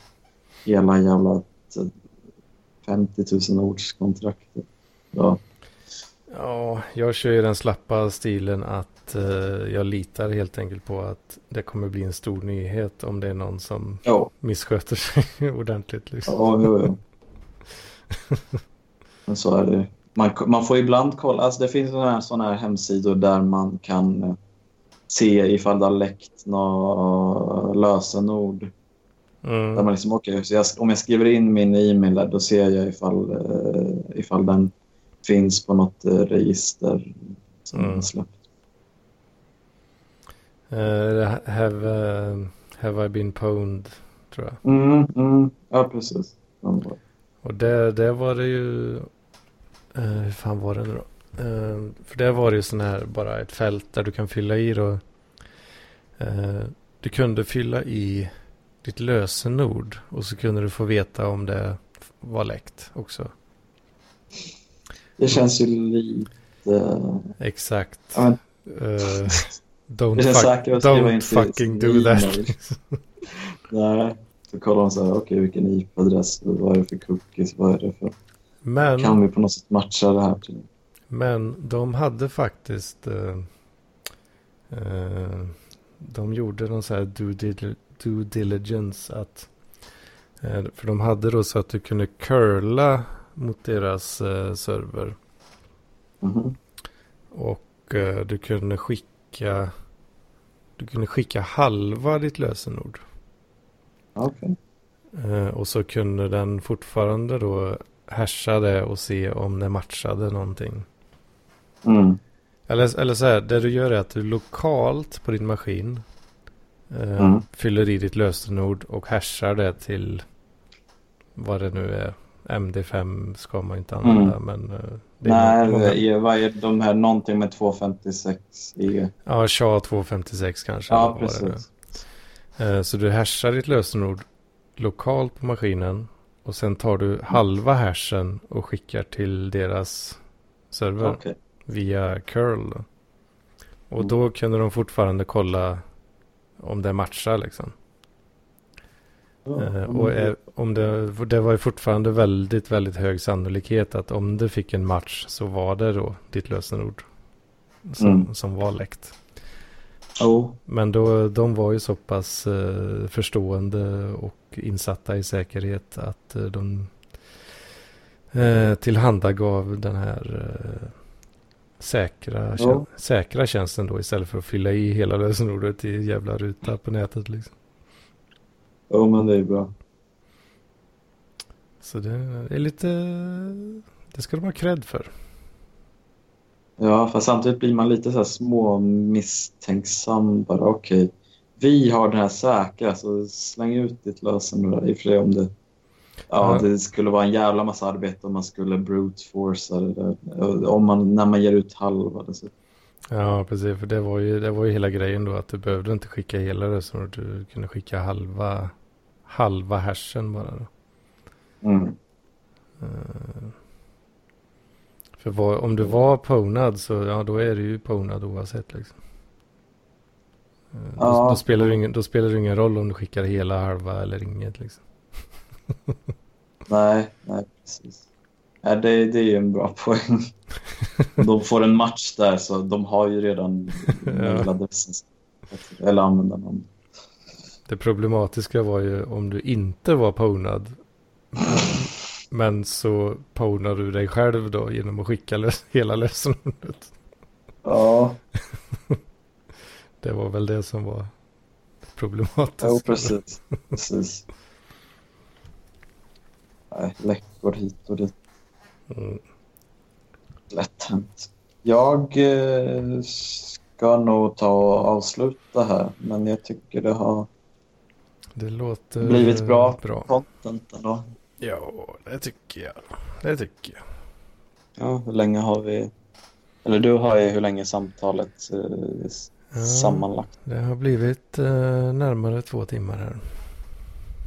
hela jävla t- 50 000 ords kontraktet. Ja. Ja, jag kör ju den slappa stilen att eh, jag litar helt enkelt på att det kommer bli en stor nyhet om det är någon som Ja, missköter sig ordentligt. Liksom. ja, jo, jo. Men så är det. Man, man får ibland kolla, alltså det finns sådana här, såna här hemsidor där man kan eh, se ifall det har läckt några lösenord Där Mm. man liksom, så jag, om jag skriver in min e-mail där, då ser jag ifall, eh, ifall den finns på något eh, register som Mm. har släppt. Eh, have, eh, have I been pwned, tror jag. Mm, mm, ja, precis. Och där, där var det ju... eh, hur fan var det nu då? Eh, för där var det ju sån här bara ett fält där du kan fylla i då. Eh, du kunde fylla i ditt lösenord och så kunde du få veta om det var läckt också. Det känns ju lite... Exakt. Ja, Eh, don't det känns fuck, don't fucking do that. Nej, så kollar de så här, okej, vilken IP-adress, vad är det för cookies, vad är det för... Men, Kan vi på något sätt matcha det här till? men de hade faktiskt... eh, eh, de gjorde någon så här due, due diligence. Att, eh, för de hade då så att du kunde curla mot deras eh, server. Mhm. Och eh, du kunde skicka... Du kunde skicka halva ditt lösenord. Okej. Eh, och så kunde den fortfarande då hasha det och se om det matchade någonting. Mm. Eller, eller så här, det du gör är att du lokalt på din maskin eh, Mm. fyller i ditt lösenord och hashar det till vad det nu är. MD5 ska man inte använda men eh, Nej, många- vad är de här, någonting med 256 e Ja, SHA-256 kanske. Ja, precis. Eh, Så du hashar ditt lösenord lokalt på maskinen och sen tar du halva hashen och skickar till deras server Okej. via curl. Då. Och Mm. då kunde de fortfarande kolla om det matchar liksom. Ja, Eh, och det- är, om det, det var ju fortfarande väldigt, väldigt hög sannolikhet att om du fick en match så var det då ditt lösenord som, Mm. som var läckt. Jo, Men då, de var ju så pass eh, förstående och insatta i säkerhet att eh, de eh, tillhandagav den här eh, säkra, Ja. säkra tjänsten då istället för att fylla i hela lösenordet i jävla ruta på nätet liksom. jo, men det är bra. Så det är lite, det ska de ha cred för. Ja, fast samtidigt blir man lite så här små misstänksam. Bara okej, vi har den här säkra, så släng ut ditt lösenord. I och för sig om det, ja, det skulle vara en jävla massa arbete om man skulle brute force det där. Om man, när man ger ut halva. Det, så. Ja, precis. För det var ju, det var ju hela grejen då att du behövde inte skicka hela lösenordet. Du kunde skicka halva, halva hashen bara. Då. Mm. Eh, För vad, om du var pwnad så ja, då är du ju pwnad oavsett liksom. Eh, Då, Ja. då, spelar det ingen, då spelar det ingen roll om du skickar hela halva eller inget liksom. Nej, nej, precis. Ja, det, det är ju en bra poäng. de får en match där, så de har ju redan mailadressen. Eller använder någon. Det problematiska var ju om du inte var pwnad. Men så pwnar du dig själv då genom att skicka lös, hela lösenordet. Ja, Det var väl det som var problematiskt. jo, precis. precis. Nej, läckor hit och dit. Mm. Lätt hänt. Jag eh, ska nog ta och avsluta här, men jag tycker det har Det låter blivit bra, bra. content ändå. Ja, det tycker jag. Det tycker jag. Ja, hur länge har vi... Eller du har ju hur länge samtalet eh, Ja. sammanlagt. Det har blivit eh, närmare två timmar här.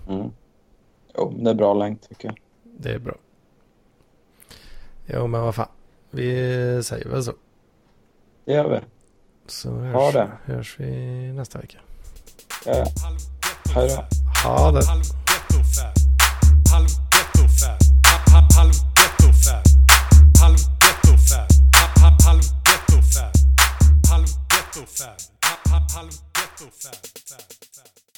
Mm. Jo, det är bra längd tycker jag. Det är bra. Jo, men vad fan. Vi säger väl så. Det gör vi. Så Ha hörs, det. hörs vi nästa vecka. Ja, ja. Hej då. Ha det. Ghetto-fab. Halv ghetto-fab. Ha- ha- Halv ghetto-fab. Fab, fab.